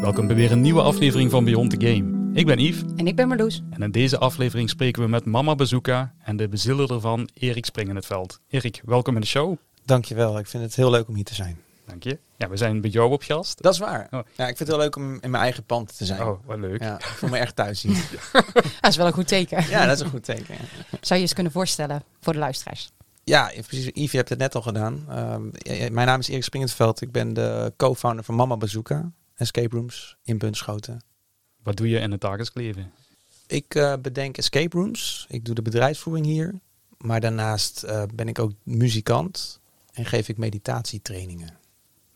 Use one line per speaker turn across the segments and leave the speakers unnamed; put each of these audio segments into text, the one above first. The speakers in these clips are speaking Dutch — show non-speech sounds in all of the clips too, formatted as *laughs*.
Welkom bij weer een nieuwe aflevering van Beyond the Game. Ik ben Yves
En ik ben Marloes.
en in deze aflevering spreken we met Mama Bazooka en de bezieler ervan, Erik Spring in het veld. Erik, welkom in de show.
Dankjewel, ik vind het heel leuk om hier te zijn.
Dank je. Ja, we zijn bij jou op gast.
Dat is waar.
Oh.
Ja, ik vind het heel leuk om in mijn eigen pand te zijn.
Oh, wat leuk.
Ja, ik voel me echt thuis *laughs* hier.
Dat is wel een goed teken.
ja, dat is een goed teken. Ja,
Zou je eens kunnen voorstellen voor de luisteraars?
Ja precies. Yves, je hebt het net al gedaan. Ehm, ja, ja, mijn naam is Erik Springenveld. Ik ben de co-founder van Mama Bazooka. Escape Rooms in Bunschoten.
Wat doe je in het dagelijks leven?
Ik eh, bedenk escape rooms. Ik doe de bedrijfsvoering hier. Maar daarnaast eh, ben ik ook muzikant en geef ik meditatietrainingen.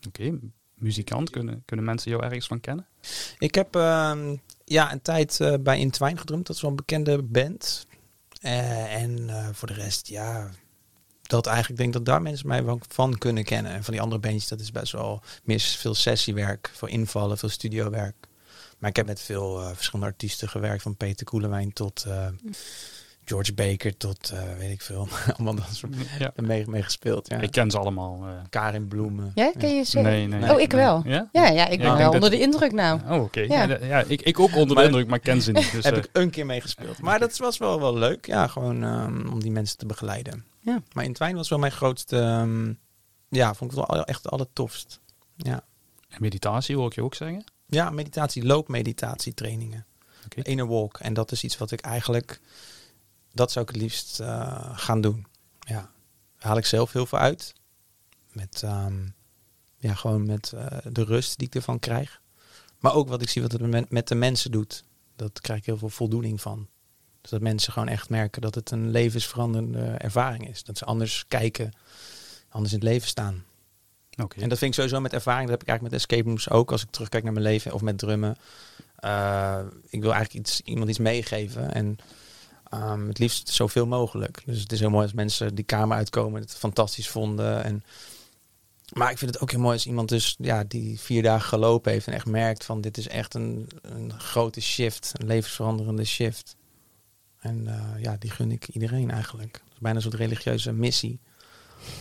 Oké, muzikant. Kunnen, kunnen mensen jou ergens van kennen?
Ik heb ehm, ja, een tijd eh, bij Intwine gedrumd. Dat is wel een bekende band. Eh, en eh, voor de rest, ja, dat eigenlijk denk ik dat daar mensen mij wel van kunnen kennen. En van die andere bandjes, dat is best wel meer veel sessiewerk, veel invallen, veel studiowerk. Maar ik heb met veel eh, verschillende artiesten gewerkt, van Peter Koelewijn tot eh, George Baker tot, eh, weet ik veel, *laughs* allemaal dat soort
Ja.
mee, mee gespeeld. Ja.
Ik ken ze allemaal. eh.
Karin Bloemen.
Ja, ken je ze?
nee, nee.
Oh, ik wel.
Ja?
Ja, ja, ik
Ja,
ben
ik
wel
dat-
onder de indruk nou.
Oh, oké.
Ja.
Ja. ja, ik, ik ook onder de indruk, maar ik ken ze niet. Dus, *laughs*
heb ik een keer meegespeeld. Maar dat was wel, wel leuk. Ja, gewoon ehm, om die mensen te begeleiden.
Ja.
Maar in Twijn was wel mijn grootste... ehm, ja, vond ik het wel echt allertofst. Ja.
en meditatie hoor ik je ook zeggen.
Ja, meditatie, loopmeditatietrainingen.
Oké.
Inner walk. En dat is iets wat ik eigenlijk... Dat zou ik het liefst eh, gaan doen. Ja. Daar haal ik zelf heel veel uit. Met, ehm, ja, gewoon met eh, de rust die ik ervan krijg. Maar ook wat ik zie wat het met de mensen doet. Dat krijg ik heel veel voldoening van. Dus dat mensen gewoon echt merken dat het een levensveranderende ervaring is. Dat ze anders kijken, anders in het leven staan.
Oké.
En dat vind ik sowieso met ervaring. Dat heb ik eigenlijk met escape rooms ook. Als ik terugkijk naar mijn leven of met drummen. Eh, ik wil eigenlijk iets, iemand iets meegeven. En ehm, het liefst zoveel mogelijk. Dus het is heel mooi als mensen die kamer uitkomen. Het fantastisch vonden. En, maar ik vind het ook heel mooi als iemand dus ja, die vier dagen gelopen heeft. En echt merkt van dit is echt een, een grote shift. Een levensveranderende shift. En eh, ja, die gun ik iedereen eigenlijk. Het is bijna een soort religieuze missie.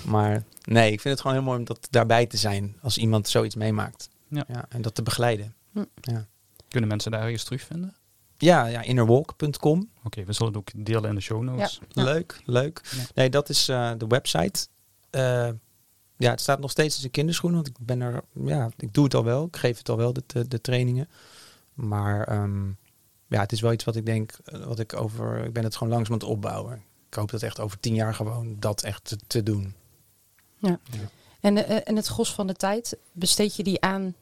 Maar nee, ik vind het gewoon heel mooi om dat daarbij te zijn als iemand zoiets meemaakt.
Ja.
en dat te begeleiden.
Hm.
Ja,
Kunnen mensen daar ergens terugvinden?
ja, ja innerwalk.com.
Oké, we zullen het ook delen in de show notes.
Ja.
Leuk, leuk.
Ja.
Nee, dat is eh, de website. Eh, ja, het staat nog steeds in kinderschoenen, want ik ben er, ja, ik doe het al wel. Ik geef het al wel, de, de, de trainingen. Maar ehm, ja, het is wel iets wat ik denk, eh, wat ik over, ik ben het gewoon langzaam aan het opbouwen. Ik hoop dat echt over tien jaar gewoon dat echt te, te doen.
En, eh, en het gros van de tijd, besteed je die aan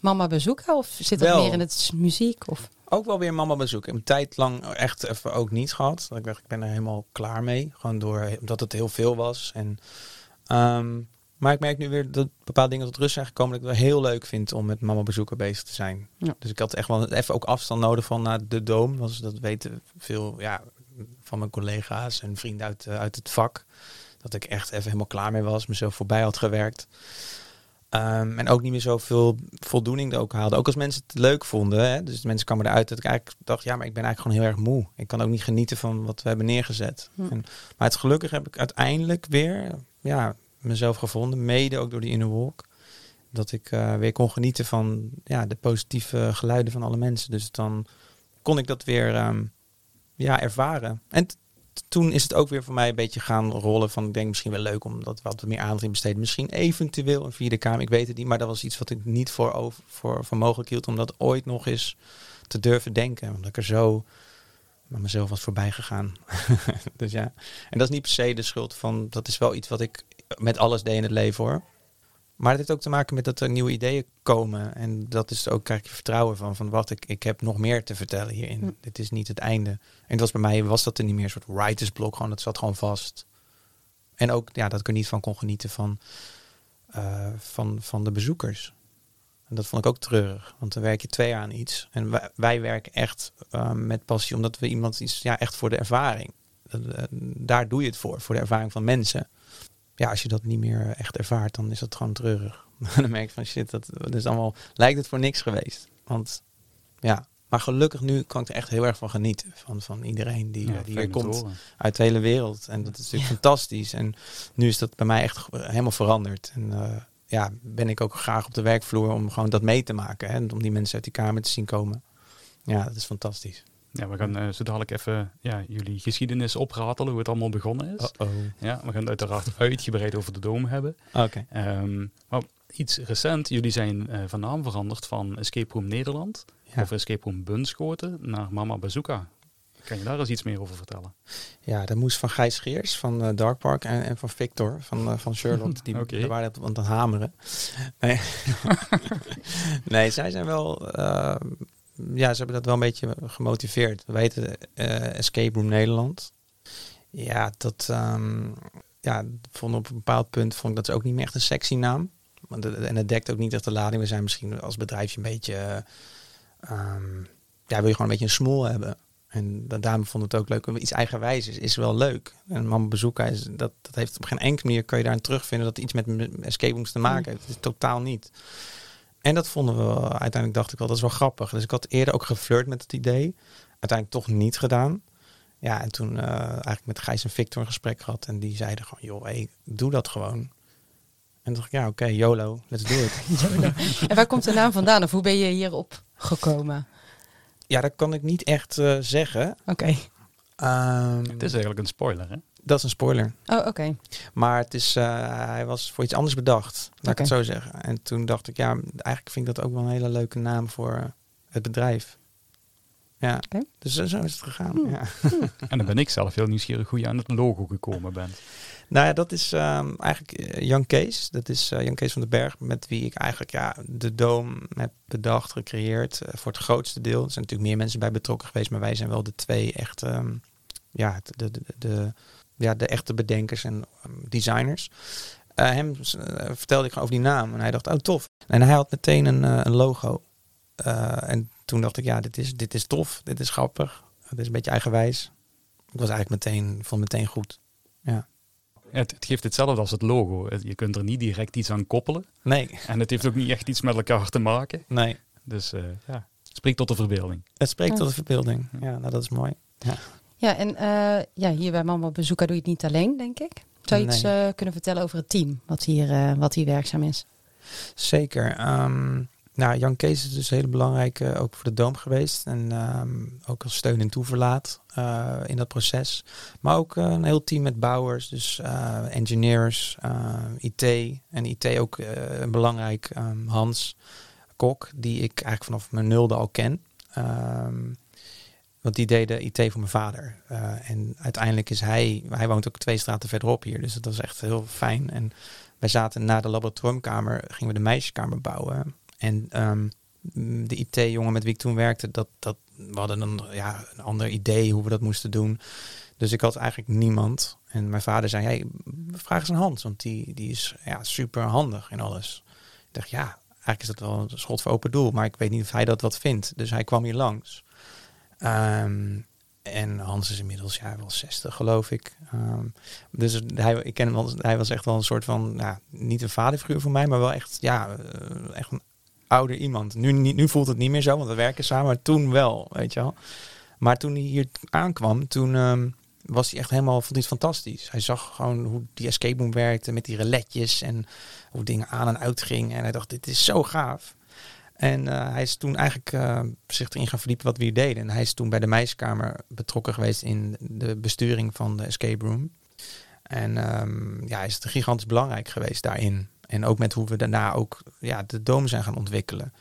mama bezoeken? Of zit dat
Wel.
meer in het muziek? Of?
Ook wel weer mama bezoeken. Een tijd lang echt even ook niet gehad. Dat Ik dacht, ik ben er helemaal klaar mee. Gewoon door, omdat het heel veel was. En, ehm, maar ik merk nu weer dat bepaalde dingen tot rust zijn gekomen. Dat ik het wel heel leuk vind om met mama bezoeken bezig te zijn.
Ja.
Dus ik had echt wel even ook afstand nodig van naar de Doom. Want dat weten veel ja, van mijn collega's en vrienden uit, eh, uit het vak. Dat ik echt even helemaal klaar mee was. Mezelf voorbij had gewerkt. Ehm, en ook niet meer zoveel voldoening er ook haalde. Ook als mensen het leuk vonden. Hè? Dus mensen kwamen eruit dat ik eigenlijk dacht, ja, maar ik ben eigenlijk gewoon heel erg moe. Ik kan ook niet genieten van wat we hebben neergezet.
Hm.
En, maar het gelukkig heb ik uiteindelijk weer ja, mezelf gevonden. Mede ook door die inner walk. Dat ik eh, weer kon genieten van ja, de positieve geluiden van alle mensen. Dus dan kon ik dat weer ehm, ja, ervaren. En toen is het ook weer voor mij een beetje gaan rollen van ik denk misschien wel leuk om dat wat meer aandacht in besteden. Misschien eventueel een vierde kamer, ik weet het niet, maar dat was iets wat ik niet voor, over, voor, mogelijk hield om dat ooit nog eens te durven denken. Omdat ik er zo met mezelf was voorbij gegaan. *laughs* dus ja, en dat is niet per se de schuld van, dat is wel iets wat ik met alles deed in het leven hoor. Maar het heeft ook te maken met dat er nieuwe ideeën komen. En dat is ook, krijg je vertrouwen van, van wat ik, ik heb nog meer te vertellen hierin.
Hm.
Dit is niet het einde. En was bij mij, was dat er niet meer een soort writersblok, gewoon, dat zat gewoon vast. En ook, ja, dat ik er niet van kon genieten van, eh, van, van de bezoekers. En dat vond ik ook treurig, want dan werk je twee jaar aan iets. En wij, wij werken echt eh, met passie, omdat we iemand iets, ja, echt voor de ervaring. Eh, daar doe je het voor, voor de ervaring van mensen. Ja, als je dat niet meer echt ervaart, dan is dat gewoon treurig. *laughs* dan merk je van shit, dat, dat is allemaal, lijkt het voor niks geweest. Want ja, Maar gelukkig nu kan ik er echt heel erg van genieten. Van, van iedereen die,
Ja,
eh, die hier komt uit de hele wereld. En dat is natuurlijk fantastisch. En nu is dat bij mij echt helemaal veranderd. En eh, ja, ben ik ook graag op de werkvloer om gewoon dat mee te maken. Hè? En om die mensen uit die kamer te zien komen. Ja, dat is fantastisch.
Ja, we gaan eh, zo dadelijk even ja, jullie geschiedenis opratelen, hoe het allemaal begonnen is.
oh
Ja, we gaan het uiteraard *laughs* uitgebreid over de Dome hebben.
Oké.
Ehm, maar iets recent, jullie zijn eh, van naam veranderd van Escape Room Nederland
Ja.
of Escape Room Bunschoten naar Mama Bazooka. Kan je daar eens iets meer over vertellen?
Ja, dat moest van Gijs Geers van eh, Dark Park en, en van Victor van, van Charlotte. *laughs* Die
Oké.
die waren aan het hameren. *laughs* Nee. nee, zij zijn wel... ja, ze hebben dat wel een beetje gemotiveerd. We weten eh, Escape Room Nederland. Ja, dat... ehm, ja, vond op een bepaald punt vond ik dat ook niet meer echt een sexy naam. Want en het dekt ook niet echt de lading. We zijn misschien als bedrijfje een beetje... eh, ehm, ja, wil je gewoon een beetje een smoel hebben. En da- daarom vond het ook leuk. Iets eigenwijs is, is wel leuk. En Mama Bazooka is, dat, dat heeft op geen enkele manier kan je daarin terugvinden dat iets met escape rooms te maken heeft. Het is totaal niet. En dat vonden we, uiteindelijk dacht ik wel, dat is wel grappig. Dus ik had eerder ook geflirt met het idee. Uiteindelijk toch niet gedaan. Ja, en toen eh, eigenlijk met Gijs en Victor een gesprek gehad. En die zeiden gewoon, joh, hey, doe dat gewoon. En toen dacht ik, ja, oké, YOLO, let's do it. *laughs*
En waar komt de naam vandaan? Of hoe ben je hierop gekomen?
ja, dat kan ik niet echt eh, zeggen.
Oké.
Ehm,
Het is eigenlijk een spoiler, hè?
Dat is een spoiler.
Oh, oké.
Maar het is, eh, hij was voor iets anders bedacht, laat ik het zo zeggen. En toen dacht ik, ja, eigenlijk vind ik dat ook wel een hele leuke naam voor eh, het bedrijf. Ja, dus zo is het gegaan.
Hmm.
Ja. *laughs*
En dan ben ik zelf heel nieuwsgierig hoe je aan het logo gekomen bent.
Nou ja, dat is ehm, eigenlijk eh, Jan Kees. Dat is eh, Jan Kees van den Berg, met wie ik eigenlijk ja, de Doom heb bedacht, gecreëerd. voor het grootste deel. Er zijn natuurlijk meer mensen bij betrokken geweest, maar wij zijn wel de twee echt, ehm, ja, de, de, de, de- ja, de echte bedenkers en ehm, designers. Eh, hem eh, vertelde ik gewoon over die naam en hij dacht, oh tof. En hij had meteen een, eh, een logo. Eh, en toen dacht ik, ja, dit is, dit is tof, dit is grappig, dit is een beetje eigenwijs. Het was eigenlijk meteen, ik vond meteen goed. Ja.
Het, het geeft hetzelfde als het logo. Je kunt er niet direct iets aan koppelen.
Nee,
En het heeft ook niet echt iets met elkaar te maken.
nee.
Dus eh, ja, het spreekt tot de verbeelding.
Het spreekt
Ja.
tot de verbeelding. Ja, nou dat is mooi.
Ja, en eh, ja, hier bij Mama Bezoeker doe je het niet alleen, denk ik. Zou je iets eh, kunnen vertellen over het team wat hier, eh, wat hier werkzaam is?
Zeker. Ehm, nou, Jan Kees is dus heel belangrijk ook voor de Doom geweest. En ehm, ook als steun en toeverlaat in dat proces. Maar ook een heel team met bouwers, dus engineers, IT. En IT ook eh, belangrijk. ehm, Hans Kok, die ik eigenlijk vanaf mijn nulde al ken. Ehm, want die deed de IT voor mijn vader. Eh, en uiteindelijk is hij, hij woont ook twee straten verderop hier. Dus dat was echt heel fijn. En wij zaten na de laboratoriumkamer, gingen we de meisjeskamer bouwen. En ehm, de IT-jongen met wie ik toen werkte, dat, dat, we hadden een, ja, een ander idee hoe we dat moesten doen. Dus ik had eigenlijk niemand. En mijn vader zei, hey, vraag eens aan Hans, want die, die is ja, super handig in alles. Ik dacht, ja, eigenlijk is dat wel een schot voor open doel, maar ik weet niet of hij dat wat vindt. Dus hij kwam hier langs. Ehm, en Hans is inmiddels ja, wel 60, geloof ik. Ehm, dus hij, ik ken hem al, hij was echt wel een soort van, ja, niet een vaderfiguur voor mij, maar wel echt, ja, eh, echt een ouder iemand. Nu, nu voelt het niet meer zo, want we werken samen, maar toen wel, weet je wel. Maar toen hij hier aankwam, toen ehm, was hij echt helemaal, vond hij het fantastisch. Hij zag gewoon hoe die escape room werkte met die reletjes en hoe dingen aan en uit gingen. En hij dacht, dit is zo gaaf. En eh, hij is toen eigenlijk eh, zich erin gaan verdiepen wat we hier deden. En hij is toen bij de meisjeskamer betrokken geweest in de besturing van de escape room. En ehm, ja, hij is gigantisch belangrijk geweest daarin. En ook met hoe we daarna ook ja, de Dome zijn gaan ontwikkelen.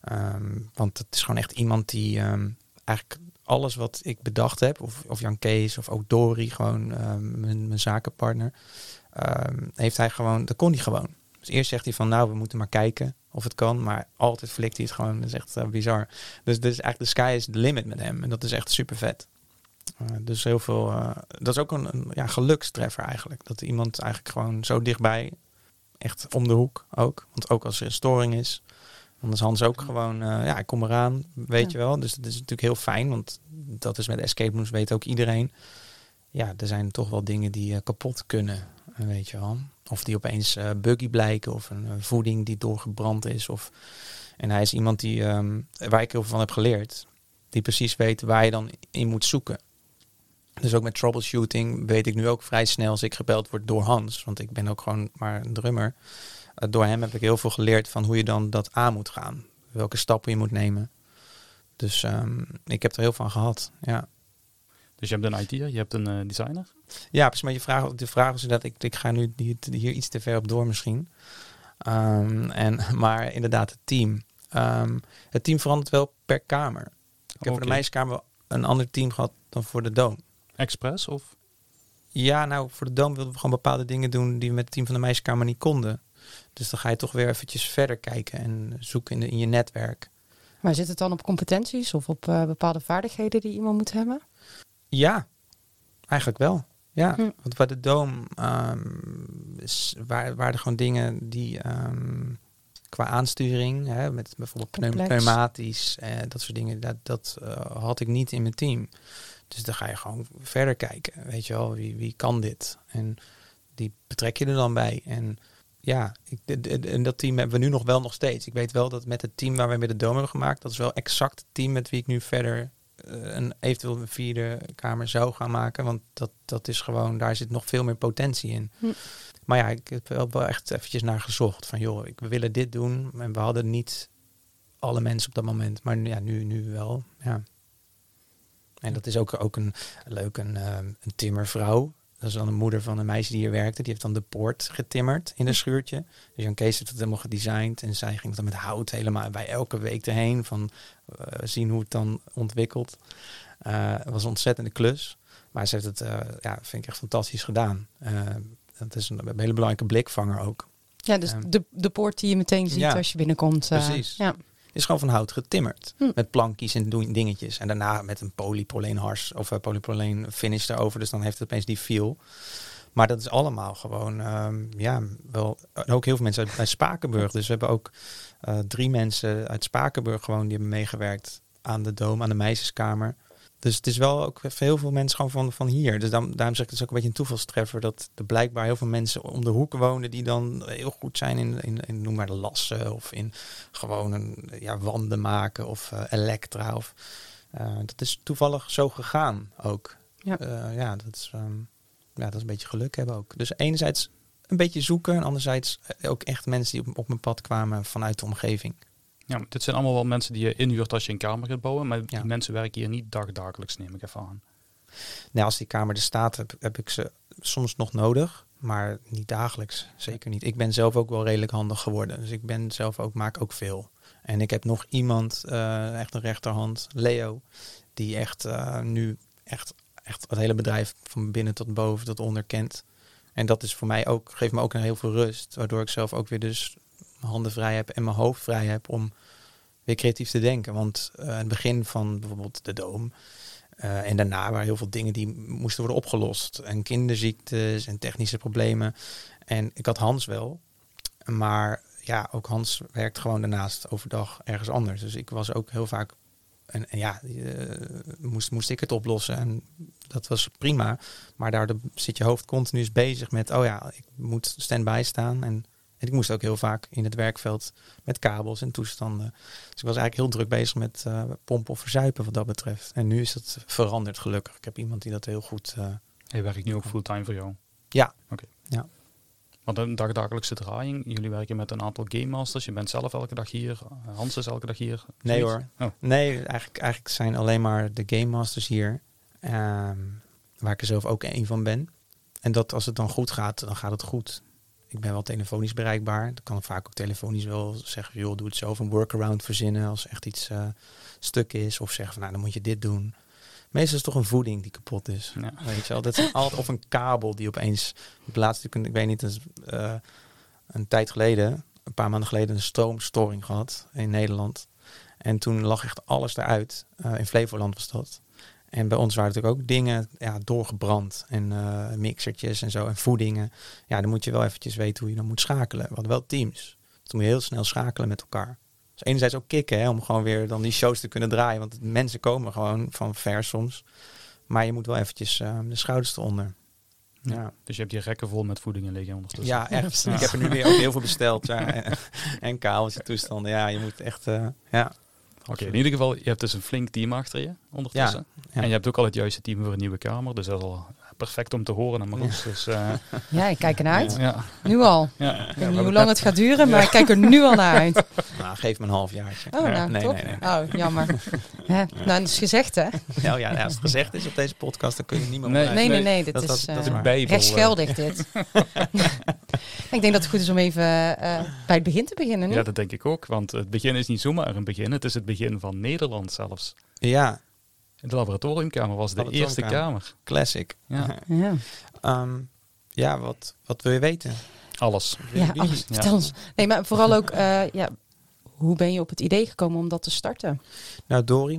Ehm, want het is gewoon echt iemand die ehm, eigenlijk alles wat ik bedacht heb, of, of Jan Kees of ook Dori, gewoon mijn, mijn zakenpartner, heeft hij gewoon, dat kon hij gewoon. Dus eerst zegt hij van nou, we moeten maar kijken of het kan, maar altijd flikt hij het gewoon. Dat is echt eh, bizar. Dus, dus eigenlijk de sky is the limit met hem en dat is echt super vet. Uh, dus heel veel, uh, dat is ook een, een ja, gelukstreffer eigenlijk. Dat iemand eigenlijk gewoon zo dichtbij, echt om de hoek ook. Want ook als er een storing is, dan is Hans ook gewoon, ja, ik kom eraan, weet ja. je wel. Dus dat is natuurlijk heel fijn, want dat is met escape rooms, weet ook iedereen. Ja, er zijn toch wel dingen die kapot kunnen, weet je wel. Of die opeens uh, buggy blijken, of een voeding die doorgebrand is. Of... En hij is iemand die, um, waar ik heel veel van heb geleerd. Die precies weet waar je dan in moet zoeken. Dus ook met troubleshooting weet ik nu ook vrij snel als ik gebeld word door Hans. Want ik ben ook gewoon maar een drummer. Uh, door hem heb ik heel veel geleerd van hoe je dan dat aan moet gaan. Welke stappen je moet nemen. Dus um, ik heb er heel van gehad. Ja.
Dus je hebt een IT'er, je hebt een uh, designer?
Ja, precies. Maar je vraag, de vraag is dat ik, ik ga nu hier, hier iets te ver op door misschien. Um, en, *laughs* maar inderdaad, het team. Um, het team verandert wel per kamer. Ik heb okay. voor de meisjeskamer een ander team gehad dan voor de Doom.
Express of?
Ja, nou, voor de Doom wilden we gewoon bepaalde dingen doen die we met het team van de meisjeskamer niet konden. Dus dan ga je toch weer eventjes verder kijken en zoeken in, de, in je netwerk.
Maar zit het dan op competenties of op uh, bepaalde vaardigheden die iemand moet hebben?
Ja, eigenlijk wel. Ja, hm. want bij de Doom um, is, waar, waren er gewoon dingen die um, qua aansturing, hè, met bijvoorbeeld pneum, pneumatisch, eh, dat soort dingen, dat, dat uh, had ik niet in mijn team. Dus dan ga je gewoon verder kijken. Weet je wel, wie, wie kan dit? En die betrek je er dan bij. En ja, ik, en dat team hebben we nu nog wel nog steeds. Ik weet wel dat met het team waar we met de Dome hebben gemaakt, dat is wel exact het team met wie ik nu verder een eventueel een vierde kamer zou gaan maken. Want dat, dat is gewoon, daar zit nog veel meer potentie in. Hm. Maar ja, ik heb wel, wel echt eventjes naar gezocht. Van joh, ik, we willen dit doen. En we hadden niet alle mensen op dat moment. Maar ja, nu, nu wel. Ja. En dat is ook, ook een leuk, een, uh, een timmervrouw. Dat is dan de moeder van een meisje die hier werkte. Die heeft dan de poort getimmerd in een schuurtje. Dus Jan Kees heeft het helemaal gedesigned. En zij ging dan met hout helemaal bij elke week erheen. Van uh, zien hoe het dan ontwikkelt. Uh, het was een ontzettende klus. Maar ze heeft het, uh, ja, vind ik echt fantastisch gedaan. dat is een, een, hele belangrijke blikvanger ook.
Ja, dus de, de poort die je meteen ziet ja, als je binnenkomt.
precies.
Ja
is gewoon van hout getimmerd. Hm. Met plankjes en dingetjes. En daarna met een polyproleen hars of uh, polyproleen finish erover. Dus dan heeft het opeens die feel. Maar dat is allemaal gewoon, um, ja, wel. ook heel veel mensen uit, uit Spakenburg. Dus we hebben ook uh, drie mensen uit Spakenburg gewoon die hebben meegewerkt aan de Doom, aan de meisjeskamer. Dus het is wel ook heel veel mensen gewoon van, van hier. Dus dan, daarom zeg ik het is ook een beetje een toevalstreffer dat er blijkbaar heel veel mensen om de hoek wonen die dan heel goed zijn in, in, in noem maar de lassen of in gewoon een, ja, wanden maken of uh, elektra. Of, uh, dat is toevallig zo gegaan ook. Ja, uh, ja, dat is, um, ja, dat is een beetje geluk hebben ook. Dus enerzijds een beetje zoeken en anderzijds ook echt mensen die op, op mijn pad kwamen vanuit de omgeving.
Ja, dit zijn allemaal wel mensen die je inhuurt als je een kamer gaat bouwen. Maar die mensen werken hier niet dagdagelijks, neem ik even aan.
Nee, als die kamer er staat, heb, heb ik ze soms nog nodig. Maar niet dagelijks, zeker niet. Ik ben zelf ook wel redelijk handig geworden. Dus ik ben zelf ook, maak ook veel. En ik heb nog iemand, uh, echt een rechterhand, Leo, die echt uh, nu echt, echt het hele bedrijf van binnen tot boven tot onder kent. En dat is voor mij ook, geeft me ook een heel veel rust. Waardoor ik zelf ook weer dus handen vrij heb en mijn hoofd vrij heb om weer creatief te denken. Want uh, het begin van bijvoorbeeld de Doom uh, en daarna waren heel veel dingen die moesten worden opgelost. En kinderziektes en technische problemen. En ik had Hans wel, maar ja, ook Hans werkt gewoon daarnaast overdag ergens anders. Dus ik was ook heel vaak en, ja, uh, moest, moest ik het oplossen. En dat was prima. Maar daardoor zit je hoofd continu bezig met, oh ja, ik moet stand-by staan. En en ik moest ook heel vaak in het werkveld met kabels en toestanden. Dus ik was eigenlijk heel druk bezig met uh, pompen of verzuipen wat dat betreft. En nu is dat veranderd gelukkig. Ik heb iemand die dat heel goed... Uh,
hey, werk nu ook fulltime voor jou?
Ja.
Oké.
Ja.
Want een dagdagelijkse draaiing. Jullie werken met een aantal game masters. Je bent zelf elke dag hier. Hans is elke dag hier.
Nee hoor. Oh. Nee, eigenlijk, eigenlijk zijn alleen maar de game masters hier. Um, waar ik er zelf ook een van ben. En dat als het dan goed gaat, dan gaat het goed ik ben wel telefonisch bereikbaar. Dan kan ik vaak ook telefonisch wel zeggen, joh, doe het zelf een workaround verzinnen als echt iets uh, stuk is. Of zeggen van, nou, dan moet je dit doen. Meestal is het toch een voeding die kapot is. Ja. Weet je wel, dat is altijd of een kabel die opeens, het laatste, ik weet niet, is, uh, een tijd geleden, een paar maanden geleden, een stroomstoring gehad in Nederland. En toen lag echt alles eruit. Uh, in Flevoland was dat. En bij ons waren natuurlijk ook dingen ja, doorgebrand. En uh, mixertjes en zo. En voedingen. Ja, dan moet je wel eventjes weten hoe je dan moet schakelen. We hadden wel teams. Dus toen moet je heel snel schakelen met elkaar. Dus enerzijds ook kicken, hè, om gewoon weer dan die shows te kunnen draaien. Want mensen komen gewoon van ver soms. Maar je moet wel eventjes uh, de schouders eronder.
Ja. ja. Dus je hebt je rekken vol met voedingen liggen ondertussen.
Ja, echt. Ja. Ik heb er nu weer ook heel veel besteld. Ja. en, en toestanden. Ja, je moet echt... Uh, ja.
Oké, in ieder geval, je hebt dus een flink team achter je ondertussen.
ja.
En je hebt ook al het juiste team voor een nieuwe kamer. Dus dat is al perfect om te horen aan Marloes. Dus, eh, *laughs*
Ja, ik kijk ernaar uit.
ja,
Nu al.
ja.
Ik weet niet hoe lang het gaat duren, maar ik kijk er nu al naar uit. *laughs*
Nou, geef me een halfjaartje.
Oh, nou,
nee,
top.
nee, nee.
Oh, jammer. *laughs* Hè? Nou, dat is gezegd, hè?
Nou ja, als het gezegd is op deze podcast, dan kun je niet meer
Nee.
Nee, nee, nee. Dit
dat-
is,
dat- is
rechtsgeldig, dit. ik denk dat het goed is om even eh, bij het begin te beginnen. Nu.
ja, dat denk ik ook. Want het begin is niet zomaar een begin. Het is het begin van Nederland zelfs.
Ja,
De laboratoriumkamer was de eerste kamer.
classic.
Ja.
Ja,
Ehm, ja, wat, wat wil je weten?
Alles.
ja alles.
Ja.
Vertel ons. Nee, maar vooral ook, eh, ja, hoe ben je op het idee gekomen om dat te starten?
Nou, Dori,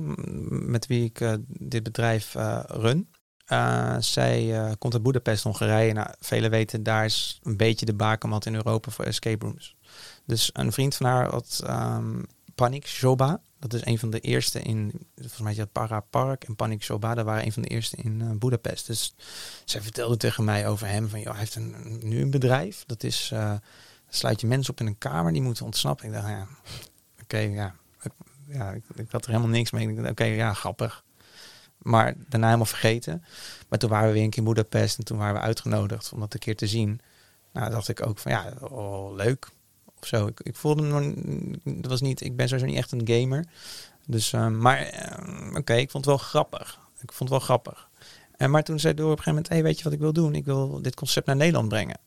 met wie ik eh, dit bedrijf eh, run, eh, zij eh, komt uit Boedapest, Hongarije. Nou, velen weten, daar is een beetje de bakermat in Europa voor escape rooms. Dus een vriend van haar had ehm Panic Shoba. Dat is een van de eerste in, volgens mij dat Para Park en Panic Shoba. Dat waren een van de eerste in eh Boedapest. Dus zij vertelde tegen mij over hem van, joh, hij heeft een, nu een bedrijf. Dat is, eh, sluit je mensen op in een kamer, die moeten ontsnappen. Ik dacht, ja, oké, ja, ja, ik, ik had er helemaal niks mee. Ik Oké, ja, grappig. Maar daarna helemaal vergeten. Maar toen waren we weer een keer in Budapest en toen waren we uitgenodigd om dat een keer te zien. Nou, dacht ik ook van ja, oh, leuk. Zo. Ik, ik voelde me dat was niet, ik ben sowieso niet echt een gamer. Dus, eh, maar eh, oké, ik vond het wel grappig. Ik vond het wel grappig. En maar toen zei door op een gegeven moment, hey, weet je wat ik wil doen? Ik wil dit concept naar Nederland brengen.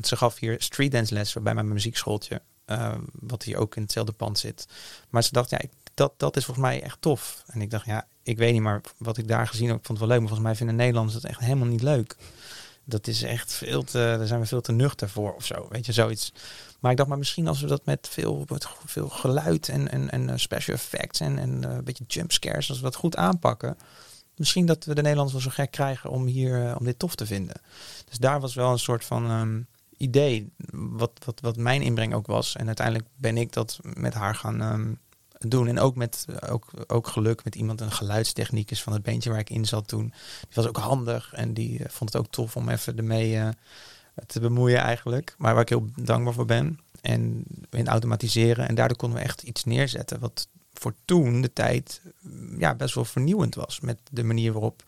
Ze gaf hier street dance les bij mijn muziekschooltje. eh, wat hier ook in hetzelfde pand zit. Maar ze dacht, ja, dat, dat is volgens mij echt tof. En ik dacht, ja, ik weet niet, maar wat ik daar gezien heb, vond het wel leuk. Maar volgens mij vinden Nederlanders dat echt helemaal niet leuk. Dat is echt veel te, daar zijn we veel te nuchter voor of zo. Weet je, zoiets. Maar ik dacht, maar misschien als we dat met veel, met veel geluid en, en, en eh, special effects en, en eh, een beetje jumpscares, als we dat goed aanpakken. Misschien dat we de Nederlanders wel zo gek krijgen om hier eh, om dit tof te vinden. Dus daar was wel een soort van ehm, idee, wat, wat, wat mijn inbreng ook was. En uiteindelijk ben ik dat met haar gaan ehm, doen. En ook met ook, ook geluk met iemand, een geluidstechnicus van het beentje waar ik in zat toen. Die was ook handig en die vond het ook tof om even ermee eh, te bemoeien eigenlijk. Maar waar ik heel dankbaar voor ben. En in automatiseren. En daardoor konden we echt iets neerzetten wat voor toen de tijd mm, ja, best wel vernieuwend was. Met de manier waarop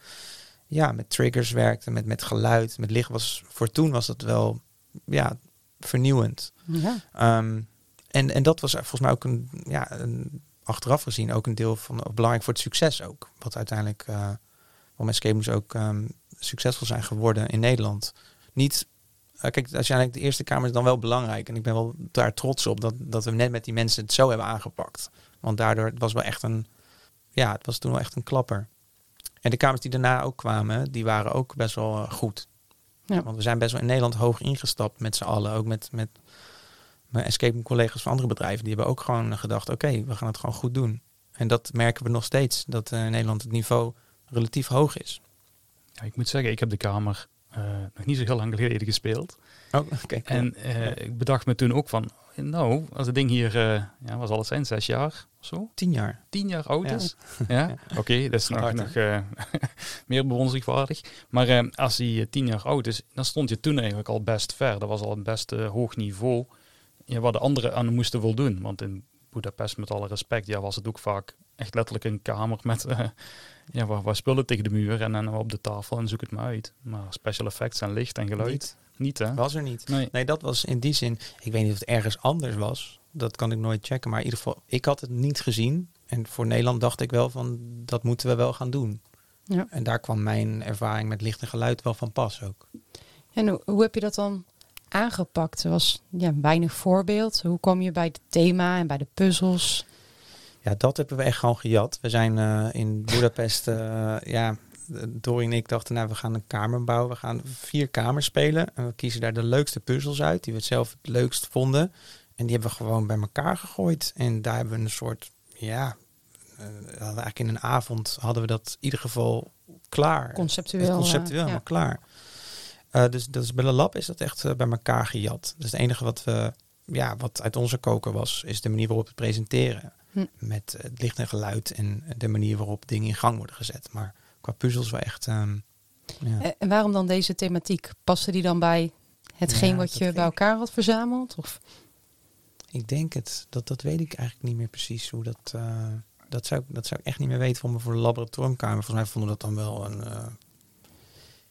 ja, met triggers werkte, met, met geluid, met licht. Was, voor toen was dat wel ja, vernieuwend.
Ja.
Ehm, en, en dat was volgens mij ook een, ja, een, achteraf gezien ook een deel van, of belangrijk voor het succes ook. Wat uiteindelijk, eh waarom escape ook ehm, succesvol zijn geworden in Nederland. Niet, kijk, uiteindelijk de eerste kamer is dan wel belangrijk. En ik ben wel daar trots op dat, dat we net met die mensen het zo hebben aangepakt. Want daardoor, het was wel echt een, ja, het was toen wel echt een klapper. En de kamers die daarna ook kwamen, die waren ook best wel eh, goed.
Ja.
Want we zijn best wel in Nederland hoog ingestapt met z'n allen. Ook met, met mijn escape room collega's van andere bedrijven. Die hebben ook gewoon gedacht, oké, we gaan het gewoon goed doen. En dat merken we nog steeds. Dat eh, in Nederland het niveau relatief hoog is.
Ja, ik moet zeggen, ik heb de kamer eh, nog niet zo heel lang geleden gespeeld.
Oh.
En eh, ik bedacht me toen ook van, nou, als het ding hier, eh, ja, wat zal het zijn, zes jaar of zo?
Tien jaar.
Tien jaar oud
Ja.
is. Ja, *laughs* oké, dat is nog, nog eh, *laughs* meer bewonderenswaardig. Maar eh, als hij eh, tien jaar oud is, dan stond je toen eigenlijk al best ver. Dat was al een best eh, hoog niveau ja, waar de anderen aan moesten voldoen. Want in Budapest, met alle respect, ja, was het ook vaak echt letterlijk een kamer met eh, ja, waar, waar spullen tegen de muur en dan op de tafel en zoek het maar uit. Maar special effects en licht en geluid, niet,
Niet.
hè?
Was er niet.
Nee.
Nee, dat was in die zin. Ik weet niet of het ergens anders was. Dat kan ik nooit checken. Maar in ieder geval, ik had het niet gezien. En voor Nederland dacht ik wel van, dat moeten we wel gaan doen.
Ja.
En daar kwam mijn ervaring met licht en geluid wel van pas ook.
En hoe, hoe heb je dat dan aangepakt? Er was ja, weinig voorbeeld. Hoe kwam je bij het thema en bij de puzzels?
Ja, dat hebben we echt gewoon gejat. We zijn eh, in Budapest, eh, ja, Dori en ik dachten, nou, we gaan een kamer bouwen. We gaan vier kamers spelen. En we kiezen daar de leukste puzzels uit, die we het zelf het leukst vonden. En die hebben we gewoon bij elkaar gegooid. En daar hebben we een soort, ja, eh, eigenlijk in een avond hadden we dat in ieder geval klaar.
Conceptueel.
Conceptueel helemaal klaar. Dus, dus bij de lab is dat echt bij elkaar gejat. Dus het enige wat we, ja, wat uit onze koker was, is de manier waarop we het presenteren.
Hm.
Met het licht en geluid en de manier waarop dingen in gang worden gezet. Maar qua puzzels wel echt. ehm, ja.
Eh, En waarom dan deze thematiek? Paste die dan bij hetgeen
Ja,
wat je bij elkaar had verzameld? Of?
Ik denk het. Dat, dat weet ik eigenlijk niet meer precies hoe dat. eh, Dat zou, ik- dat zou ik echt niet meer weten voor me voor de laboratoriumkamer. Volgens mij vonden we dat dan wel een... eh,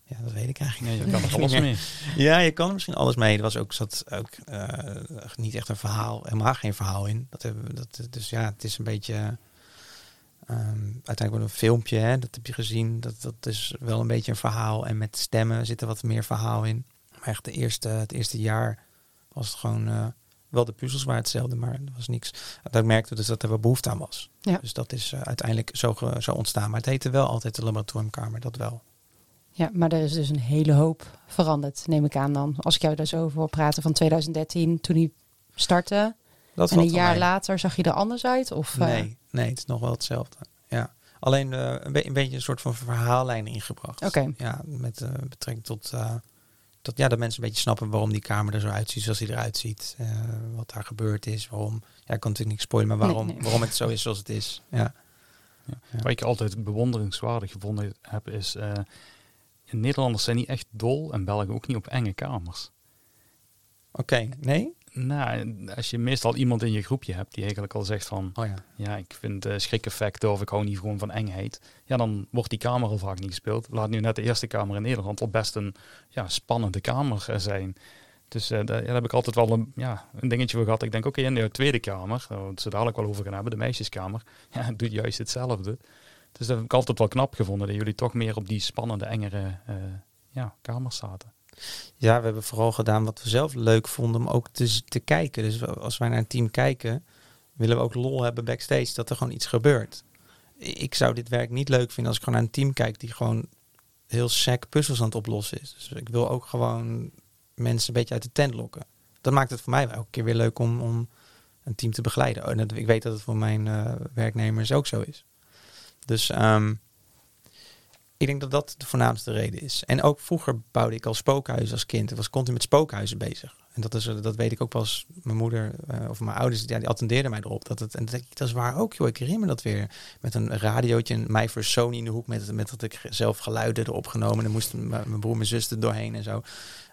ja, dat weet ik eigenlijk
Nee, je
niet.
kan er *laughs* alles mee.
Ja, je kan er misschien alles mee. Er was ook, zat ook eh, niet echt een verhaal, helemaal geen verhaal in. Dat hebben we, dat, dus ja, het is een beetje. ehm, uiteindelijk wel een filmpje, hè, dat heb je gezien. Dat, dat is wel een beetje een verhaal. En met stemmen zit er wat meer verhaal in. Maar echt de eerste, het eerste jaar was het gewoon. eh, wel de puzzels waren hetzelfde, maar er was niks. Dat ik merkte dus dat er wel behoefte aan was.
Ja.
Dus dat is eh, uiteindelijk zo, zo ontstaan. Maar het heette wel altijd de laboratoriumkamer, dat wel.
Ja, maar er is dus een hele hoop veranderd, neem ik aan dan. Als ik jou daar zo over wil praten van 2013, toen hij startte.
Dat
en een jaar later zag je er anders uit? Of, eh,
Nee, nee, het is nog wel hetzelfde. Ja. Alleen eh, een, be- een beetje een soort van verhaallijn ingebracht.
Oké.
Ja, met eh, betrekking tot, eh, tot ja, dat mensen een beetje snappen waarom die kamer er zo uitziet zoals hij eruit ziet. eh, wat daar gebeurd is, waarom. Ja, ik kan natuurlijk niet spoilen, maar waarom,
Nee, nee.
waarom het zo is zoals het is. Ja.
Ja.
Ja.
Wat ik altijd bewonderingswaardig gevonden heb, is... Nederlanders zijn niet echt dol en Belgen ook niet op enge kamers.
Oké, nee?
Nou, als je meestal iemand in je groepje hebt die eigenlijk al zegt van...
Oh ja.
Ja, ik vind eh schrik-effecten of ik hou niet gewoon van engheid. Ja, dan wordt die kamer al vaak niet gespeeld. Laat nu net de eerste kamer in Nederland al best een ja, spannende kamer eh, zijn. Dus eh, daar, heb ik altijd wel een, ja, een dingetje voor gehad. Ik denk, oké, in de tweede kamer, waar we het dadelijk wel over gaan hebben, de meisjeskamer, *laughs* ja, doet juist hetzelfde. Dus dat heb ik altijd wel knap gevonden, dat jullie toch meer op die spannende, engere eh, ja, kamers zaten.
Ja, we hebben vooral gedaan wat we zelf leuk vonden om ook te, te kijken. Dus als wij naar een team kijken, willen we ook lol hebben backstage, dat er gewoon iets gebeurt. Ik zou dit werk niet leuk vinden als ik gewoon naar een team kijk die gewoon heel sec puzzels aan het oplossen is. Dus ik wil ook gewoon mensen een beetje uit de tent lokken. Dat maakt het voor mij elke keer weer leuk om, om een team te begeleiden. Oh, ik weet dat het voor mijn eh, werknemers ook zo is. Dus ehm, ik denk dat dat de voornaamste reden is. En ook vroeger bouwde ik al spookhuizen als kind. Ik was continu met spookhuizen bezig. En dat, is, eh, dat weet ik ook pas. Mijn moeder eh, of mijn ouders, ja, die attendeerden mij erop. Dat het, en dat, ik, dat is waar ook, joh. Ik herinner me dat weer. Met een radiootje en mij voor Sony in de hoek. Met, met dat ik zelf geluiden erop genomen. En dan moesten mijn mijn broer en mijn zus er doorheen en zo.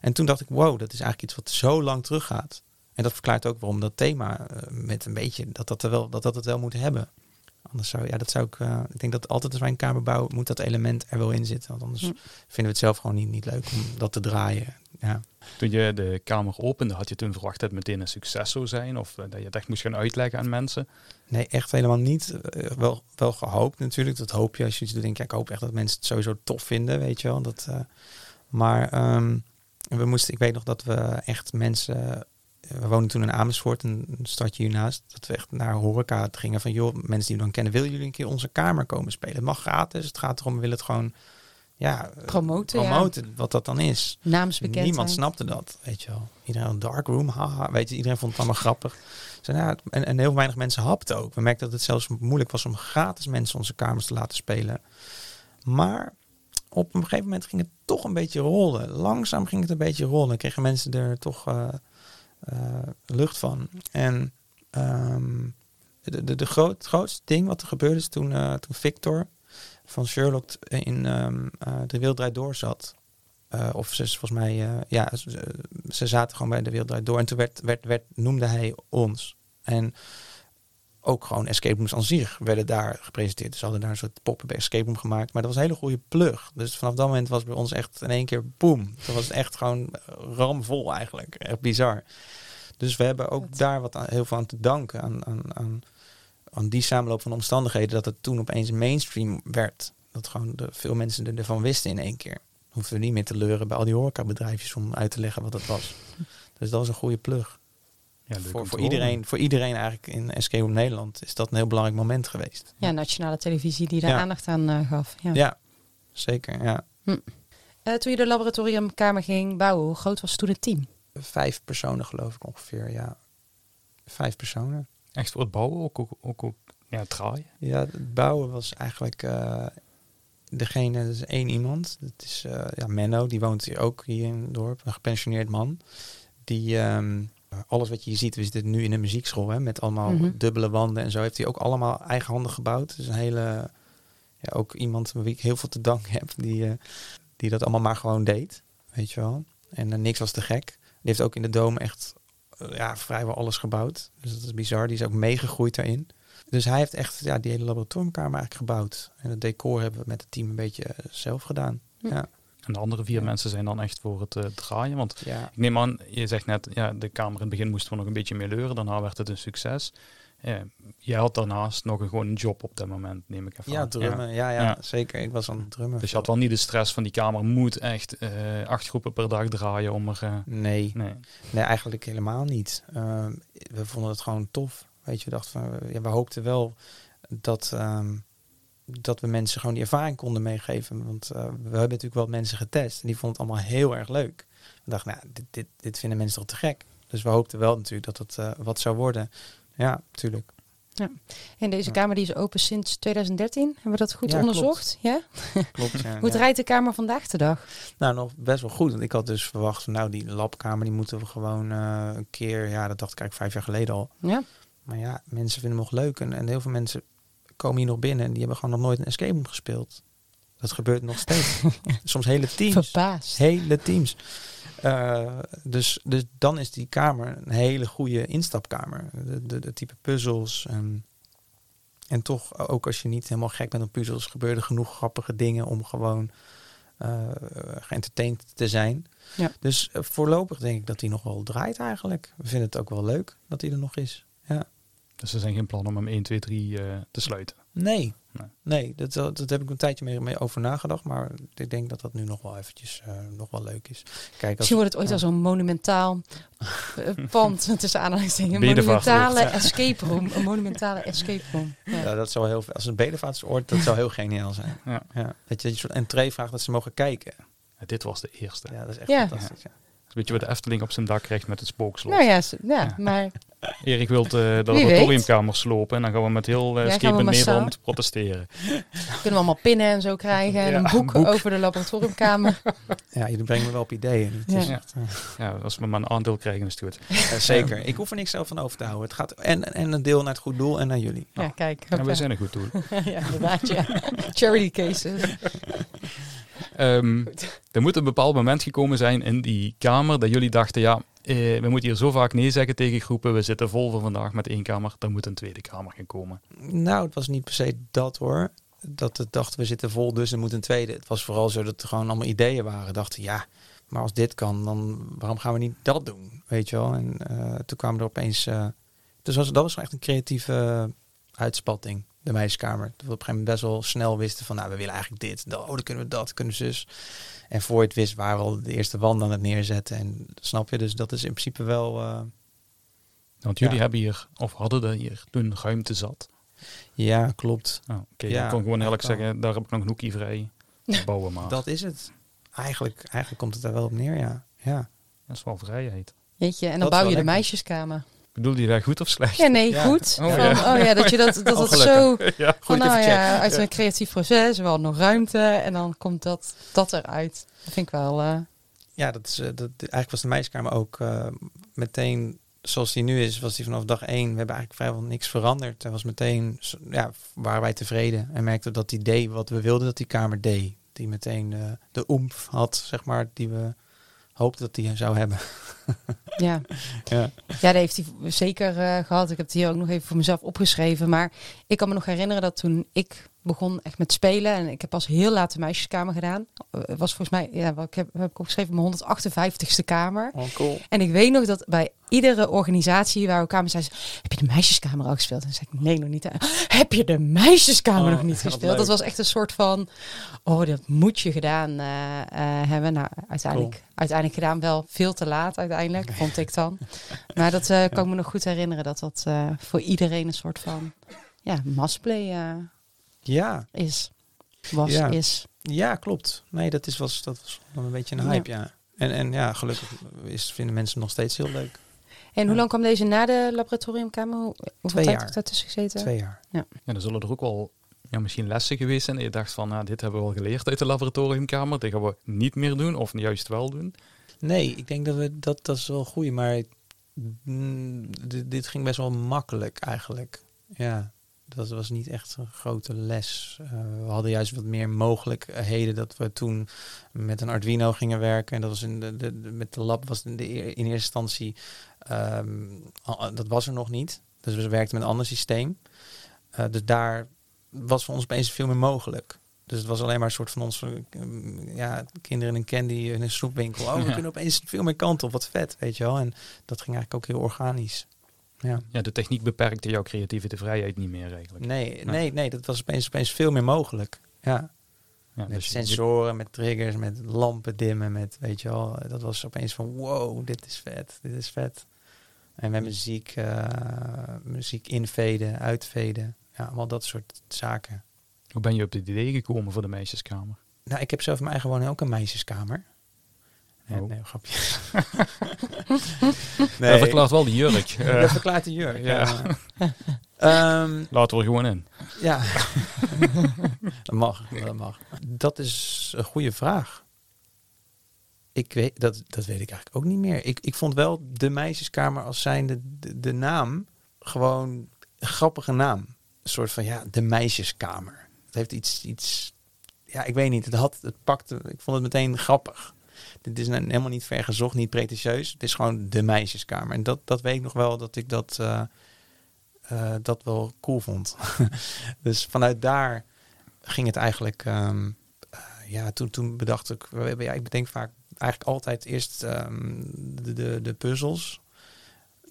En toen dacht ik, wow, dat is eigenlijk iets wat zo lang teruggaat. En dat verklaart ook waarom dat thema eh, met een beetje, dat dat, er wel, dat dat het wel moet hebben. Anders zou, ja, dat zou ik, eh, ik denk dat altijd als wij een kamer bouwen, moet dat element er wel in zitten. Want anders
Hm.
vinden we het zelf gewoon niet, niet leuk om dat te draaien. Ja.
Toen je de kamer opende, had je toen verwacht dat het meteen een succes zou zijn? Of eh, dat je het echt moest gaan uitleggen aan mensen?
Nee, echt helemaal niet. Eh, wel, wel gehoopt natuurlijk. Dat hoop je als je iets doet. Denk ik, ja, ik hoop echt dat mensen het sowieso tof vinden, weet je wel. Dat, eh, maar ehm, we moesten, ik weet nog dat we echt mensen... We woonden toen in Amersfoort, een stadje hiernaast. Dat we echt naar horeca gingen van... joh, mensen die we dan kennen, willen jullie een keer onze kamer komen spelen? Het mag gratis. Het gaat erom, we willen het gewoon... Ja,
Promoten, ja.
promoten wat dat dan is.
Naamsbekendheid.
Niemand snapte dat, weet je wel. Iedereen een dark room, haha. Weet je, iedereen vond het allemaal grappig. Dus, ja, en, en heel weinig mensen hapten ook. We merkten dat het zelfs moeilijk was om gratis mensen onze kamers te laten spelen. Maar op een gegeven moment ging het toch een beetje rollen. Langzaam ging het een beetje rollen. Kregen mensen er toch eh, lucht van. En ehm, de, de, de groot, het grootste ding wat er gebeurde is toen, eh, toen Victor van Sherlock in ehm eh, De Wereld Draait Door zat. Eh, of ze volgens mij, eh, ja, ze, ze zaten gewoon bij De Wereld Door. En toen werd, werd, werd, noemde hij ons. En ook gewoon escape rooms aan zich werden daar gepresenteerd. Dus ze hadden daar een soort pop-up escape room gemaakt. Maar dat was een hele goede plug. Dus vanaf dat moment was bij ons echt in één keer boom. Toen was echt gewoon ramvol eigenlijk. Echt bizar. Dus we hebben ook daar wat aan, heel veel aan te danken. Aan, aan, aan, aan die samenloop van omstandigheden. Dat het toen opeens mainstream werd. Dat gewoon de, veel mensen er- ervan wisten in één keer. Hoefden we niet meer te leuren bij al die horecabedrijfjes om uit te leggen wat het was. Dus dat was een goede plug.
Ja,
Voor, voor, iedereen, voor iedereen eigenlijk in Escape Room Nederland is dat een heel belangrijk moment geweest.
Ja, nationale televisie die daar
Ja.
aandacht aan eh, gaf. Ja.
Ja, zeker. Ja.
Eh, toen je de laboratoriumkamer ging bouwen, hoe groot was toen het team?
Vijf personen geloof ik ongeveer. Ja, vijf personen.
Echt voor het bouwen, ook, ook, ook, ook ja, het draaien.
Ja, het bouwen was eigenlijk eh, degene, dat is één iemand. Dat is eh, ja, Menno, die woont hier ook hier in het dorp, een gepensioneerd man. Die ehm, alles wat je hier ziet, we zitten nu in een muziekschool hè, met allemaal
Mhm.
dubbele wanden en zo. Heeft hij ook allemaal eigenhandig gebouwd. Dus een hele, ja, ook iemand waar ik heel veel te danken heb, die, eh, die dat allemaal maar gewoon deed. Weet je wel. En eh, niks was te gek. Die heeft ook in de Dome echt eh, ja, vrijwel alles gebouwd. Dus dat is bizar. Die is ook meegegroeid daarin. Dus hij heeft echt ja, die hele laboratoriumkamer eigenlijk gebouwd. En het decor hebben we met het team een beetje eh, zelf gedaan. Ja.
En de andere vier
Ja.
mensen zijn dan echt voor het eh, draaien. Want
ja.
ik neem aan, je zegt net, ja, de kamer in het begin moesten we nog een beetje meer leuren. Daarna werd het een succes. Jij had daarnaast nog een, gewoon een job op dat moment, neem ik even
Ja,
aan.
drummen. Ja, ja,
Ja.
zeker. Ik was aan het drummen.
Dus je had wel niet de stress van die kamer moet echt eh, acht groepen per dag draaien om er... eh,
Nee,
nee.
nee, eigenlijk helemaal niet. Ehm, we vonden het gewoon tof. Weet je, we dachten van, ja, we hoopten wel dat, ehm, dat we mensen gewoon die ervaring konden meegeven. Want eh, we hebben natuurlijk wel mensen getest en die vonden het allemaal heel erg leuk. We dachten, nou, dit, dit, dit vinden mensen toch te gek. Dus we hoopten wel natuurlijk dat het eh, wat zou worden. Ja, tuurlijk.
En deze
Ja.
kamer die is open sinds 2013. Hebben we dat goed
Ja,
onderzocht? Ja?
Klopt. Ja, *laughs*
Hoe
ja.
draait de kamer vandaag de dag?
Nou, nog best wel goed. Want ik had dus verwacht, van, nou, die labkamer die moeten we gewoon eh, een keer, ja, dat dacht ik eigenlijk vijf jaar geleden al.
Ja.
Maar ja, mensen vinden hem nog leuk. En, en heel veel mensen komen hier nog binnen en die hebben gewoon nog nooit een escape room gespeeld. Dat gebeurt nog steeds. *laughs* Soms hele teams.
Verbaasd.
Hele teams. Eh, dus, dus dan is die kamer een hele goede instapkamer. De, de, de type puzzels. En, en toch, ook als je niet helemaal gek bent op puzzels, gebeuren genoeg grappige dingen om gewoon geëntertained te zijn.
Ja.
Dus eh, voorlopig denk ik dat hij nog wel draait eigenlijk. We vinden het ook wel leuk dat hij er nog is. Ja.
Dus er zijn geen plannen om hem 1, 2, 3 eh, te sluiten.
Nee.
Nee.
Nee, dat, dat, dat heb ik een tijdje mee, mee over nagedacht. Maar ik denk dat dat nu nog wel eventjes eh, nog wel leuk is. Kijk, als,
Misschien wordt het ooit
ja.
al zo'n monumentaal eh, *laughs* pand tussen aanhalingstekens. Een monumentale escape room. Een monumentale escape room. Ja.
Ja, dat zou heel, als een bedevaartsoord, dat zou heel *laughs* geniaal zijn.
Ja.
Ja. Dat je een soort entree vraagt dat ze mogen kijken.
Ja, dit was de eerste.
Ja, dat is echt
Ja.
fantastisch. Ja.
Weet je wat de Efteling op zijn dak krijgt met het spookslot?
Nou ja, ja,
Ja.
maar *laughs*
Erik wil de, de
Wie
laboratoriumkamer slopen en dan gaan we met heel uh,
Ja, massaal?
Nederland protesteren. *laughs*
kunnen we allemaal pinnen en zo krijgen. En
Ja,
een boek,
een boek.
over de laboratoriumkamer. *laughs*
ja, jullie brengen me wel op ideeën. Het is
Ja.
echt, eh,
Ja, als we maar een aandeel krijgen is het goed.
zeker. Ik hoef er niks zelf van over te houden. Het gaat en, en een deel naar het goed doel en naar jullie.
Ja, kijk.
En zijn een goed doel.
ja, inderdaad, ja. Charity cases.
Ehm, *laughs* er moet een bepaald moment gekomen zijn in die kamer dat jullie dachten, ja, eh, we moeten hier zo vaak nee zeggen tegen groepen. We zitten vol voor vandaag met één kamer. Er moet een tweede kamer gaan komen.
Nou, het was niet per se dat hoor. Dat we dachten, we zitten vol, dus er moet een tweede. Het was vooral zo dat er gewoon allemaal ideeën waren. Dachten, ja, maar als dit kan, dan waarom gaan we niet dat doen? Weet je wel? En eh, toen kwamen er opeens... eh, dus was, dat was echt een creatieve uitspatting, de meisjeskamer. Dat we op een gegeven moment best wel snel wisten van, nou, we willen eigenlijk dit. Dan, oh, dan kunnen we dat, kunnen we zus. En voor je het wist, waren we al de eerste wand aan het neerzetten. En snap je? Dus dat is in principe wel... eh,
Want jullie
Ja.
hebben hier, of hadden er hier toen ruimte zat.
ja, klopt.
Oh, Oké,
Ja,
dan kan ik gewoon eerlijk
dat kan.
zeggen, daar heb ik nog een hoekje vrij. Bouwen maar. Dat,
Dat is het. Eigenlijk, eigenlijk komt het daar wel op neer, ja. Ja.
is wel vrijheid.
Jeetje, en dan
Dat
bouw je de
lekker.
meisjeskamer.
Bedoel je daar goed of slecht?
Ja, nee,
Ja.
goed.
Oh,
van,
ja.
oh ja, dat je dat, dat *laughs*
Oh,
het zo...
ja.
Van,
Goed,
nou ja, uit een creatief proces, wel nog ruimte. En dan komt dat, dat eruit. Dat vind ik wel... eh,
Ja, dat is, eh, dat, eigenlijk was de meisjeskamer ook eh, meteen zoals die nu is, was die vanaf dag één. We hebben eigenlijk vrijwel niks veranderd. Er was meteen, ja, waren wij tevreden en merkten dat die deed wat we wilden dat die kamer deed. Die meteen eh, de oemf had, zeg maar, die we hoopten dat die zou hebben. *laughs*
ja.
Ja.
ja, dat heeft hij zeker eh, gehad. Ik heb het hier ook nog even voor mezelf opgeschreven. Maar ik kan me nog herinneren dat toen ik begon echt met spelen. En ik heb pas heel laat de meisjeskamer gedaan. Eh, Het was volgens mij, ja, wat ik heb, heb ik opgeschreven, mijn 158ste kamer.
Oh, cool.
En ik weet nog dat bij iedere organisatie waar we kwamen, zei ze, heb je de meisjeskamer al gespeeld? En zei ik, nee, nog niet. *laughs* Heb je de meisjeskamer
Oh,
nog niet *laughs* gespeeld?
leuk.
Dat was echt een soort van, oh, dat moet je gedaan eh, eh, hebben. Nou, uiteindelijk, uiteindelijk gedaan, wel veel te laat uiteindelijk, vond ik dan. *laughs* Maar dat kan ik me nog goed herinneren, dat dat voor iedereen een soort van, ja, massplay eh,
Ja,
is. Was,
Ja.
is.
ja, klopt. Nee, dat, is, was, dat was wel een beetje een
Ja.
hype, ja. En, en ja, gelukkig is, vinden mensen nog steeds heel leuk.
En hoe
Ja.
lang kwam deze na de laboratoriumkamer? Hoe- Hoeveel
Twee
tijd
jaar.
heeft daartussen gezeten?
Twee jaar.
Ja, dan zullen er ook wel ja, misschien lessen geweest zijn. En je dacht van, nou, dit hebben we al geleerd uit de laboratoriumkamer. Dit gaan we niet meer doen of juist wel doen.
Nee, ik denk dat we dat, dat is wel goed. Maar mm, dit, dit ging best wel makkelijk eigenlijk. Ja, dat was niet echt een grote les. Eh, we hadden juist wat meer mogelijkheden dat we toen met een Arduino gingen werken. En dat was in de, de, de- met de lab was in, de, in eerste instantie, ehm, dat was er nog niet. Dus we werkten met een ander systeem. Eh, dus daar was voor ons opeens veel meer mogelijk. Dus het was alleen maar een soort van ons, eh, ja, kinderen in een candy in een snoepwinkel. Oh, we
Ja.
kunnen opeens veel meer kanten op, wat vet, weet je wel. En dat ging eigenlijk ook heel organisch. Ja.
Ja, de techniek beperkte jouw creatieve vrijheid niet meer eigenlijk.
Nee, nee, nee, dat was opeens, opeens veel meer mogelijk. Ja,
Ja,
met
dus je-
sensoren, met triggers, met lampen dimmen, met, weet je wel. Dat was opeens van, wow, dit is vet, dit is vet. En met muziek, eh, muziek inveden, uitveden. Ja, allemaal dat soort zaken.
Hoe ben je op dit idee gekomen voor de meisjeskamer?
Nou, ik heb zelf in mijn eigen woning ook een meisjeskamer. Nee,
Oh.
nee, grapje. *laughs*
Dat verklaart wel de jurk. *laughs*
Dat verklaart de jurk.
Ja.
Ja. *laughs* Ehm,
laten we er gewoon in.
ja. dat mag, dat mag. Dat is een goede vraag. Ik weet, dat, dat weet ik eigenlijk ook niet meer. Ik, ik vond wel de meisjeskamer als zijnde de, de naam gewoon een grappige naam. Een soort van, ja, de meisjeskamer. Het heeft iets, iets ja, ik weet niet. Het, had, het pakte, ik vond het meteen grappig. Dit is een- helemaal niet ver gezocht, niet pretentieus. Het is gewoon de meisjeskamer. En dat, dat weet ik nog wel dat ik dat, eh, eh, dat wel cool vond. *laughs* dus vanuit daar ging het eigenlijk. ehm, eh, ja, toen, toen bedacht ik. Ja, ik bedenk vaak eigenlijk altijd eerst ehm, de, de puzzels.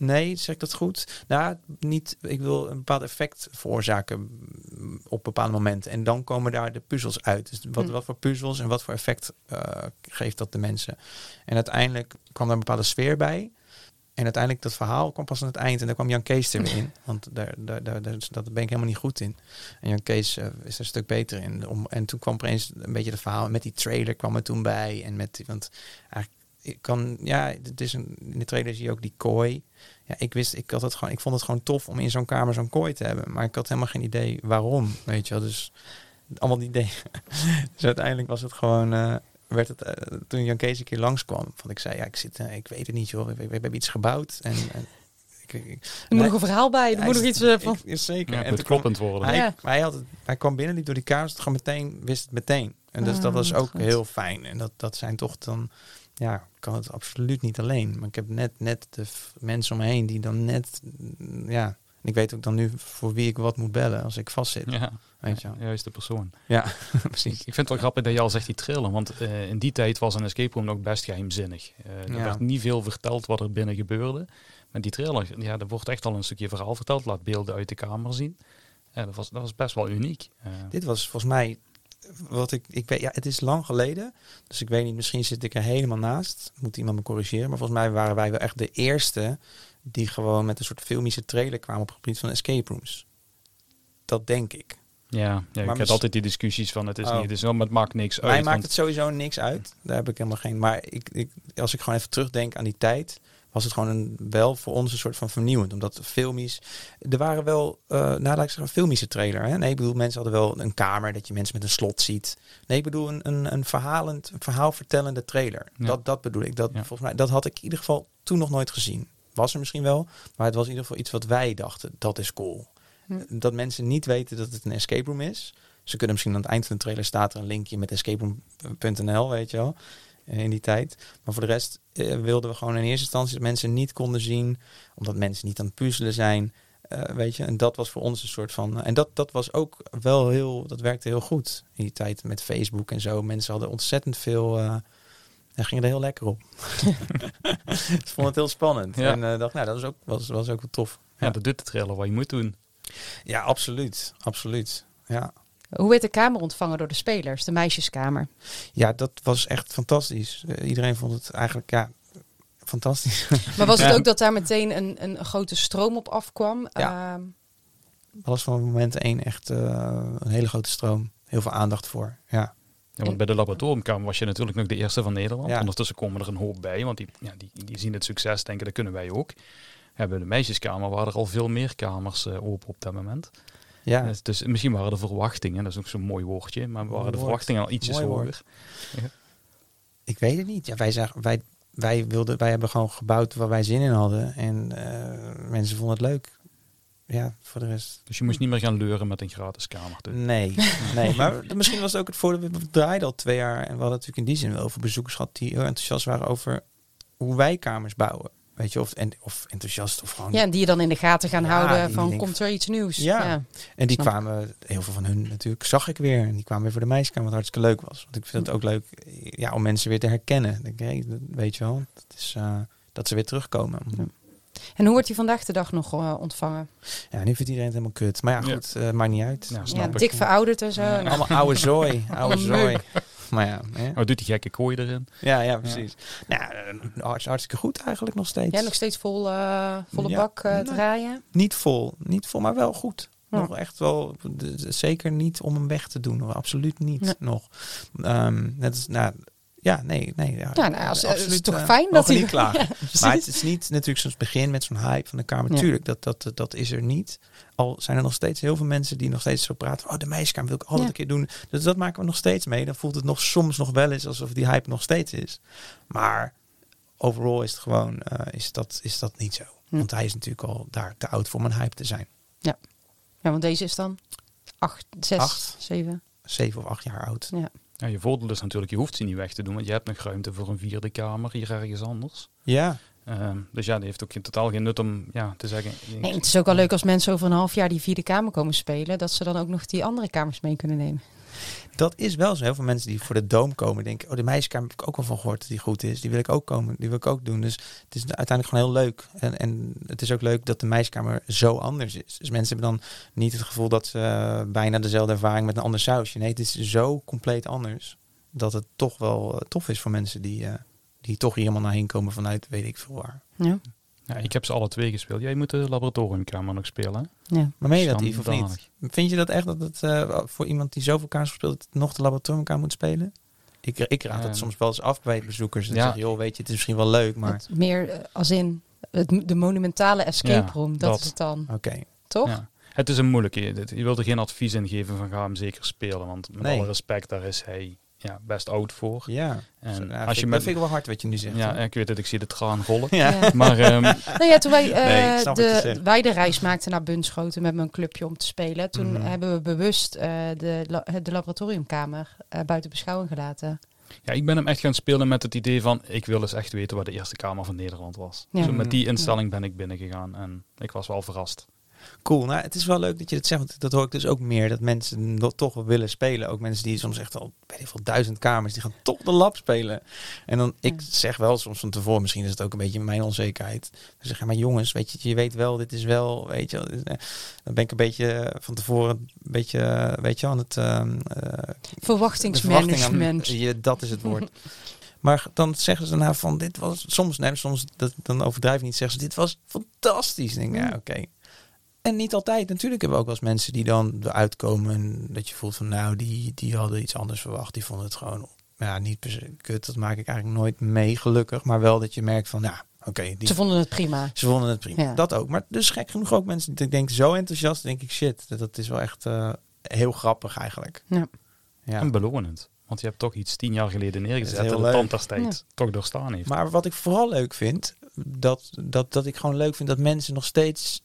Nee, zeg ik dat goed? Nou, niet. Ik wil een bepaald effect veroorzaken mm, op bepaalde momenten. En dan komen daar de puzzels uit. Dus wat,
Hm.
wat voor puzzels en wat voor effect eh, geeft dat de mensen? En uiteindelijk kwam daar een bepaalde sfeer bij. En uiteindelijk dat verhaal kwam pas aan het eind. En daar kwam Jan Kees er weer in. *laughs* Want daar, daar, daar, daar, dat ben ik helemaal niet goed in. En Jan Kees eh, is er een stuk beter in. Om, en toen kwam opeens een beetje het verhaal. Met die trailer kwam er toen bij. En met, want eigenlijk, ik kan, ja, het is een, in de trailer zie je ook die kooi. Ja, ik wist, ik had het gewoon, ik vond het gewoon tof om in zo'n kamer zo'n kooi te hebben. Maar ik had helemaal geen idee waarom, weet je wel. Dus allemaal die ideeën. *laughs* dus uiteindelijk was het gewoon, eh, werd het, eh, toen Jan Kees een keer langskwam, van ik zei, ja, ik zit, eh, ik weet het niet joh, we, we, we hebben iets gebouwd. En, en ik, ik,
Er moet nog een verhaal bij. Er
hij
moet nog
is-
iets van...
ik- zeker.
Ja,
en
het kloppend worden.
hij,
Ja.
hij, had het, hij kwam binnen, liep door die kamer, gewoon meteen, wist het meteen. En dus
Ah,
dat was ook
goed.
heel fijn. En dat, dat zijn toch dan, ja, kan het absoluut niet alleen. Maar ik heb net, net de mensen om me heen die dan net, mm, ja, ik weet ook dan nu voor wie ik wat moet bellen als ik vastzit.
Ja,
Weet je wel.
juist de persoon.
Ja, *laughs*
Ik,
precies.
ik vind het wel grappig dat je al zegt die trailer, want eh, in die tijd was een escape room nog best geheimzinnig. Eh, er
Ja.
werd niet veel verteld wat er binnen gebeurde. Maar die trailer, ja, er wordt echt al een stukje verhaal verteld. Laat beelden uit de kamer zien. Ja, dat, was, dat was best wel uniek. Eh,
Dit was volgens mij, wat ik, ik weet, ja, het is lang geleden. Dus ik weet niet, misschien zit ik er helemaal naast. Moet iemand me corrigeren. Maar volgens mij waren wij wel echt de eerste die gewoon met een soort filmische trailer kwamen op het gebied van escape rooms. Dat denk ik.
ja, ja ik heb altijd die discussies van het is
Oh.
niet, het is wel, maar het maakt niks
Mij
uit.
maakt
want-
het sowieso niks uit. Daar heb ik helemaal geen. Maar ik, ik, als ik gewoon even terugdenk aan die tijd, was het gewoon een, wel voor ons een soort van vernieuwend. Omdat filmisch. Er waren wel, eh nou laat ik zeggen, een filmische trailer. Hè? Nee, ik bedoel, mensen hadden wel een kamer dat je mensen met een slot ziet. Nee, ik bedoel een, een, een verhalend, een verhaalvertellende trailer.
Ja.
Dat, dat bedoel ik. Dat,
Ja.
volgens mij, dat had ik in ieder geval toen nog nooit gezien. Was er misschien wel, maar het was in ieder geval iets wat wij dachten, dat is cool.
Hm.
Dat mensen niet weten dat het een escape room is. Ze kunnen misschien aan het eind van de trailer staat er een linkje met escaperoom.nl, weet je wel, in die tijd. Maar voor de rest eh, wilden we gewoon in eerste instantie dat mensen niet konden zien, omdat mensen niet aan het puzzelen zijn, eh, weet je. En dat was voor ons een soort van, en dat, dat was ook wel heel, dat werkte heel goed in die tijd met Facebook en zo. Mensen hadden ontzettend veel, eh en gingen er heel lekker op. *laughs* *laughs* Ik vond het heel spannend.
Ja.
En eh, dacht, nou, dat was ook, was, was ook wel tof.
ja, dat doet de trailer wat je moet doen.
Ja, absoluut. Absoluut. Ja.
Hoe werd de kamer ontvangen door de spelers, de meisjeskamer?
ja, dat was echt fantastisch. Eh, iedereen vond het eigenlijk, ja, fantastisch. *laughs*
Maar was het ook dat daar meteen een, een grote stroom op afkwam?
Ja.
Ehm,
Alles van moment één echt eh, een hele grote stroom. Heel veel aandacht voor. Ja.
Ja, want bij de laboratoriumkamer was je natuurlijk nog de eerste van Nederland.
Ja.
Ondertussen komen er een hoop bij, want die, ja, die, die zien het succes, denken dat kunnen wij ook. Ja, bij de meisjeskamer waren er al veel meer kamers eh, open op dat moment.
Ja.
Dus, dus misschien waren de verwachtingen, dat is ook zo'n mooi woordje, maar waren
Mooi
de
woord.
verwachtingen al ietsjes hoger.
woord. Ik weet het niet. Ja, wij, zagen, wij, wij, wilden, wij hebben gewoon gebouwd waar wij zin in hadden. En eh, mensen vonden het leuk. Ja, voor de rest.
Dus je moest niet meer gaan leuren met een gratis kamer.
Nee, *laughs* nee. Maar misschien was het ook het voordeel. We draaiden al twee jaar. En we hadden natuurlijk in die zin wel over bezoekers gehad die heel enthousiast waren over hoe wij kamers bouwen. Weet je, of, en, of enthousiast of gewoon...
Ja, en die je dan in de gaten gaan
Ja,
houden van komt er iets nieuws.
Ja. En die
Snap
kwamen, heel veel van hun natuurlijk, zag ik weer. En die kwamen weer voor de meisjeskamer, wat hartstikke leuk was. Want ik vind het ook leuk ja, om mensen weer te herkennen. Denk, hey, weet je wel, dat, is, eh, dat ze weer terugkomen.
Ja. En hoe wordt die vandaag de dag nog eh, ontvangen?
Ja, nu vindt iedereen het helemaal kut. Maar ja,
Ja.
goed, eh, maakt niet uit.
Ja,
Ja,
snap ik.
dik verouderd en zo.
Ja.
Nou,
Allemaal oude *laughs* zooi, oude zooi. Maar ja, hè?
Oh, doet die gekke kooi erin?
ja, ja, precies. Nou, eh, hartst- hartstikke goed eigenlijk nog steeds.
Jij nog steeds vol, eh, volle
Ja.
bak eh,
Nee.
draaien?
Niet vol, niet vol, maar wel goed.
Ja.
Nog echt wel, zeker niet om hem weg te doen. hoor. Absoluut niet
Nee.
nog. Ehm net is, nou, ja, nee, nee. Ja,
Ja, nou, als,
eh,
het is toch
eh,
fijn dat hij-
niet. *laughs*
Ja,
maar het is niet natuurlijk het begin met zo'n hype van de Kamer.
Ja.
Tuurlijk, dat, dat, dat is er niet. Al zijn er nog steeds heel veel mensen die nog steeds zo praten. Oh, de meisjeskamer wil ik altijd
Ja.
een keer doen. Dus dat maken we nog steeds mee. Dan voelt het nog soms nog wel eens alsof die hype nog steeds is. Maar overal is het gewoon, eh, is, dat, is dat niet zo.
Hm.
Want hij is natuurlijk al daar te oud voor om een hype te zijn.
Ja, want deze is dan acht, zes,
Acht.
zeven.
Zeven of acht jaar oud.
Ja.
Ja, je voordeel is natuurlijk, je hoeft ze niet weg te doen, want je hebt nog ruimte voor een vierde kamer hier ergens anders.
Ja,
Ehm, dus ja, die heeft ook geen, totaal geen nut om ja, te zeggen.
Nee, het is ook wel leuk als mensen over een half jaar die vierde kamer komen spelen, dat ze dan ook nog die andere kamers mee kunnen nemen.
Dat is wel zo. Heel veel mensen die voor de Doom komen denken... oh, de meisjeskamer heb ik ook wel van gehoord dat die goed is. Die wil ik ook komen, die wil ik ook doen. Dus het is uiteindelijk gewoon heel leuk. En, en het is ook leuk dat de meisjeskamer zo anders is. Dus mensen hebben dan niet het gevoel dat ze eh, bijna dezelfde ervaring met een ander sausje. Nee, het is zo compleet anders. Dat het toch wel eh, tof is voor mensen die, eh, die toch hier helemaal naar heen komen vanuit weet ik veel waar.
Ja.
Ja, ik heb ze alle twee gespeeld. Jij moet de laboratoriumkamer nog spelen. hè?
Ja.
Maar meen je dat, Yves, of niet? Vind je dat echt dat het eh, voor iemand die zoveel kaars speelt... nog de laboratoriumkamer moet spelen? Ik, ik raad het
Ehm,
soms wel eens af bij bezoekers. En
ja.
zeg, joh, weet je, het is misschien wel leuk, maar...
Het meer eh, als in het, de monumentale escape
Ja,
room, dat,
dat.
is het dan,
Oké.
toch?
Ja. Het is een moeilijke. Dit- Je wilt er geen advies in geven van ga hem zeker spelen. Want met
Nee.
alle respect, daar is hij ja, best oud voor.
Ja.
En
ja,
als je
ik-
met,
Dat vind ik wel hard wat je nu zegt.
ja, ik weet het, ik zie de traan rollen.
ja.
Ja.
Maar ehm, *laughs*
Nou ja, toen wij eh,
Nee, wat je
de weidereis maakten naar Bunschoten met mijn clubje om te spelen, toen
Mhm.
hebben we bewust eh, de, de laboratoriumkamer eh, buiten beschouwing gelaten.
ja, ik ben hem echt gaan spelen met het idee van ik wil eens echt weten waar de eerste kamer van Nederland was.
Ja.
Zo met die
Mhm.
instelling ben ik binnengegaan en ik was wel verrast.
Cool. Nou, het is wel leuk dat je dat zegt. Want dat hoor ik dus ook meer. Dat mensen toch wel willen spelen. Ook mensen die soms echt al, weet ik veel, duizend kamers. Die gaan toch de lab spelen. En dan, ik zeg wel soms van tevoren. Misschien is het ook een beetje mijn onzekerheid. Dan zeg je, maar jongens, weet je, je weet wel, dit is wel, weet je. is, eh, Dan ben ik een beetje van tevoren, een beetje, eh, weet je, aan het... ehm, eh,
Verwachtingsmanagement.
Aan- je, dat is het woord. *laughs* maar dan zeggen ze daarna van dit was soms, nee, soms dat, dan overdrijf ik niet, zeggen ze dit was fantastisch. Dan denk ik, ja, oké. En niet altijd. Natuurlijk hebben we ook wel eens mensen die dan eruit komen en dat je voelt van nou, die, die hadden iets anders verwacht. Die vonden het gewoon, ja, niet per se kut. Dat maak ik eigenlijk nooit mee, gelukkig. Maar wel dat je merkt van, ja, oké, die
Ze vonden het prima.
ze vonden het prima.
Ja.
Dat ook. Maar dus gek genoeg ook mensen die ik denk zo enthousiast. denk ik shit, dat, dat is wel echt eh, heel grappig eigenlijk.
Ja.
Ja.
En belonend. Want je hebt toch iets tien jaar geleden neergezet en de
leuk.
tandartstijd toch doorstaan heeft.
Maar wat ik vooral leuk vind, dat, dat, dat ik gewoon leuk vind dat mensen nog steeds.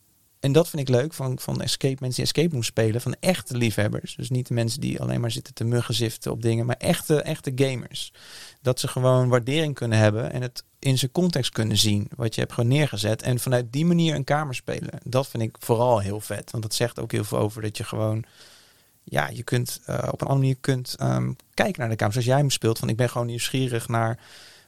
En dat vind ik leuk van, van escape, mensen die escape room spelen, van echte liefhebbers. Dus niet de mensen die alleen maar zitten te muggenziften op dingen, maar echte, echte gamers. Dat ze gewoon waardering kunnen hebben en het in zijn context kunnen zien, wat je hebt gewoon neergezet. En vanuit die manier een kamer spelen. Dat vind ik vooral heel vet. Want dat zegt ook heel veel over dat je gewoon ja, je kunt eh, op een andere manier kunt ehm, kijken naar de kamer. Zoals jij hem speelt, van ik ben gewoon nieuwsgierig naar,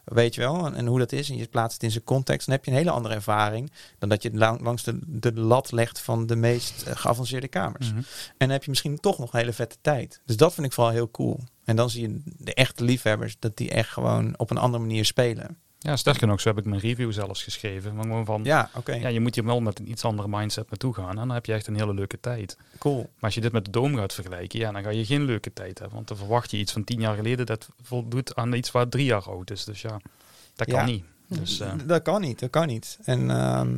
weet je wel, en, en hoe dat is. En je plaatst het in zijn context. Dan heb je een hele andere ervaring dan dat je het lang- langs de, de lat legt van de meest eh, geavanceerde kamers.
Mhm.
En dan heb je misschien toch nog een hele vette tijd. Dus dat vind ik vooral heel cool. En dan zie je de echte liefhebbers, dat die echt gewoon op een andere manier spelen.
Ja, sterker nog, zo heb ik mijn review zelfs geschreven. Van, gewoon van, ja.
Ja, oké,
je moet hier wel met een iets andere mindset naartoe gaan. En dan heb je echt een hele leuke tijd.
cool.
Maar als je dit met de Dome gaat vergelijken, ja, dan ga je geen leuke tijd hebben. Want dan verwacht je iets van tien jaar geleden dat voldoet aan iets waar drie jaar oud is. Dus ja, dat kan
Ja.
niet. Dus, eh,
Dat kan niet, dat kan niet. En ehm,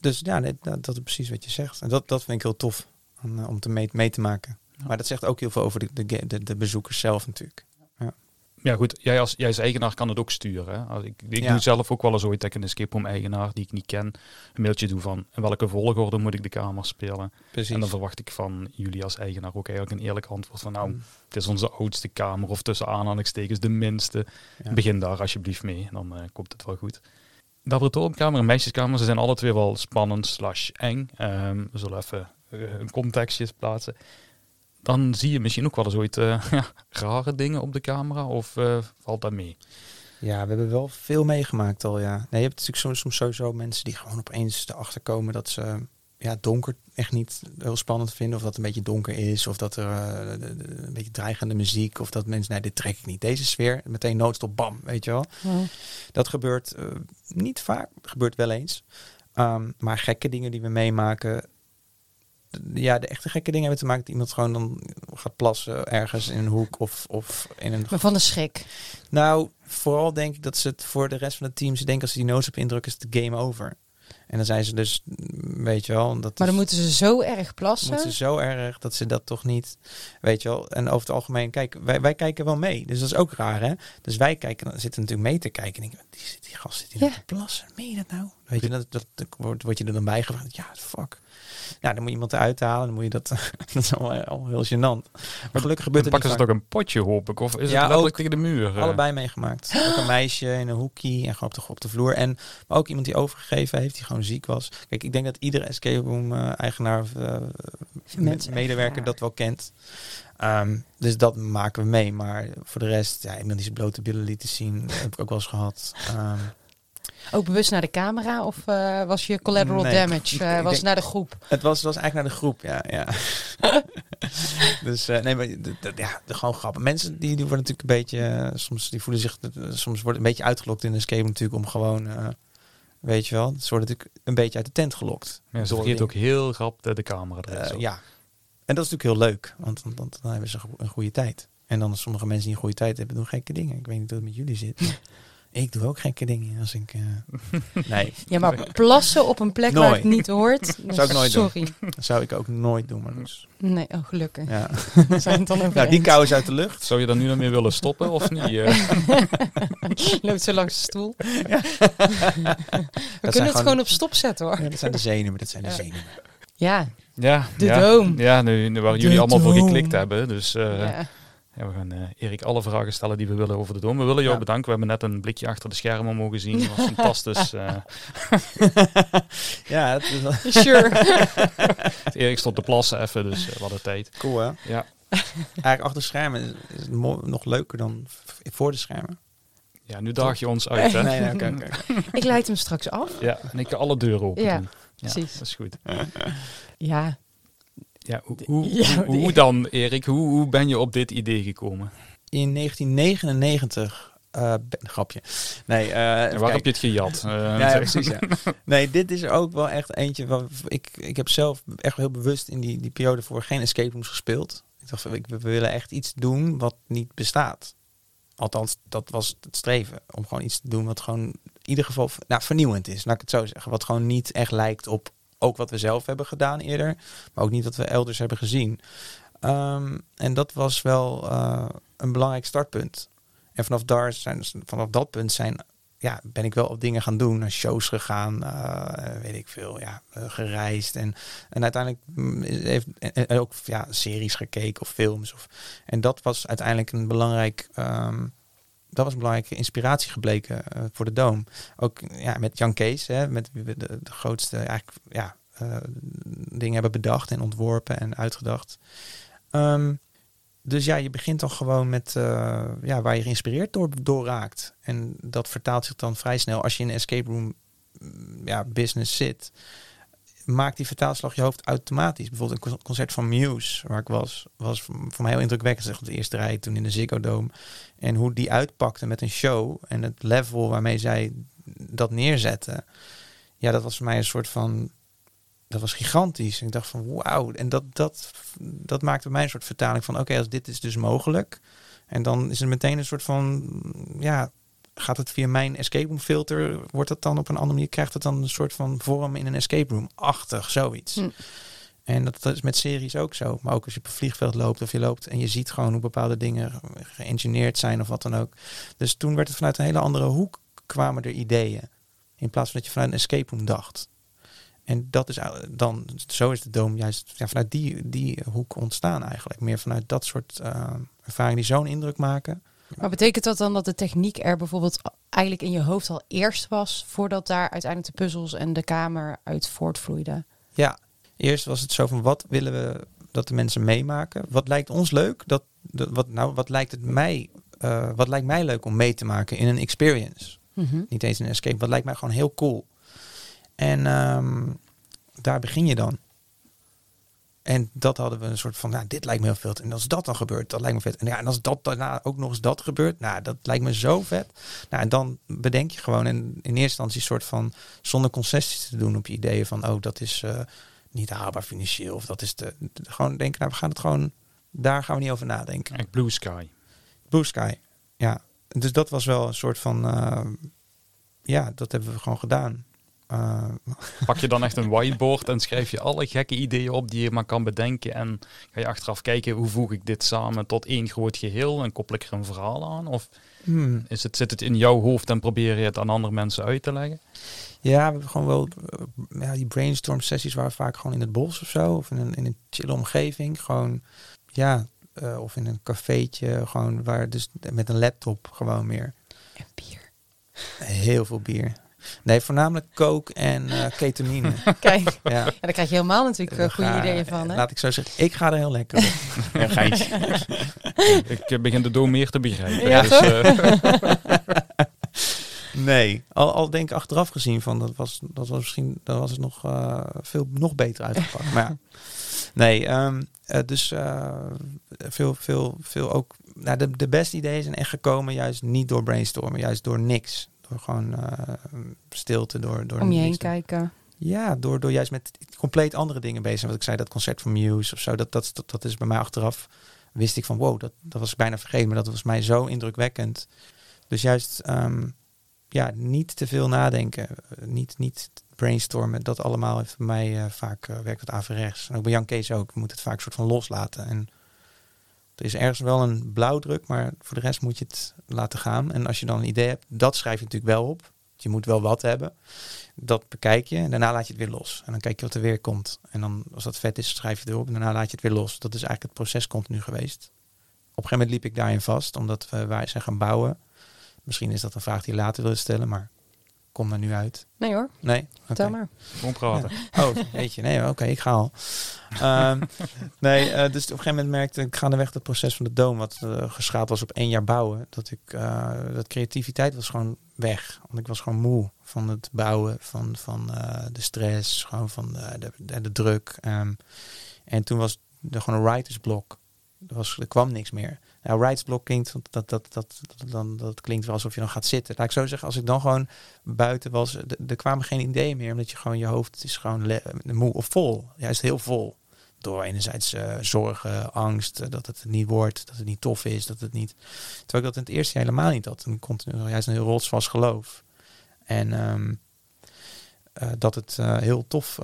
dus ja, nee, dat, dat is precies wat je zegt. En dat, dat vind ik heel tof om, eh, om te mee, mee te maken.
Ja.
Maar dat zegt ook heel veel over de, de, de bezoekers zelf natuurlijk.
Ja goed, jij als, jij als eigenaar kan het ook sturen. Hè? Ik ik
Ja.
doe zelf ook wel eens ooit dat ik een escape room eigenaar die ik niet ken, een mailtje doe van in welke volgorde moet ik de kamer spelen.
Precies.
En dan verwacht ik van jullie als eigenaar ook eigenlijk een eerlijk antwoord van nou,
Mm.
het is onze oudste kamer of tussen aanhalingstekens de minste.
Ja.
Begin daar alsjeblieft mee, dan eh, komt het wel goed. laboratoriumkamer en meisjeskamer, ze zijn alle twee wel spannend slash eng. Ehm, we zullen even uh, een contextje plaatsen. Dan zie je misschien ook wel eens ooit uh, *laughs* ja, rare dingen op de camera of uh, valt dat mee?
Ja, we hebben wel veel meegemaakt al, ja. Nee, je hebt natuurlijk soms, soms sowieso mensen die gewoon opeens erachter komen dat ze ja, donker echt niet heel spannend vinden. Of dat het een beetje donker is. Of dat er uh, een beetje dreigende muziek. Of dat mensen, nee, dit trek ik niet. Deze sfeer, meteen noodstop, bam, weet je wel. Ja. Dat gebeurt uh, niet vaak. gebeurt wel eens. Um, maar gekke dingen die we meemaken. Ja, de echte gekke dingen hebben te maken dat iemand gewoon dan gaat plassen ergens in een hoek of, of in een...
Maar van de schrik?
Nou, vooral denk ik dat ze het voor de rest van het team, ze denken als ze die noodstop indrukken, is het game over. En dan zijn ze dus, weet je wel. Dat
maar dan moeten ze zo erg plassen.
Moeten ze zo erg dat ze dat toch niet, weet je wel. En over het algemeen, kijk, wij, wij kijken wel mee. Dus dat is ook raar, hè. Dus wij kijken, dan zitten natuurlijk mee te kijken. En die, die gast zit hier ja. te plassen. Meen je dat nou? Weet je, dat, dat, dat wordt, word je er dan bij gevraagd. Ja, fuck. Nou, dan moet je iemand eruit halen. Dan moet je dat. *laughs* dat is al, al heel gênant. Maar gelukkig gebeurt
het. Pakken ze toch een potje, hoop ik? Of is
ja,
het ook tegen de muur? eh?
Allebei meegemaakt. *gasps* ook een meisje in een hoekie en gewoon op de, op de vloer. En maar ook iemand die overgegeven heeft, die gewoon ziek was. Kijk, ik denk dat iedere escape room uh, eigenaar of uh, medewerker dat wel kent. Um, dus dat maken we mee. Maar voor de rest, ja, iemand die zijn blote billen liet zien, heb ik ook wel eens gehad. Um,
ook bewust naar de camera of uh, was je collateral nee, damage? Uh, was denk, naar de groep?
Het was, was eigenlijk naar de groep, ja. ja. *laughs* dus uh, nee, maar ja, gewoon grappig. Mensen die, die worden natuurlijk een beetje, soms die voelen zich, soms wordt een beetje uitgelokt in de escape natuurlijk om gewoon, weet je wel, ze worden natuurlijk een beetje uit de tent gelokt.
Ja, ze vergeet ook heel grap de, de camera.
ja, en dat is natuurlijk heel leuk, want, want, want dan hebben ze een goede tijd. En dan sommige mensen die een goede tijd hebben, doen gekke dingen. Ik weet niet hoe het met jullie zit. *laughs* Ik doe ook gekke dingen als ik. Uh... *laughs* Nee.
Ja, maar plassen op een plek nooit. waar het niet hoort. *laughs*
Zou ik nooit
sorry.
doen. Dat zou ik ook nooit doen. Maar dus.
Nee, oh gelukkig.
Ja. *laughs*
zijn het dan
nou, die kou is uit de lucht.
Zou je dan nu dan meer willen stoppen of niet? Uh?
Loopt zo langs de stoel. Ja. We dat kunnen het gewoon op stop zetten hoor.
Ja, dat zijn de zenuwen. Dat zijn de zenuwen.
Ja.
Ja.
De
ja.
doom.
Ja, nu, nu waar jullie allemaal voor geklikt hebben. Dus. Uh, ja. Ja, we gaan uh, Erik alle vragen stellen die we willen over de Dom. We willen jou ja. bedanken. We hebben net een blikje achter de schermen mogen zien. Dat was *laughs* fantastisch. Uh.
ja, het is wel... *laughs*
Sure. *laughs*
Erik stond te plassen even, dus uh, we hadden tijd.
Cool hè?
Ja.
Eigenlijk achter de schermen is, is het nog leuker dan voor de schermen.
Ja, nu daag je ons uit hè?
nee, nee, okay, okay.
Ik leid hem straks af.
Ja, en ik kan alle deuren open
ja,
doen. Ja,
precies.
dat is goed.
Ja,
ja, hoe, hoe, ja, hoe, hoe dan, Erik? Hoe, hoe ben je op dit idee gekomen?
In 1999 uh, grapje. Nee, uh,
waar heb je het gejat? *laughs* Uh,
ja, ja, precies. Ja. Nee, dit is ook wel echt eentje waar ik, ik heb zelf echt heel bewust in die, die periode voor geen escape rooms gespeeld. Ik dacht, ik, we willen echt iets doen wat niet bestaat. Althans, dat was het streven. Om gewoon iets te doen wat gewoon in ieder geval nou, vernieuwend is. Laat ik het zo zeggen. Wat gewoon niet echt lijkt op ook wat we zelf hebben gedaan eerder, maar ook niet wat we elders hebben gezien. Um, en dat was wel uh, een belangrijk startpunt. En vanaf daar zijn, vanaf dat punt zijn, ja, ben ik wel op dingen gaan doen, naar shows gegaan, uh, weet ik veel, ja, uh, gereisd en, en uiteindelijk heeft en ook ja, series gekeken of films. Of, en dat was uiteindelijk een belangrijk. Um, dat was een belangrijke inspiratie gebleken uh, voor de Doom. Ook ja, met Jan Kees, hè, met de, de, de grootste eigenlijk, ja, uh, dingen hebben bedacht en ontworpen en uitgedacht. Um, dus ja, je begint dan gewoon met uh, ja, waar je geïnspireerd door, door raakt. En dat vertaalt zich dan vrij snel als je in een escape room ja, business zit. Maakt die vertaalslag je hoofd automatisch. Bijvoorbeeld een concert van Muse, waar ik was, was voor mij heel indrukwekkend. Zeg, de eerste rij toen in de Ziggo Dome. En hoe die uitpakte met een show en het level waarmee zij dat neerzetten. Ja, dat was voor mij een soort van dat was gigantisch. Ik dacht van wauw. En dat, dat, dat maakte mij een soort vertaling van oké, als dit is dus mogelijk. En dan is het meteen een soort van ja, gaat het via mijn escape room filter? Wordt het dan op een andere manier? Krijgt het dan een soort van vorm in een escape room? Achtig, zoiets. Hm. En dat, dat, is met series ook zo. Maar ook als je op een vliegveld loopt of je loopt en je ziet gewoon hoe bepaalde dingen geëngineerd zijn of wat dan ook. Dus toen werd het vanuit een hele andere hoek kwamen er ideeën. In plaats van dat je vanuit een escape room dacht. En dat is dan, zo is de Doom juist ja, vanuit die, die hoek ontstaan eigenlijk. Meer vanuit dat soort uh, ervaringen die zo'n indruk maken.
Maar betekent dat dan dat de techniek er bijvoorbeeld eigenlijk in je hoofd al eerst was, voordat daar uiteindelijk de puzzels en de kamer uit voortvloeiden?
Ja, eerst was het zo van wat willen we dat de mensen meemaken? Wat lijkt ons leuk? Dat, dat wat, nou, wat lijkt het mij, uh, wat lijkt mij leuk om mee te maken in een experience?
Mhm.
Niet eens een escape. Wat lijkt mij gewoon heel cool. En ehm, daar begin je dan. En dat hadden we een soort van, nou, dit lijkt me heel vet. En als dat dan gebeurt, dat lijkt me vet. En ja, en als dat daarna ook nog eens dat gebeurt, nou, dat lijkt me zo vet. Nou, en dan bedenk je gewoon en in eerste instantie een soort van, zonder concessies te doen op je ideeën van, oh, dat is uh, niet haalbaar financieel. Of dat is de, gewoon denken, nou, we gaan het gewoon, daar gaan we niet over nadenken.
Like Blue Sky.
Blue Sky, ja. Dus dat was wel een soort van, uh, ja, dat hebben we gewoon gedaan. Uh,
Pak je dan echt een whiteboard en schrijf je alle gekke ideeën op die je maar kan bedenken. En ga je achteraf kijken hoe voeg ik dit samen tot één groot geheel en koppel ik er een verhaal aan? Of
hmm.
is het, zit het in jouw hoofd en probeer je het aan andere mensen uit te leggen?
Ja, we hebben gewoon wel, ja, die brainstorm sessies waren vaak gewoon in het bos of zo. Of in een, in een chille omgeving. Gewoon, ja, uh, of in een cafeetje. Gewoon waar, dus met een laptop gewoon meer.
En bier.
Heel veel bier. Nee, voornamelijk coke en uh, *laughs* ketamine.
Kijk,
ja.
ja, daar krijg je helemaal natuurlijk uh, goede ideeën van. Hè?
Laat ik zo zeggen, ik ga er heel lekker op. *laughs* ja, geintje. *laughs*
ik begin de doom meer te begrijpen.
Ja,
dus, uh...
nee, al, al denk ik achteraf gezien van dat was, dat was misschien dat was het nog veel nog beter uitgepakt. maar ja. Nee, um, dus veel, veel, veel ook. Nou, de, de beste ideeën zijn echt gekomen juist niet door brainstormen, juist door niks. Gewoon uh, stilte, door, door
om je heen kijken.
Ja, door, door juist met compleet andere dingen bezig. Wat ik zei, dat concert van Muse of zo, dat, dat, dat, dat is bij mij achteraf. Wist ik van wow, dat, dat was ik bijna vergeten, maar dat was mij zo indrukwekkend. Dus juist, um, ja, niet te veel nadenken, niet, niet brainstormen. Dat allemaal heeft bij mij uh, vaak uh, werkt het averechts. En ook bij Jan Kees ook. Moet het vaak soort van loslaten. En er is ergens wel een blauwdruk, maar voor de rest moet je het laten gaan. En als je dan een idee hebt, dat schrijf je natuurlijk wel op. Je moet wel wat hebben. Dat bekijk je en daarna laat je het weer los. En dan kijk je wat er weer komt. En dan, als dat vet is, schrijf je het erop en daarna laat je het weer los. Dat is eigenlijk het proces continu geweest. Op een gegeven moment liep ik daarin vast, omdat we, wij zijn gaan bouwen. Misschien is dat een vraag die je later wil stellen, maar kom er nu uit.
Nee hoor.
Nee?
Vertel
Oké.
maar.
Praten.
Ja. Oh, weet je. Nee, oké, ik ga al. Um, nee, uh, dus op een gegeven moment merkte ik gaandeweg het proces van de Doom, wat uh, geschaald was op één jaar bouwen, dat ik, uh, dat creativiteit was gewoon weg. Want ik was gewoon moe van het bouwen, van, van de stress, gewoon van de, de, de druk. Um, en toen was er gewoon een writersblok. Er, was, er kwam niks meer. Nou, writersblok klinkt, dat, dat, dat, dat, dat, dat klinkt wel alsof je dan gaat zitten. Laat ik zo zeggen, als ik dan gewoon buiten was, er kwamen geen ideeën meer, omdat je gewoon je hoofd is gewoon moe of vol. Juist heel vol. Door enerzijds uh, zorgen, angst, uh, dat het niet wordt, dat het niet tof is, dat het niet. Terwijl ik dat in het eerste jaar helemaal niet had. Een continu, juist een heel rotsvast geloof. En um, uh, dat het heel tof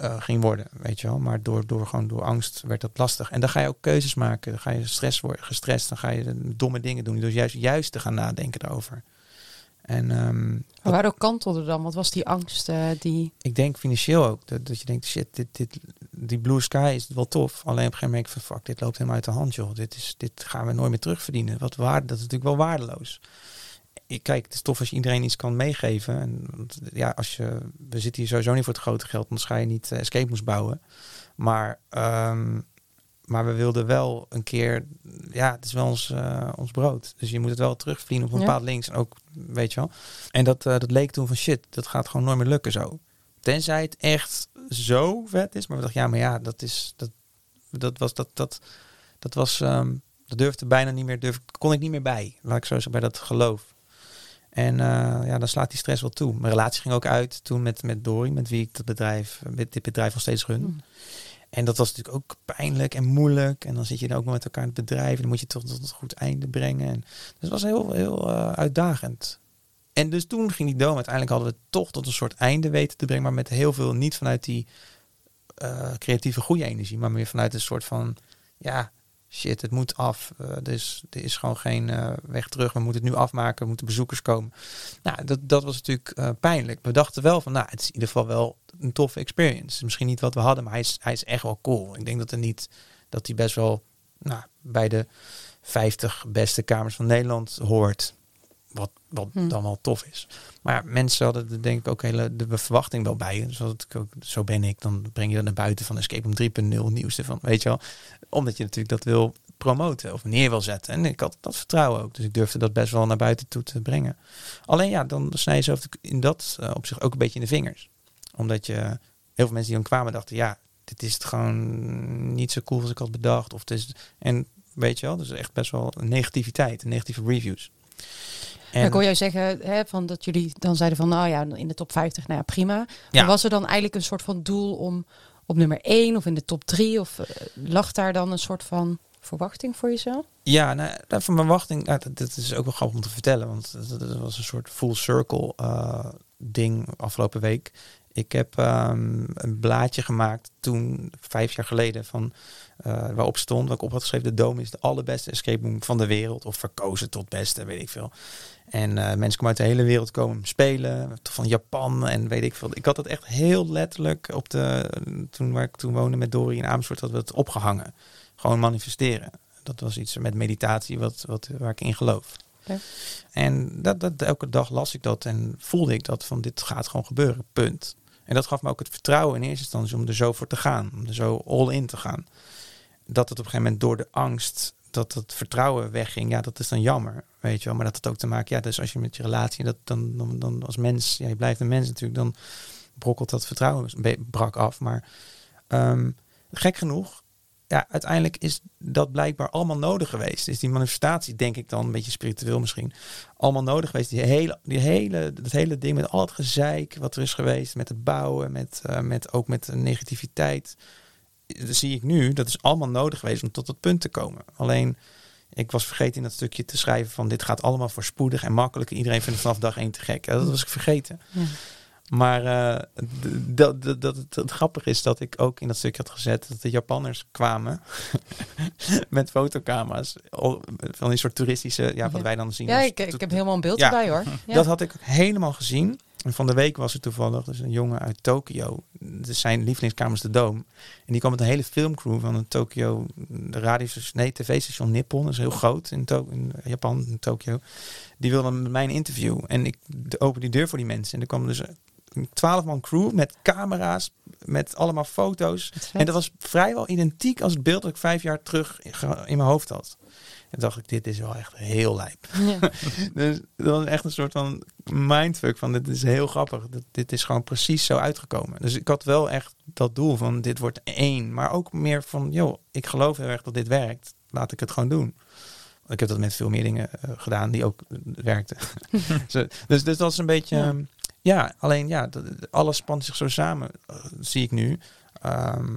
uh, ging worden, weet je wel. Maar door, door, gewoon door angst werd dat lastig. En dan ga je ook keuzes maken. Dan ga je stress worden, gestrest. Dan ga je domme dingen doen. Dus juist, juist te gaan nadenken daarover. En, um,
maar waardoor kantelde dan? Wat was die angst uh, die...
Ik denk financieel ook. Dat, dat je denkt, shit, dit, dit, die blue sky is wel tof. Alleen op een gegeven moment van, fuck, dit loopt helemaal uit de hand, joh. Dit, is, dit gaan we nooit meer terugverdienen. Wat waarde, dat is natuurlijk wel waardeloos kijk, het is tof als je iedereen iets kan meegeven. En ja, als je, we zitten hier sowieso niet voor het grote geld, anders ga je niet uh, escape moest bouwen. Maar, um, maar we wilden wel een keer, ja, het is wel ons, uh, ons brood. Dus je moet het wel terugverdienen op een
Ja.
bepaald links. En ook, weet je wel. En dat, uh, dat leek toen van shit, dat gaat gewoon nooit meer lukken zo. Tenzij het echt zo vet is. Maar we dachten, ja, maar ja, dat is, dat, dat was, dat, dat, dat was, um, dat durfde bijna niet meer, durf, kon ik niet meer bij. Laat ik zo zeggen, bij dat geloof. En uh, ja, dan slaat die stress wel toe. Mijn relatie ging ook uit toen met, met Dori, met wie ik dat bedrijf, met dit bedrijf nog steeds run.
Mm.
En dat was natuurlijk ook pijnlijk en moeilijk. En dan zit je dan ook nog met elkaar in het bedrijf. En dan moet je toch tot een goed einde brengen. En dus het was heel, heel uh, uitdagend. En dus toen ging die doom. Uiteindelijk hadden we het toch tot een soort einde weten te brengen. Maar met heel veel, niet vanuit die uh, creatieve goede energie. Maar meer vanuit een soort van, ja, shit, het moet af. Uh, dus er is gewoon geen uh, weg terug. We moeten het nu afmaken. Moeten bezoekers komen. Nou, dat, dat was natuurlijk uh, pijnlijk. We dachten wel van, nou, het is in ieder geval wel een toffe experience. Misschien niet wat we hadden, maar hij is, hij is echt wel cool. Ik denk dat er niet, dat hij best wel nou, bij de 50 beste kamers van Nederland hoort. Wat, wat
Hm.
dan wel tof is. Maar ja, mensen hadden er denk ik ook hele de verwachting wel bij. Ik ook, zo ben ik. Dan breng je dat naar buiten van Escape Room 3.0 nieuws ervan. Weet je wel. Omdat je natuurlijk dat wil promoten of neer wil zetten. En ik had dat vertrouwen ook. Dus ik durfde dat best wel naar buiten toe te brengen. Alleen ja, dan snij je zelf in dat uh, op zich ook een beetje in de vingers. Omdat je heel veel mensen die dan kwamen dachten, ja, dit is het gewoon niet zo cool als ik had bedacht. Of het is, en weet je wel, dus echt best wel negativiteit, negatieve reviews.
En, ik hoor jij zeggen hè, van dat jullie dan zeiden van nou ja, in de top 50, nou ja, prima.
Ja.
Was er dan eigenlijk een soort van doel om op nummer 1 of in de top 3? Of uh, lag daar dan een soort van verwachting voor jezelf?
Ja, nou, van mijn verwachting, nou, dat, dat, is ook wel grappig om te vertellen, want dat, dat was een soort full circle uh, ding afgelopen week. Ik heb um, een blaadje gemaakt toen, vijf jaar geleden, van, uh, waarop stond, waar ik op had geschreven, de Dome is de allerbeste escape room van de wereld, of verkozen tot beste, weet ik veel. En uh, mensen komen uit de hele wereld komen spelen, van Japan en weet ik veel. Ik had dat echt heel letterlijk op de, toen waar ik toen woonde met Dori in Amersfoort, had we het opgehangen. Gewoon manifesteren. Dat was iets met meditatie wat, wat, waar ik in geloof.
Ja.
En dat, dat, elke dag las ik dat en voelde ik dat van dit gaat gewoon gebeuren, punt. En dat gaf me ook het vertrouwen in eerste instantie om er zo voor te gaan, om er zo all in te gaan. Dat het op een gegeven moment door de angst, dat het vertrouwen wegging, ja, dat is dan jammer, weet je wel. Maar dat het ook te maken, ja, dus als je met je relatie, dat dan, dan, dan als mens, ja, je blijft een mens natuurlijk, dan brokkelt dat vertrouwen, brak af. Maar um, gek genoeg, ja, uiteindelijk is dat blijkbaar allemaal nodig geweest. Is die manifestatie, denk ik dan, een beetje spiritueel misschien, allemaal nodig geweest. Die hele, die hele, dat hele ding met al het gezeik wat er is geweest, met het bouwen, met, uh, met ook met negativiteit. Dat zie ik nu, dat is allemaal nodig geweest om tot dat punt te komen. Alleen, ik was vergeten in dat stukje te schrijven van dit gaat allemaal voorspoedig en makkelijk. Iedereen vindt het vanaf dag één te gek. Dat was ik vergeten.
Ja.
Maar uh, dat, dat, dat, het, grappige is dat ik ook in dat stukje had gezet dat de Japanners kwamen *laughs* met fotocamera's van die soort toeristische, ja, wat wij dan zien.
Ja, ik heb helemaal een beeld
Ja.
erbij hoor. Ja.
Dat had ik helemaal gezien. En van de week was er toevallig dus een jongen uit Tokio. Dus zijn lievelingskamer is de Doom. En die kwam met een hele filmcrew van een Tokio de radio, nee, tv-station Nippon. Dat is heel groot in, to in Japan, in Tokio. Die wilde met mij een interview. En ik opende die deur voor die mensen. En er kwam dus een twaalf man crew met camera's, met allemaal foto's. En dat was vrijwel identiek als het beeld dat ik vijf jaar terug in mijn hoofd had. En dacht ik, dit is wel echt heel lijp.
Ja. *laughs*
Dus dat was echt een soort van mindfuck van dit is heel grappig. Dit, dit is gewoon precies zo uitgekomen. Dus ik had wel echt dat doel van dit wordt één. Maar ook meer van, joh, ik geloof heel erg dat dit werkt. Laat ik het gewoon doen. Ik heb dat met veel meer dingen eh, gedaan die ook eh, werkten. *laughs* *laughs* Dus, dus dat is een beetje...
Ja.
ehm, ja, alleen ja, dat- alles spant zich zo samen, eh, zie ik nu. Ehm,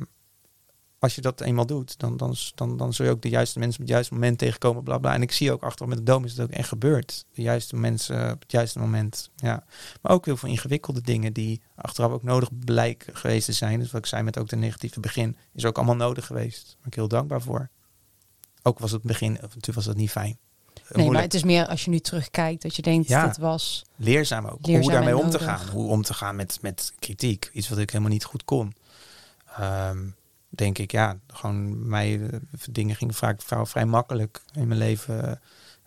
als je dat eenmaal doet, dan, dan, dan, dan zul je ook de juiste mensen op het juiste moment tegenkomen, bla bla. En ik zie ook achteraf met de dom is het ook echt gebeurd. De juiste mensen op het juiste moment. Ja. Maar ook heel veel ingewikkelde dingen die achteraf ook nodig blijken geweest te zijn. Dus wat ik zei met ook de negatieve begin, is ook allemaal nodig geweest. Daar ben ik heel dankbaar voor. Ook was het begin, natuurlijk was dat niet fijn.
Nee, maar het is meer als je nu terugkijkt dat je denkt,
Ja.
dit was...
leerzaam ook.
Leerzaam
hoe daarmee om te gaan. Hoe om te gaan met, met kritiek. Iets wat ik helemaal niet goed kon. Ehm, denk ik, ja, gewoon mij eh, dingen gingen vaak vrij, vrij makkelijk in mijn leven. eh,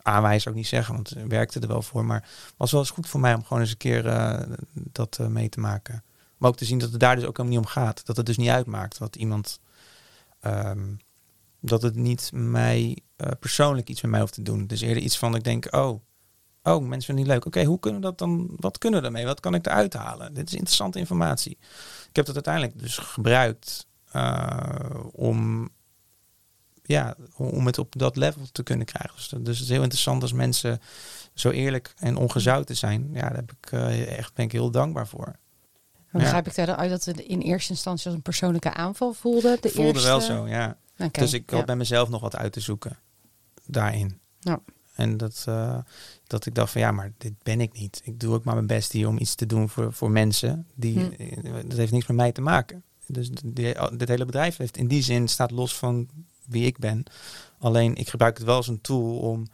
aanwijzen ook niet zeggen, want ik werkte er wel voor. Maar was wel eens goed voor mij om gewoon eens een keer eh, dat mee te maken. Maar ook te zien dat het daar dus ook helemaal niet om gaat. Dat het dus niet uitmaakt wat iemand. ehm, dat het niet mij persoonlijk iets met mij hoeft te doen. Dus eerder iets van ik denk, oh, oh, mensen vinden het niet leuk. Oké, hoe kunnen we dat dan? Wat kunnen we daarmee? Wat kan ik eruit halen? Dit is interessante informatie. Ik heb dat uiteindelijk dus gebruikt om, ja, om het op dat level te kunnen krijgen. Dus, dus het is heel interessant als mensen zo eerlijk en ongezouten zijn. Ja, daar heb ik, eh, echt, ben ik heel dankbaar voor.
Dan begrijp ik daaruit dat het in eerste instantie als een persoonlijke aanval voelde. De
voelde
eerste...
wel zo, ja. Dus ik
ja.
had bij mezelf nog wat uit te zoeken daarin.
Ja.
En dat, eh, dat ik dacht van ja, maar dit ben ik niet. Ik doe ook maar mijn best hier om iets te doen voor, voor mensen. Die,
Hm.
eh, Dat heeft niks met mij te maken. Dus die, dit hele bedrijf heeft in die zin staat los van wie ik ben. Alleen ik gebruik het wel als een tool om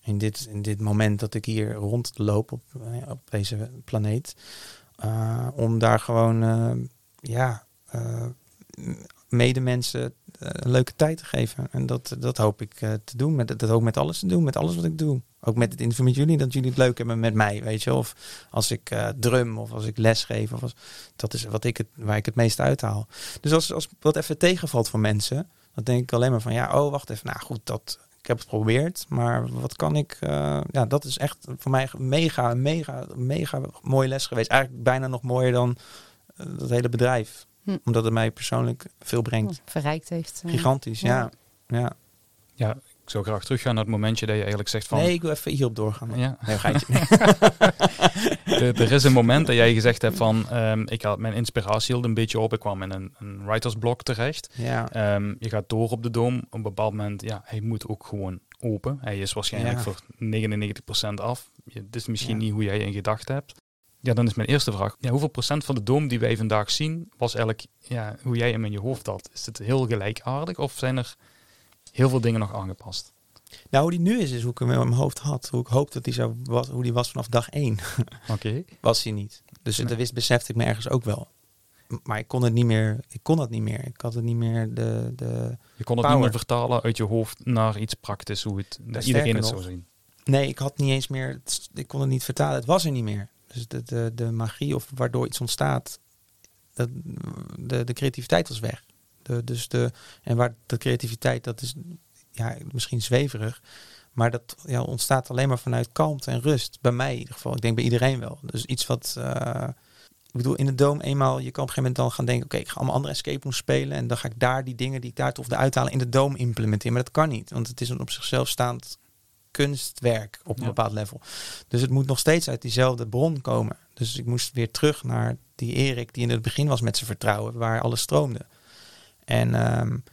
in dit, in dit moment dat ik hier rondloop op, eh, op deze planeet. eh, om daar gewoon eh, ja, eh, medemensen een leuke tijd te geven. En dat, dat hoop ik te doen. Met, dat hoop ik met alles te doen. Met alles wat ik doe. Ook met het interview met jullie. Dat jullie het leuk hebben met mij. Weet je. Of als ik drum. Of als ik les geef. Of als, dat is wat ik het, waar ik het meest uithaal. Dus als, als wat even tegenvalt voor mensen. Dan denk ik alleen maar van ja, oh wacht even. Nou goed, dat, ik heb het geprobeerd, maar wat kan ik? Uh, ja, dat is echt voor mij mega, mega, mega mooie les geweest. Eigenlijk bijna nog mooier dan dat hele bedrijf. Hm. Omdat het mij persoonlijk veel brengt.
verrijkt heeft.
Uh, Gigantisch, ja. ja.
ja. ik zou graag teruggaan naar het momentje dat je eigenlijk zegt van...
Nee, ik wil even hierop doorgaan.
Ja. Nee, *laughs* er is een moment dat jij gezegd hebt van... Um, ik had mijn inspiratie hield een beetje op. Ik kwam in een, een writersblok terecht.
Ja.
Um, je gaat door op de doom. Op een bepaald moment, ja, hij moet ook gewoon open. Hij is waarschijnlijk ja. voor 99% af. Dit is misschien niet hoe jij in gedachten hebt. Ja, dan is mijn eerste vraag. Ja, hoeveel procent van de doom die wij vandaag zien, was eigenlijk ja, hoe jij hem in je hoofd had? Is het heel gelijkaardig of zijn er heel veel dingen nog aangepast?
Nou, hoe die nu is, is hoe ik hem in mijn hoofd had. Hoe ik hoopte dat hij zo was, hoe die was vanaf dag één. *laughs*
Oké.
was hij niet. Dus nee. dat wist, besefte ik me ergens ook wel. Maar ik kon het niet meer. Ik kon dat niet meer. Ik had het niet meer de. de
je kon het niet meer vertalen uit je hoofd naar iets praktisch, hoe het dat iedereen het zou zien.
Nee, ik had niet eens meer. Ik kon het niet vertalen. Het was er niet meer. Dus de, de, de magie of waardoor iets ontstaat, dat, de, de creativiteit was weg. De, dus de, en waar de creativiteit, dat is ja, misschien zweverig. Maar dat ja, ontstaat alleen maar vanuit kalmte en rust. Bij mij in ieder geval. Ik denk bij iedereen wel. Dus iets wat. Uh, ik bedoel, in de Doom eenmaal, je kan op een gegeven moment dan gaan denken: oké, ik ga allemaal andere escape rooms spelen. En dan ga ik daar die dingen die ik daar hoefde uithalen in de Doom implementeren. Maar dat kan niet, want het is een op zichzelf staand kunstwerk op een ja. bepaald level. Dus het moet nog steeds uit diezelfde bron komen. Dus ik moest weer terug naar die Erik die in het begin was met zijn vertrouwen, waar alles stroomde. En, um,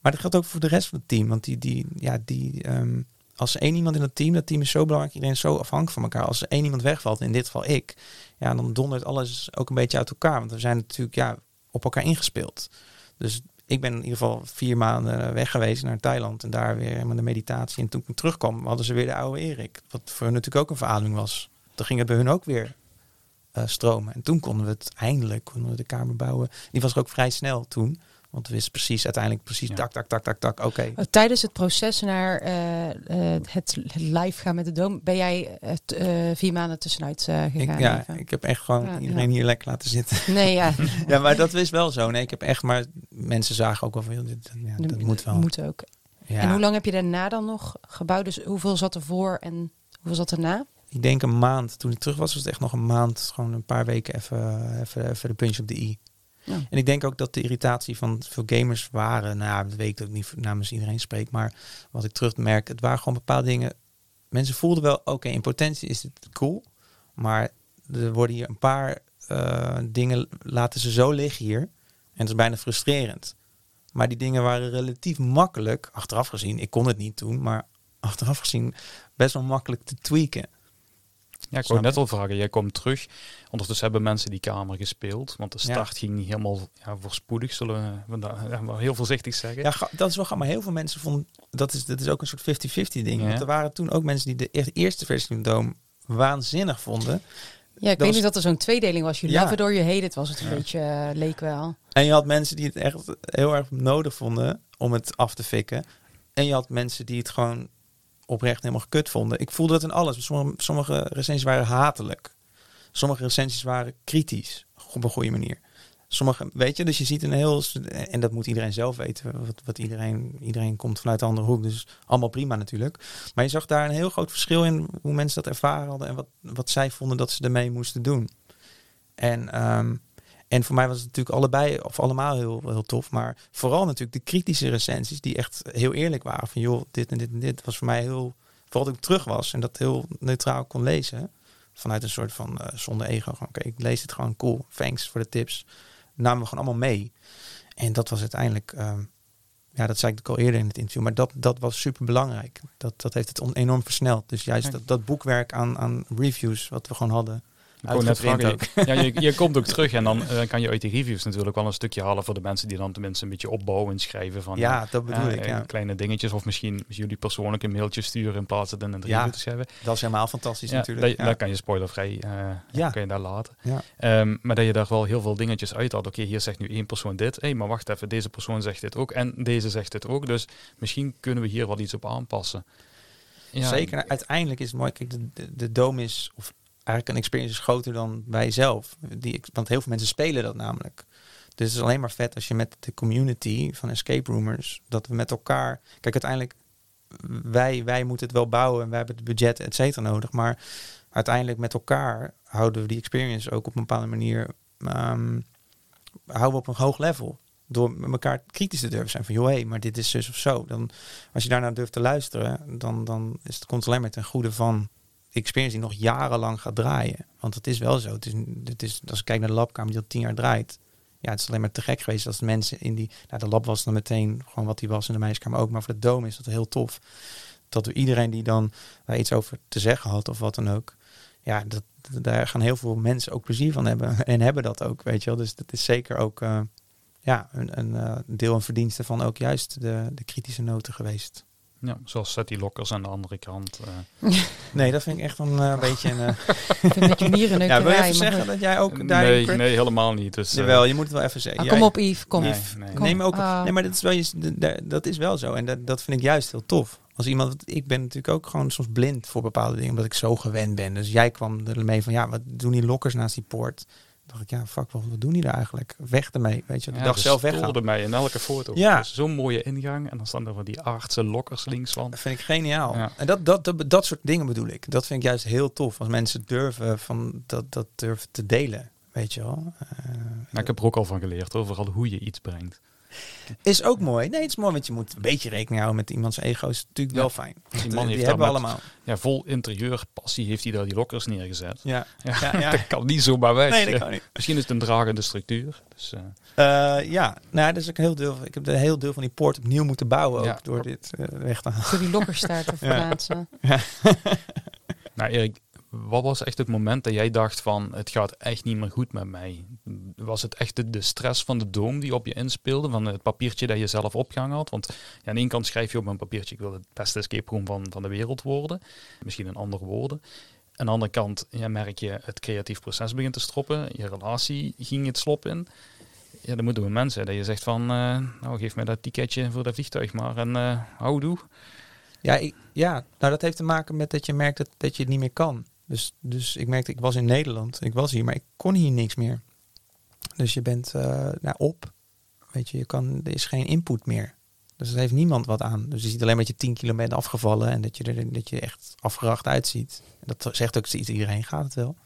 maar dat geldt ook voor de rest van het team. Want die, die, ja, die, um, als er één iemand in het team, dat team is zo belangrijk, iedereen is zo afhankelijk van elkaar. Als er één iemand wegvalt, in dit geval ik, ja, dan dondert alles ook een beetje uit elkaar. Want we zijn natuurlijk ja, op elkaar ingespeeld. Dus ik ben in ieder geval vier maanden weg geweest naar Thailand en daar weer helemaal de meditatie. En toen ik terugkwam, hadden ze weer de oude Erik. Wat voor hun natuurlijk ook een verademing was. Dan ging het bij hun ook weer uh, stromen. En toen konden we het eindelijk, konden we de kamer bouwen. Die was er ook vrij snel toen. Want we wisten precies uiteindelijk precies ja. tak, tak, tak, tak, tak. Oké. Okay.
Tijdens het proces naar uh, uh, het live gaan met de doom, ben jij uh, vier maanden tussenuit gegaan?
Ik, ja, even. ik heb echt gewoon ja, iedereen ja. hier lekker laten zitten. *laughs*
Nee, ja. *laughs*
ja, maar dat is wel zo. Nee, ik heb echt, maar mensen zagen ook wel. Dit, ja, dat de, moet wel.
Moet ook. En hoe lang heb je daarna dan nog gebouwd? Dus hoeveel zat er voor en hoeveel zat er na?
Ik denk een maand. Toen ik terug was, was het echt nog een maand. Gewoon een paar weken even, even, even de punch op de i. Ja. En ik denk ook dat de irritatie van veel gamers waren, nou dat weet ik ook niet namens iedereen spreek, maar wat ik terugmerk, het waren gewoon bepaalde dingen. Mensen voelden wel, oké, in potentie is het cool, maar er worden hier een paar uh, dingen, laten ze zo liggen hier. En het is bijna frustrerend. Maar die dingen waren relatief makkelijk, achteraf gezien, ik kon het niet doen, maar achteraf gezien best wel makkelijk te tweaken.
Ja, ik wou net al vragen. Jij komt terug. Ondertussen hebben mensen die kamer gespeeld. Want de start ging niet helemaal ja, voorspoedig, zullen we ja, maar heel voorzichtig zeggen.
Ja, dat is wel gaaf. Maar heel veel mensen vonden... Dat is, dat is ook een soort 50-50 ding. Ja. Want er waren toen ook mensen die de eerste versie van Dome waanzinnig vonden.
Ja, ik dat weet niet dat er zo'n tweedeling was. Je ja. love it or you hate it was het een ja. beetje, uh, leek wel.
En je had mensen die het echt heel erg nodig vonden om het af te fikken. En je had mensen die het gewoon oprecht helemaal kut vonden. Ik voelde dat in alles. Sommige, sommige recensies waren hatelijk. Sommige recensies waren kritisch. Op een goede manier. Sommige, weet je, dus je ziet een heel. En dat moet iedereen zelf weten. Wat, wat iedereen, iedereen komt vanuit de andere hoek. Dus allemaal prima natuurlijk. Maar je zag daar een heel groot verschil in hoe mensen dat ervaren hadden. En wat, wat zij vonden dat ze ermee moesten doen. En um, en voor mij was het natuurlijk allebei of allemaal heel, heel tof. Maar vooral natuurlijk de kritische recensies die echt heel eerlijk waren. Van joh, dit en dit en dit was voor mij heel... Vooral dat ik terug was en dat heel neutraal kon lezen. Vanuit een soort van uh, zonder ego. Oké, okay, ik lees het gewoon cool. Thanks voor de tips. Namen we gewoon allemaal mee. En dat was uiteindelijk... Uh, ja, dat zei ik al eerder in het interview. Maar dat, dat was super belangrijk. Dat, dat heeft het enorm versneld. Dus juist dat, dat boekwerk aan, aan reviews wat we gewoon hadden
Net vragen, *laughs* je, ja, je, je, komt ook *laughs* terug en dan uh, kan je uit die reviews natuurlijk wel een stukje halen voor de mensen die dan tenminste een beetje opbouwen en schrijven van
ja, dat bedoel ik. Ja.
Kleine dingetjes of misschien jullie persoonlijk een mailtje sturen in plaats van een review te schrijven.
Dat is helemaal fantastisch natuurlijk.
Dat, Daar kan je spoilervrij uh,
ja.
kan je daar laten. Um, maar dat je daar wel heel veel dingetjes uit had. Oké, hier zegt nu één persoon dit. Hé, hey, maar wacht even, deze persoon zegt dit ook en deze zegt dit ook. Dus misschien kunnen we hier wel iets op aanpassen.
Ja. Zeker. Uiteindelijk is het mooi. Kijk, de, de, de dome is, of eigenlijk een experience is groter dan wij zelf. Die, want heel veel mensen spelen dat namelijk. Dus het is alleen maar vet als je met de community van escape roomers, dat we met elkaar. Kijk, uiteindelijk, wij, wij moeten het wel bouwen en wij hebben het budget, et cetera, nodig. Maar uiteindelijk met elkaar houden we die experience ook op een bepaalde manier. Um, houden we op een hoog level. Door met elkaar kritisch te durven zijn van joh, hé, maar dit is zus of zo. Dan, als je daarna durft te luisteren, dan, dan is het, komt alleen maar ten goede van experience die nog jarenlang gaat draaien. Want het is wel zo. Het is, het is, als ik kijk naar de labkamer die al tien jaar draait. Ja, het is alleen maar te gek geweest als mensen in die... Nou, de lab was dan meteen gewoon wat die was in de meisjeskamer ook. Maar voor de dome is dat heel tof. Dat er iedereen die dan daar iets over te zeggen had of wat dan ook. Ja, dat, daar gaan heel veel mensen ook plezier van hebben. *laughs* En hebben dat ook, weet je wel. Dus dat is zeker ook uh, ja, een, een uh, deel en verdienste van ook juist de, de kritische noten geweest.
Ja, zoals zet die lokkers aan de andere kant. Uh. *laughs*
nee, dat vind ik echt een uh, beetje een... *laughs* Uh...
een beetje.
Ja, wil je even zeggen dat jij ook daar...
Nee, nee, helemaal niet. Dus,
Jawel, je moet het wel even zeggen.
Ah, kom op Yves, kom.
Nee, nee. Kom. nee, maar, ook, oh. nee maar dat is, wel, dat is wel zo. En dat, dat vind ik juist heel tof. Als iemand, ik ben natuurlijk ook gewoon soms blind voor bepaalde dingen, omdat ik zo gewend ben. Dus jij kwam ermee van, ja, wat doen die lokkers naast die poort? Dacht ik, ja, fuck, wat, doen die daar eigenlijk? Weg ermee, weet je. De ja, dag zelf weggaan.
mij in elke foto. Ja. Zo'n mooie ingang. En dan staan er van die aardse lokkers links van.
Dat vind ik geniaal. Ja. En dat, dat, dat, dat soort dingen bedoel ik. Dat vind ik juist heel tof. Als mensen durven van dat, dat durven te delen, weet je wel. Uh,
ik heb er ook al van geleerd, overal hoe je iets brengt.
Is ook mooi. Nee, het is mooi, want je moet een beetje rekening houden met iemands ego. Is natuurlijk wel fijn.
Die man heeft hebben allemaal. Ja, vol interieur passie heeft hij daar die lokkers neergezet.
Ja, ja. *laughs* ja,
dat kan niet zomaar weg.
Nee, dat kan niet.
Misschien is het een dragende structuur. Dus, uh.
Uh, ja, nou, dat is ook een heel deel. Ik heb een heel deel van die poort opnieuw moeten bouwen ook door dit uh, weg te halen.
Door die lokkerstaart te *laughs* verplaatsen. Ja. *laughs*
nou, Erik, wat was echt het moment dat jij dacht van het gaat echt niet meer goed met mij? Was het echt de, stress van de doom die op je inspeelde, van het papiertje dat je zelf opgehangen had? Want ja, aan de kant schrijf je op een papiertje, ik wil het beste escape room van, van de wereld worden. Misschien in andere woorden. Aan de andere kant ja, merk je het creatief proces begint te stroppen. Je relatie ging het slop in. Ja, dan moeten we mensen dat je zegt van, uh, nou geef mij dat ticketje voor dat vliegtuig maar en uh, houdoe.
Ja, ik, ja, nou dat heeft te maken met dat je merkt dat, dat je het niet meer kan. Dus, dus ik merkte, ik was in Nederland, ik was hier, maar ik kon hier niks meer. Dus je bent uh, nou, op, weet je, je kan, er is geen input meer. Dus er heeft niemand wat aan. Dus je ziet alleen maar dat je 10 kilometer afgevallen en dat je er dat je echt afgeracht uitziet. Dat zegt ook iedereen, gaat het wel?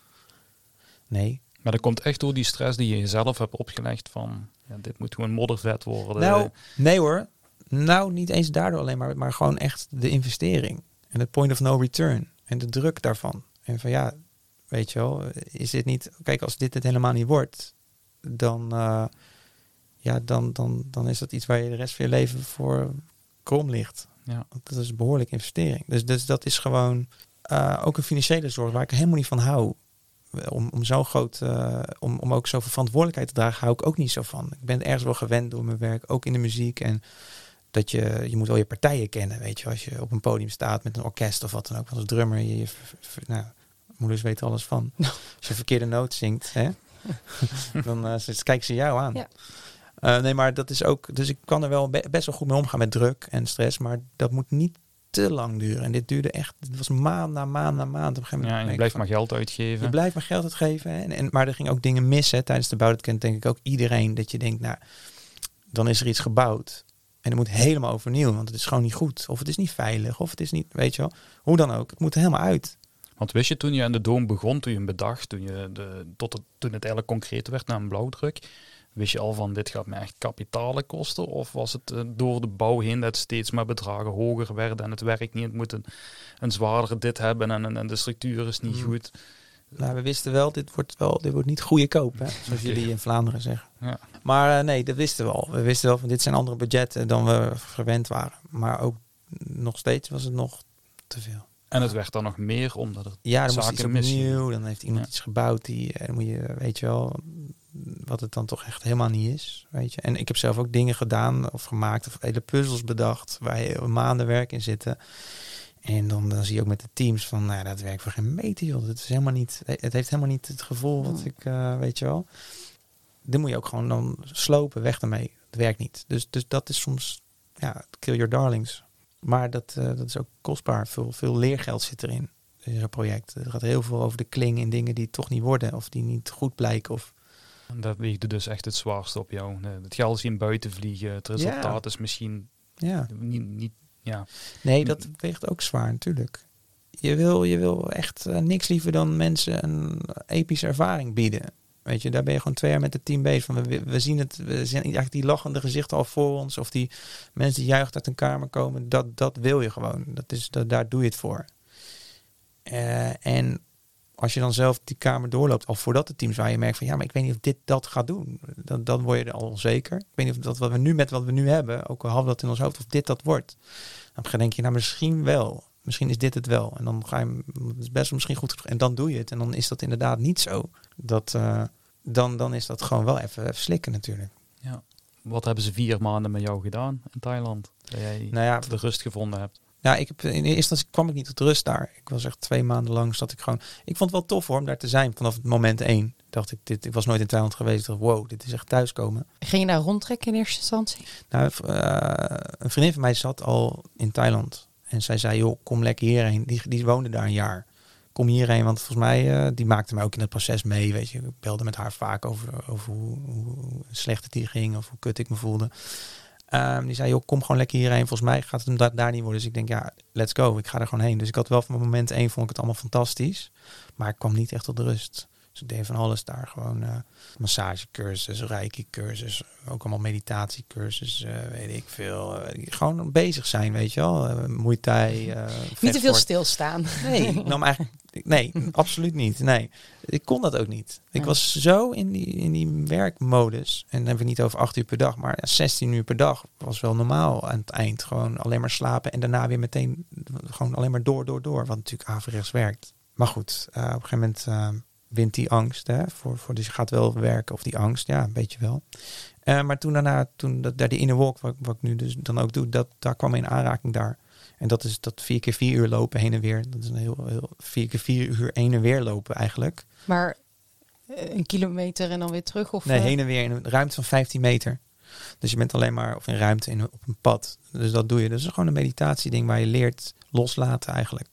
Nee.
Maar dat komt echt door die stress die je jezelf hebt opgelegd van, ja, dit moet gewoon moddervet worden.
Nou, nee hoor. Nou, niet eens daardoor alleen maar, maar gewoon echt de investering. En het point of no return. En de druk daarvan. En van ja, weet je wel, is dit niet... Kijk, als dit het helemaal niet wordt, dan, uh, ja, dan, dan, dan is dat iets waar je de rest van je leven voor krom ligt. Ja. Dat is een behoorlijke investering. Dus, dus dat is gewoon uh, ook een financiële zorg waar ik helemaal niet van hou. Om, om zo groot, uh, om, om ook zoveel verantwoordelijkheid te dragen, hou ik ook niet zo van. Ik ben ergens wel gewend door mijn werk, ook in de muziek. En dat je, je moet wel je partijen kennen, weet je, als je op een podium staat met een orkest of wat dan ook, als drummer, je, je nou, moeders weten alles van. Als je verkeerde noot zingt, hè, *laughs* dan uh, kijken ze jou aan. Ja. Uh, nee, maar dat is ook, dus ik kan er wel best wel goed mee omgaan met druk en stress, maar dat moet niet te lang duren. En dit duurde echt, het was maand na maand na maand. Op een gegeven
moment ja, je blijft maar geld uitgeven.
Je blijft maar geld uitgeven. En, en, maar er ging ook dingen missen tijdens de bouw. Dat kent denk ik ook iedereen. Dat je denkt, nou, dan is er iets gebouwd. En het moet helemaal overnieuw, want het is gewoon niet goed. Of het is niet veilig, of het is niet, weet je wel. Hoe dan ook, het moet helemaal uit.
Want wist je toen je aan de Doom begon, toen je hem bedacht, toen, je de, tot het, toen het eigenlijk concreet werd na een blauwdruk, wist je al van dit gaat me echt kapitalen kosten? Of was het uh, door de bouw heen dat steeds maar bedragen hoger werden en het werkt niet, het moet een, een zwaardere dit hebben en, en, de structuur is niet hmm. goed?
Nou, we wisten wel, dit wordt wel, dit wordt niet goede koop, hè, zoals jullie in Vlaanderen zeggen. Ja. Maar uh, nee, dat wisten we al. We wisten wel van dit zijn andere budgetten dan we gewend waren. Maar ook nog steeds was het nog te veel.
En het werd dan nog meer omdat er
Ja, dan moest iets
zaken
opnieuw. Dan heeft iemand
Ja.
iets gebouwd die, eh, dan moet je, weet je wel, wat het dan toch echt helemaal niet is. Weet je. En ik heb zelf ook dingen gedaan of gemaakt of hele puzzels bedacht waar heel maanden werk in zitten. En dan, dan zie je ook met de teams van, nou, dat werkt voor geen meter, joh. Het is helemaal niet, het heeft helemaal niet het gevoel wat ik, eh, weet je wel. Dan moet je ook gewoon dan slopen, weg ermee. Het werkt niet. Dus, dus dat is soms, ja, kill your darlings. Maar dat, eh, dat is ook kostbaar. Veel, veel leergeld zit erin, in zo'n project. Er gaat heel veel over de kling in dingen die toch niet worden. Of die niet goed blijken. Of,
En dat wiegde dus echt het zwaarste op jou. Eh, Het geld is in buiten vliegen. Het resultaat
Ja.
is misschien
ja.
niet, niet ja.
Nee, dat weegt ook zwaar natuurlijk. Je wil, je wil echt eh, niks liever dan mensen een epische ervaring bieden. Weet je, daar ben je gewoon twee jaar met het team bezig. Van we, zien het, we zien eigenlijk die lachende gezichten al voor ons. Of die mensen die juicht uit een kamer komen. Dat, dat wil je gewoon. Dat is, dat, daar doe je het voor. Eh, en als je dan zelf die kamer doorloopt, al voordat het team waar je merkt van ja, maar ik weet niet of dit dat gaat doen. Dan, dan word je er al onzeker. Ik weet niet of dat wat we nu met wat we nu hebben, ook al dat in ons hoofd, of dit dat wordt. Dan denk je, nou misschien wel. Misschien is dit het wel. En dan ga je, het is best wel misschien goed. En dan doe je het. En dan is dat inderdaad niet zo. Dat, eh, dan, dan is dat gewoon wel even, even slikken natuurlijk.
Wat hebben ze vier maanden met jou gedaan in Thailand? Dat jij
Nou ja,
de rust gevonden hebt.
Ja, ik heb, in eerste instantie kwam ik niet tot rust daar. Ik was echt twee maanden lang zat ik gewoon. Ik vond het wel tof hoor, om daar te zijn vanaf het moment één. Dacht ik, dit, ik was nooit in Thailand geweest. Dacht, wow, dit is echt thuiskomen.
Ging je daar rondtrekken in eerste instantie?
Nou, eh, een vriendin van mij zat al in Thailand. En zij zei, joh, kom lekker hierheen. Die, die woonde daar een jaar. Kom hierheen, want volgens mij, eh, die maakte mij ook in het proces mee. Weet je, ik belde met haar vaak over, over hoe, hoe slecht het hier ging of hoe kut ik me voelde. Ehm, die zei, joh, kom gewoon lekker hierheen. Volgens mij gaat het hem da- daar niet worden. Dus ik denk, ja, let's go. Ik ga er gewoon heen. Dus ik had wel van moment één, vond ik het allemaal fantastisch. Maar ik kwam niet echt tot rust. Dus ik deed van alles daar. Gewoon eh massagecursus, reiki-cursus, ook allemaal meditatiecursus, eh, weet ik veel. Eh, gewoon bezig zijn, weet je wel. Eh Muay Thai,
Niet te veel stilstaan.
Nee, ik nam eigenlijk, nee, *laughs* absoluut niet. Nee, ik kon dat ook niet. Ik
Ja.
was zo in die, in die werkmodus. En dan hebben we niet over acht uur per dag, maar 16 uur per dag was wel normaal aan het eind. Gewoon alleen maar slapen en daarna weer meteen gewoon alleen maar door, door, door. Wat natuurlijk averechts werkt. Maar goed, op een gegeven moment wint die angst. Hè, voor, voor, dus je gaat wel werken of die angst, ja, een beetje wel. Eh, maar toen daarna, toen dat, daar die inner walk, wat, wat ik nu dus dan ook doe, dat, daar kwam in aanraking daar. En dat is dat vier keer vier uur lopen heen en weer. Dat is een heel, heel vier keer vier uur heen en weer lopen eigenlijk.
Maar eh, een kilometer en dan weer terug? Of,
Nee,
eh,
heen en weer in een ruimte van 15 meter. Dus je bent alleen maar of in ruimte in, op een pad. Dus dat doe je. Dus dat is gewoon een meditatieding waar je leert loslaten eigenlijk.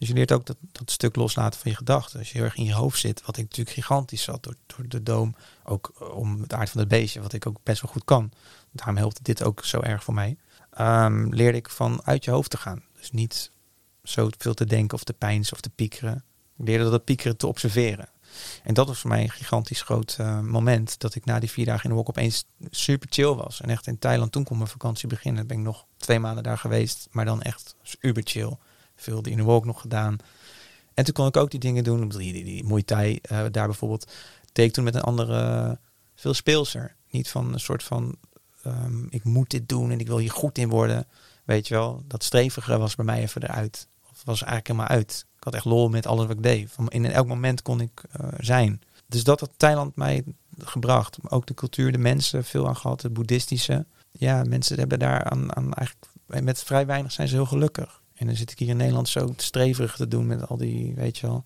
Dus je leert ook dat, dat stuk loslaten van je gedachten. Als je heel erg in je hoofd zit, wat ik natuurlijk gigantisch zat door, door de doom. Ook eh, om het aard van het beestje, wat ik ook best wel goed kan. Daarom helpt dit ook zo erg voor mij. Ehm, leerde ik van uit je hoofd te gaan. Dus niet zo veel te denken of te pijnsen of te piekeren. Ik leerde dat het piekeren te observeren. En dat was voor mij een gigantisch groot eh, moment. Dat ik na die vier dagen in de walk opeens super chill was. En echt in Thailand, toen kon mijn vakantie beginnen. Ben ik nog twee maanden daar geweest. Maar dan echt uber chill. Veel die de walk nog gedaan. En toen kon ik ook die dingen doen. Die, die, die Muay Thai eh, daar bijvoorbeeld. Deed toen met een andere, veel speelser. Niet van een soort van, ehm, ik moet dit doen en ik wil hier goed in worden. Weet je wel, dat strevige was bij mij even eruit. Of was eigenlijk helemaal uit. Ik had echt lol met alles wat ik deed. Van in elk moment kon ik eh, zijn. Dus dat had Thailand mij gebracht. Ook de cultuur, de mensen, veel aan gehad. Het boeddhistische. Ja, mensen hebben daar aan, aan eigenlijk... Met vrij weinig zijn ze heel gelukkig. En dan zit ik hier in Nederland zo streverig te doen met al die, weet je wel,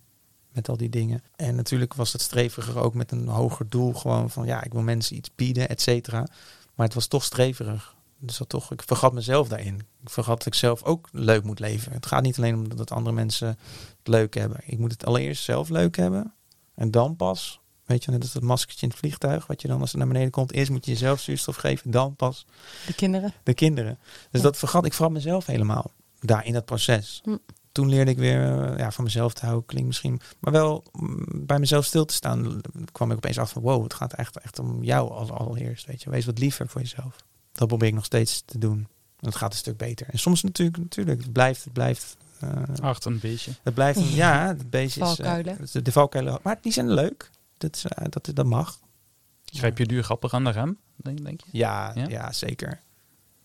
met al die dingen. En natuurlijk was het streviger ook met een hoger doel. Gewoon van, ja, ik wil mensen iets bieden, et cetera. Maar het was toch streverig. Dus dat toch, ik vergat mezelf daarin. Ik vergat dat ik zelf ook leuk moet leven. Het gaat niet alleen om dat andere mensen het leuk hebben. Ik moet het allereerst zelf leuk hebben. En dan pas, weet je, net als dat maskertje in het vliegtuig. Wat je dan als het naar beneden komt. Eerst moet je jezelf zuurstof geven. Dan pas
De kinderen?
de kinderen. Dus
Ja.
dat vergat ik vergat mezelf helemaal. Daar in dat proces.
Hm.
Toen leerde ik weer eh, ja, van mezelf te houden. Klinkt misschien. Maar wel mm, bij mezelf stil te staan. kwam ik opeens af van wow, het gaat echt, echt om jou als allereerst. Weet je, wees wat liever voor jezelf. Dat probeer ik nog steeds te doen. En het gaat een stuk beter. En soms natuurlijk, natuurlijk, het blijft, het blijft. eh,
Hard een beetje.
het blijft een, ja, *laughs* het beestje is. eh, de, de valkuilen. Maar die zijn leuk. Dat, is, dat, dat mag.
Grijp je duur grappig aan de rem, denk, denk je?
Ja,
Ja?
ja? zeker.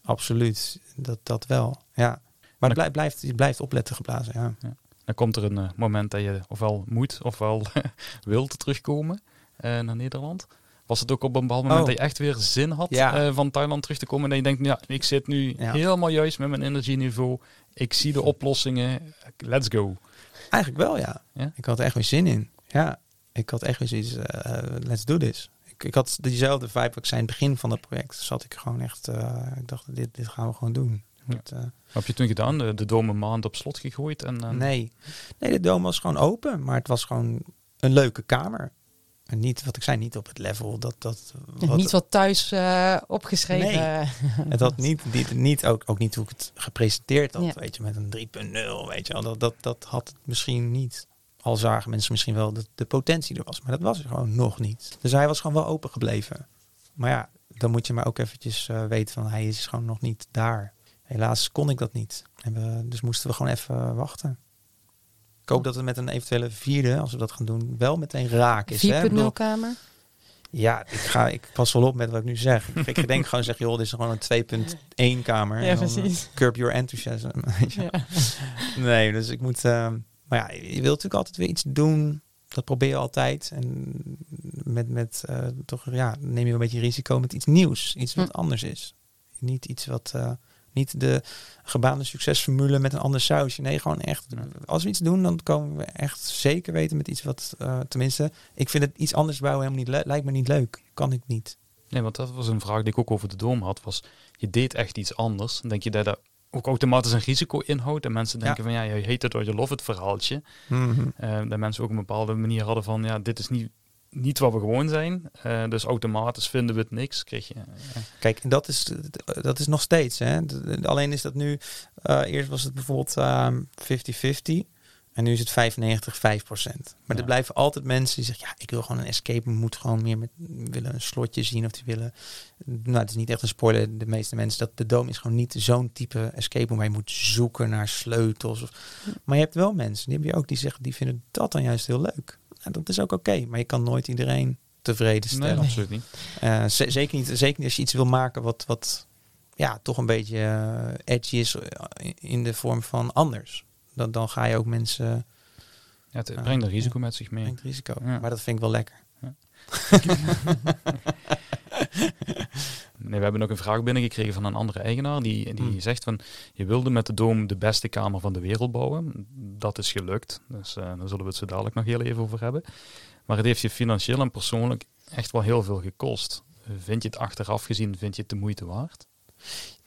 Absoluut. Dat, dat wel. Ja. Maar het blijft, blijft, je blijft opletten geblazen. Ja.
Dan komt er een eh, moment dat je ofwel moet ofwel *laughs* wilt terugkomen uh, naar Nederland. Was het ook op een bepaald moment oh. dat je echt weer zin had ja. van Thailand terug te komen? En dat je denkt, ja, ik zit nu helemaal juist met mijn energieniveau. Ik zie de oplossingen. Let's go.
Eigenlijk wel, ja. ja? Ik had er echt weer zin in. Ja, ik had echt weer zoiets, let's do this ik had diezelfde vibe ik zei in het begin van het project. Zat ik gewoon echt, uh, ik dacht, dit, dit gaan we gewoon doen. Met, uh,
heb je toen gedaan? De, de dome maand op slot gegooid? En,
Nee. nee, de dome was gewoon open, maar het was gewoon een leuke kamer. En niet, wat ik zei, niet op het level dat... dat
wat, niet wat thuis uh, opgeschreven.
Nee, *laughs* het had niet, niet, niet ook, ook niet hoe ik het gepresenteerd had, weet je, met een 3.0, weet je wel. Dat, dat, dat had het misschien niet. Al zagen mensen misschien wel dat de potentie er was, maar dat was er gewoon nog niet. Dus hij was gewoon wel open gebleven. Maar ja, dan moet je maar ook eventjes uh, weten van hij is gewoon nog niet daar. Helaas kon ik dat niet. En we, dus moesten we gewoon even wachten. Ik hoop dat het met een eventuele vierde, als we dat gaan doen, wel meteen raak is.
4.0 kamer?
Ja, ik, ga, ik pas wel op met wat ik nu zeg. Ik, *laughs* ik denk gewoon zeg, joh, dit is gewoon een 2.1 kamer.
Ja, precies.
Uh, curb your enthusiasm. *laughs* Ja. Nee, dus ik moet... Uh, maar ja, je wilt natuurlijk altijd weer iets doen. Dat probeer je altijd. En met, met uh, toch, ja, neem je een beetje risico met iets nieuws. Iets wat hm. anders is. Niet iets wat, uh, niet de gebaande succesformule met een ander sausje. Nee, gewoon echt, als we iets doen, dan komen we echt zeker weten met iets wat, uh, tenminste, ik vind het iets anders bouwen helemaal niet, lijkt me niet leuk. Kan ik niet.
Nee, want dat was een vraag die ik ook over de Dom had, was je deed echt iets anders. Denk je dat dat ook automatisch een risico inhoudt. En mensen denken van ja, je heet het or je love het verhaaltje. Mm -hmm. uh, dat mensen ook een bepaalde manier hadden van ja, dit is niet, niet wat we gewoon zijn. Uh, dus automatisch vinden we het niks. Kreeg je,
uh. Kijk, dat is, dat is nog steeds. Hè? Alleen is dat nu, eerst was het bijvoorbeeld 50-50. En nu is het 95, 5 procent. Maar er blijven altijd mensen die zeggen, ja, ik wil gewoon een escape, moet gewoon meer met, willen een slotje zien of die willen. Nou, het is niet echt een spoiler, de meeste mensen, dat de Dome is gewoon niet zo'n type escape waar je moet zoeken naar sleutels. Of, maar je hebt wel mensen, die heb je ook, die zeggen, die vinden dat dan juist heel leuk. En dat is ook oké, maar je kan nooit iedereen tevreden stellen.
Nee, absoluut niet.
Uh, zeker niet. Zeker niet als je iets wil maken wat, wat ja, toch een beetje uh, edgy is in de vorm van anders dan, dan ga je ook mensen...
Ja, het brengt een risico met zich mee.
Brengt risico, maar dat vind ik wel lekker. Ja. *laughs* *laughs*
nee, we hebben ook een vraag binnengekregen van een andere eigenaar. Die, die hmm. zegt van, je wilde met de Doom de beste kamer van de wereld bouwen. Dat is gelukt. Dus uh, daar zullen we het zo dadelijk nog heel even over hebben. Maar het heeft je financieel en persoonlijk echt wel heel veel gekost. Vind je het achteraf gezien, vind je het de moeite waard?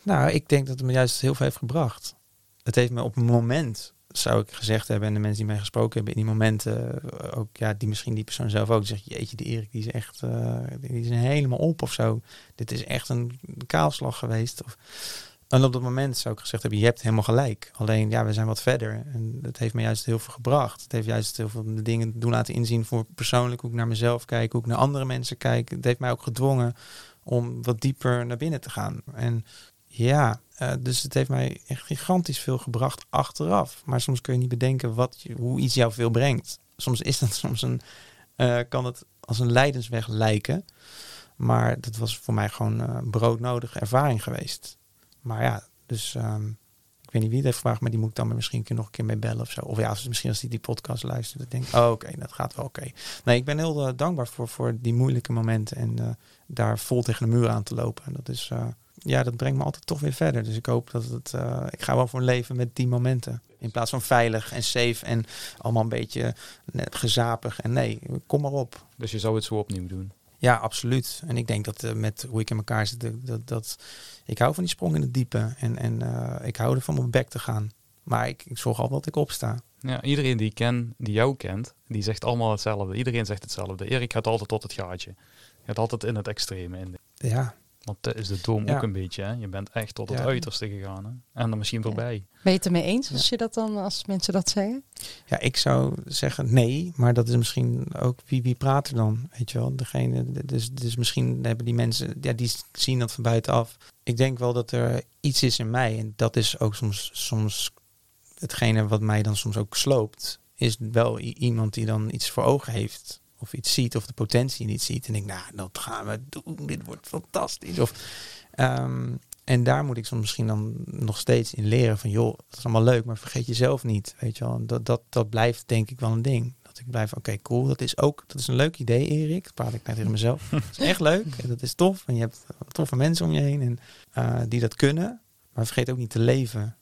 Nou, ik denk dat het me juist heel veel heeft gebracht. Het heeft me op een moment zou ik gezegd hebben, en de mensen die mij gesproken hebben in die momenten, uh, ook ja, die misschien die persoon zelf ook zegt, jeetje, die Erik die is echt, uh, die is helemaal op of zo. Dit is echt een kaalslag geweest. Of, en op dat moment zou ik gezegd hebben, je hebt helemaal gelijk. Alleen ja, we zijn wat verder. En dat heeft me juist heel veel gebracht. Het heeft juist heel veel de dingen doen laten inzien voor persoonlijk, hoe ik naar mezelf kijk, hoe ik naar andere mensen kijk. Het heeft mij ook gedwongen om wat dieper naar binnen te gaan. En ja, uh, dus het heeft mij echt gigantisch veel gebracht achteraf. Maar soms kun je niet bedenken wat je, hoe iets jou veel brengt. Soms is dat *laughs* soms een, uh, kan het als een leidensweg lijken. Maar dat was voor mij gewoon uh, broodnodige ervaring geweest. Maar ja, dus um, ik weet niet wie het heeft gevraagd, maar die moet ik dan misschien nog een keer mee bellen of zo. Of ja, misschien als die die podcast luistert, dan denk oh, oké, dat gaat wel oké. Nee, ik ben heel dankbaar voor, voor die moeilijke momenten en daar vol tegen de muur aan te lopen. En dat is ja, dat brengt me altijd toch weer verder. Dus ik hoop dat het. Uh, ik ga wel voor leven met die momenten. In plaats van veilig en safe en allemaal een beetje net gezapig. En nee, kom maar op.
Dus je zou het zo opnieuw doen?
Ja, absoluut. En ik denk dat uh, met hoe ik in elkaar zit, dat, dat, ik hou van die sprong in het diepe. En, en uh, ik hou ervan om op bek te gaan. Maar ik, ik zorg al dat ik opsta.
Ja, iedereen die, ken, die jou kent, die zegt allemaal hetzelfde. Iedereen zegt hetzelfde. Erik gaat altijd tot het gaatje. Je gaat altijd in het extreme. In.
Ja,
want dat is de doom ook een beetje. Hè? Je bent echt tot het uiterste gegaan. Hè? En dan misschien voorbij.
Ben je het ermee eens als je dat dan, als mensen dat zeggen?
Ja, ik zou zeggen nee, maar dat is misschien ook wie, wie praat er dan, weet je wel. Degene, dus, dus misschien hebben die mensen, ja, die zien dat van buitenaf. Ik denk wel dat er iets is in mij en dat is ook soms, soms hetgene wat mij dan soms ook sloopt. Is wel iemand die dan iets voor ogen heeft of iets ziet of de potentie niet ziet. En ik, nou, dat gaan we doen. Dit wordt fantastisch. Of, um, En daar moet ik soms misschien dan nog steeds in leren van, joh, dat is allemaal leuk, maar vergeet jezelf niet, weet je wel. Dat, dat, dat blijft denk ik wel een ding. Dat ik blijf, oké, cool, dat is ook, dat is een leuk idee, Erik. Dat praat ik net tegen mezelf. *laughs* Dat is echt leuk en dat is tof. En je hebt toffe mensen om je heen en, uh, die dat kunnen. Maar vergeet ook niet te leven.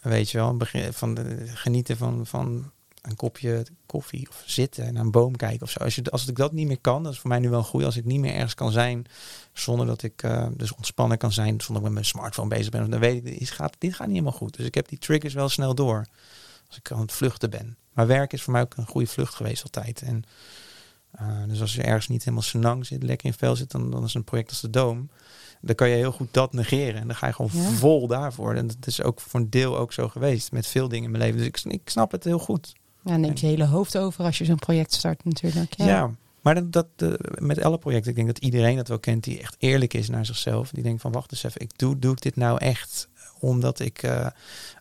Weet je wel, van de, genieten van, van een kopje koffie of zitten en naar een boom kijken of zo. Als, je, als ik dat niet meer kan, dat is voor mij nu wel goed. Als ik niet meer ergens kan zijn zonder dat ik uh, dus ontspannen kan zijn, zonder dat ik met mijn smartphone bezig ben, dan weet ik, dit gaat, dit gaat niet helemaal goed. Dus ik heb die triggers wel snel door als ik aan het vluchten ben. Maar werk is voor mij ook een goede vlucht geweest altijd. En, uh, dus als je ergens niet helemaal senang zit, lekker in vel zit, dan, dan is een project als de Doom dan kan je heel goed dat negeren. En dan ga je gewoon vol daarvoor. En dat is ook voor een deel ook zo geweest met veel dingen in mijn leven. Dus ik, ik snap het heel goed.
Ja, neemt je hele hoofd over als je zo'n project start natuurlijk.
Ja, ja maar dat, dat uh, met alle projecten, ik denk dat iedereen dat wel kent die echt eerlijk is naar zichzelf. Die denkt van wacht eens even, ik doe, doe ik dit nou echt omdat ik uh,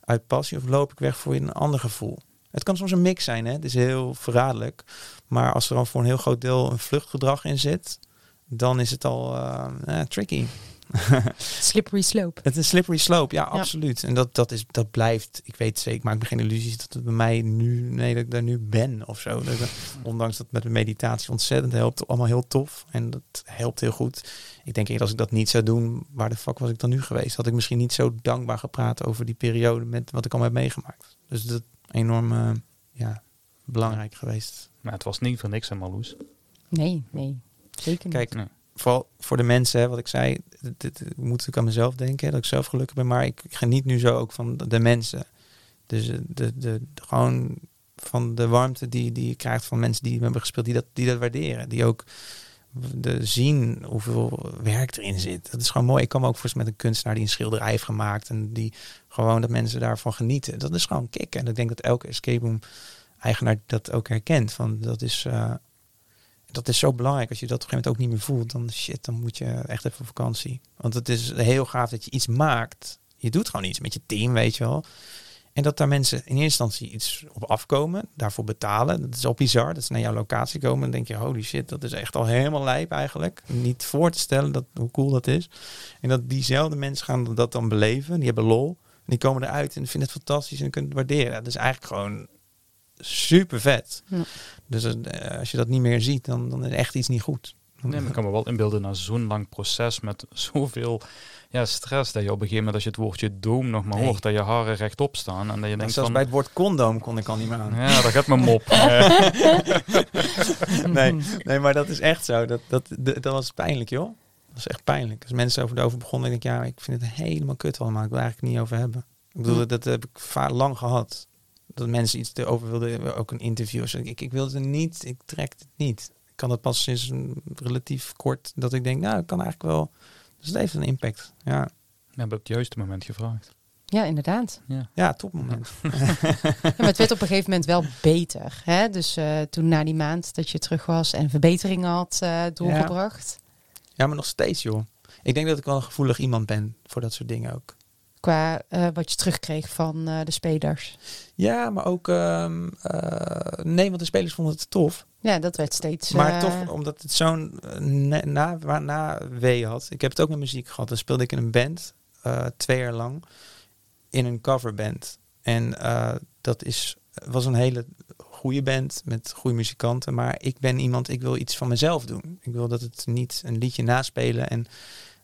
uit passie of loop ik weg voor een ander gevoel. Het kan soms een mix zijn, hè? het is heel verraderlijk. Maar als er dan voor een heel groot deel een vluchtgedrag in zit, dan is het al uh, tricky. *laughs*
slippery slope.
Het is een slippery slope, ja, absoluut. En dat, dat, is, dat blijft, ik weet zeker, ik maak me geen illusies dat het bij mij nu, nee, dat ik daar nu ben of zo. Dat, ondanks dat met de meditatie ontzettend helpt, allemaal heel tof. En dat helpt heel goed. Ik denk eerder als ik dat niet zou doen, waar de fuck was ik dan nu geweest? Had ik misschien niet zo dankbaar gepraat over die periode met wat ik allemaal heb meegemaakt. Dus dat enorm, uh, ja, belangrijk geweest.
Maar het was niet voor niks aan Marloes.
Nee, nee. Zeker niet.
Kijk, nee vooral voor de mensen, wat ik zei, dit, moet ik aan mezelf denken, dat ik zelf gelukkig ben, maar ik, geniet nu zo ook van de, mensen. Dus de, de, de, gewoon van de warmte die, die je krijgt van mensen die hebben gespeeld, die dat, die dat waarderen. Die ook de zien hoeveel werk erin zit. Dat is gewoon mooi. Ik me ook voor met een kunstenaar die een schilderij heeft gemaakt en die gewoon dat mensen daarvan genieten. Dat is gewoon kicken. En ik denk dat elke escape room eigenaar dat ook herkent. Van dat is uh, dat is zo belangrijk. Als je dat op een gegeven moment ook niet meer voelt, dan shit, dan moet je echt even op vakantie. Want het is heel gaaf dat je iets maakt. Je doet gewoon iets met je team, weet je wel. En dat daar mensen in eerste instantie iets op afkomen, daarvoor betalen. Dat is al bizar. Dat ze naar jouw locatie komen en denk je, holy shit, dat is echt al helemaal lijp eigenlijk. Niet voor te stellen dat, hoe cool dat is. En dat diezelfde mensen gaan dat dan beleven. Die hebben lol. En die komen eruit en vinden het fantastisch en kunnen het waarderen. Dat is eigenlijk gewoon super vet. Ja. Dus uh, als je dat niet meer ziet, dan, dan is echt iets niet goed.
Nee, maar ik kan me wel inbeelden na zo'n lang proces met *laughs* zoveel ja, stress, dat je op een gegeven moment als je het woordje doom nog maar hoort, dat je haren rechtop staan en dat je denkt
Zelfs
van,
bij het woord condoom kon ik al niet meer aan.
Ja, dat gaat mijn mop. *laughs*
nee, nee, maar dat is echt zo. Dat, dat, dat, was pijnlijk, joh. Dat is echt pijnlijk. Als mensen over, over begonnen, denk ik, ja, ik vind het helemaal kut allemaal. Ik wil eigenlijk niet over hebben. Ik bedoel, dat, dat heb ik vaak lang gehad dat mensen iets erover wilden, ook een interview. Ik, ik wilde het niet, ik trek het niet. Ik kan het pas sinds een relatief kort dat ik denk, nou, ik kan eigenlijk wel. Dus het heeft een impact. Ja.
We hebben op het juiste moment gevraagd.
Ja, inderdaad.
Ja, ja topmoment.
ja, *laughs* maar het werd op een gegeven moment wel beter. Hè? Dus uh, toen na die maand dat je terug was en verbeteringen had uh, doorgebracht.
Ja. ja, maar nog steeds, joh. Ik denk dat ik wel een gevoelig iemand ben voor dat soort dingen ook
qua uh, wat je terugkreeg van uh, de spelers.
Ja, maar ook um, uh, nee, want de spelers vonden het tof.
Ja, dat werd steeds.
Maar toch, omdat het zo'n na, na, na wee had. Ik heb het ook met muziek gehad. Dan speelde ik in een band twee jaar lang in een coverband. En dat is was een hele goede band met goede muzikanten. Maar ik ben iemand, ik wil iets van mezelf doen. Ik wil dat het niet een liedje naspelen en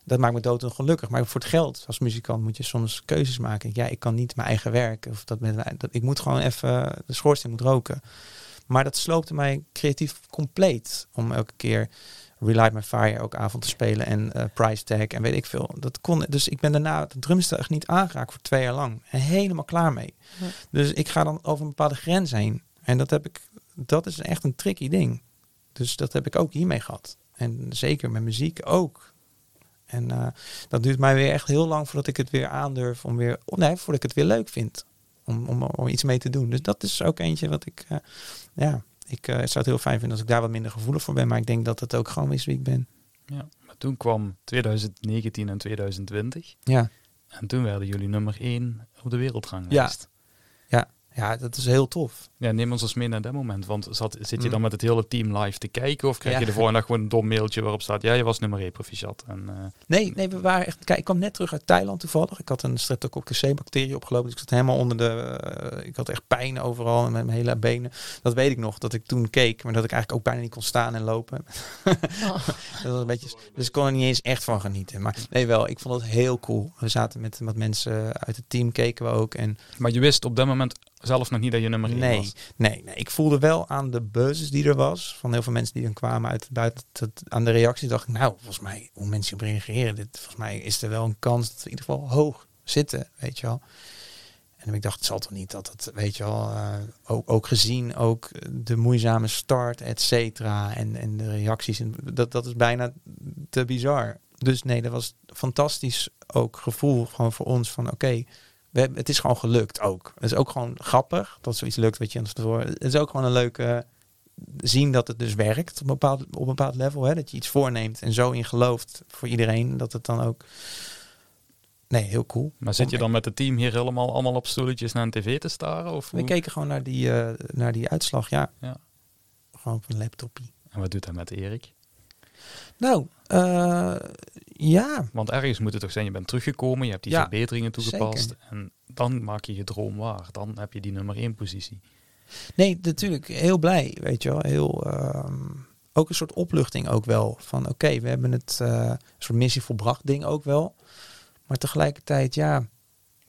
dat maakt me dood ongelukkig. Maar voor het geld als muzikant moet je soms keuzes maken. Ja, ik kan niet mijn eigen werk. Of dat, met, dat ik moet gewoon even de schoorsteen moet roken. Maar dat sloopte mij creatief compleet. Om elke keer Relight My Fire elke avond te spelen. En uh, Price Tag en weet ik veel. Dat kon, dus ik ben daarna de drumstel echt niet aangeraakt voor twee jaar lang. En helemaal klaar mee. Dus ik ga dan over een bepaalde grens heen. En dat heb ik, dat is echt een tricky ding. Dus dat heb ik ook hiermee gehad. En zeker met muziek ook. En uh, dat duurt mij weer echt heel lang voordat ik het weer aandurf om weer, oh nee, voordat ik het weer leuk vind. Om, om, om iets mee te doen. Dus dat is ook eentje wat ik, uh, ja, ik uh, zou het heel fijn vinden als ik daar wat minder gevoelig voor ben. Maar ik denk dat het ook gewoon is wie ik ben.
Ja, maar toen kwam 2019 en 2020.
Ja.
En toen werden jullie nummer één op de wereldranglijst.
Ja. Ja. Ja, dat is heel tof.
Ja, neem ons eens mee naar dat moment. Want zat, zit je
Mm.
dan met het hele team live te kijken? Of krijg
Ja.
je de volgende dag gewoon een dom mailtje waarop staat... Ja, je was nummer 1 proficiat. En, eh,
Nee, nee, we waren echt. Kijk, ik kwam net terug uit Thailand toevallig. Ik had een Streptococcus C-bacterie opgelopen. Dus ik zat helemaal onder de. eh, ik had echt pijn overal en met mijn hele benen. Dat weet ik nog, dat ik toen keek, maar dat ik eigenlijk ook bijna niet kon staan en lopen.
Oh. *laughs*
Dat was een beetje, dus ik kon er niet eens echt van genieten. Maar nee, wel, ik vond het heel cool. We zaten met wat mensen uit het team, keken we ook. En
maar je wist op dat moment zelf nog niet dat je nummer 1
nee,
was.
nee, nee, ik voelde wel aan de buzzes die er was. Van heel veel mensen die dan kwamen uit buiten. het- aan de reacties dacht ik, nou, volgens mij, hoe mensen op reageren. Dit, volgens mij is er wel een kans dat we in ieder geval hoog zitten, weet je wel. En ik dacht, het zal toch niet dat het, weet je wel, eh, ook, ook gezien ook de moeizame start, et cetera, en, en de reacties, en dat, dat is bijna te bizar. Dus nee, dat was fantastisch ook gevoel gewoon voor ons van, oké, we hebben, het is gewoon gelukt ook. Het is ook gewoon grappig dat zoiets lukt wat je aan het tevoren. Het is ook gewoon een leuke zien dat het dus werkt op een bepaald, op een bepaald level. Hè? Dat je iets voorneemt en zo in gelooft voor iedereen. Dat het dan ook. Nee, heel cool.
Maar zit je dan met het team hier helemaal allemaal op stoeltjes naar een tv te staren? Of
We keken gewoon naar die, eh, naar die uitslag, ja.
Ja.
Gewoon op een laptopie.
En wat doet hij met Erik?
Nou, eh, ja.
Want ergens moet het toch zijn, je bent teruggekomen, je hebt die
Ja,
verbeteringen toegepast.
zeker.
En dan maak je je droom waar. Dan heb je die nummer 1 positie.
Nee, natuurlijk. Heel blij, weet je wel. Heel, ehm, ook een soort opluchting ook wel. Van oké, we hebben het eh, een soort missie volbracht ding ook wel. Maar tegelijkertijd, ja,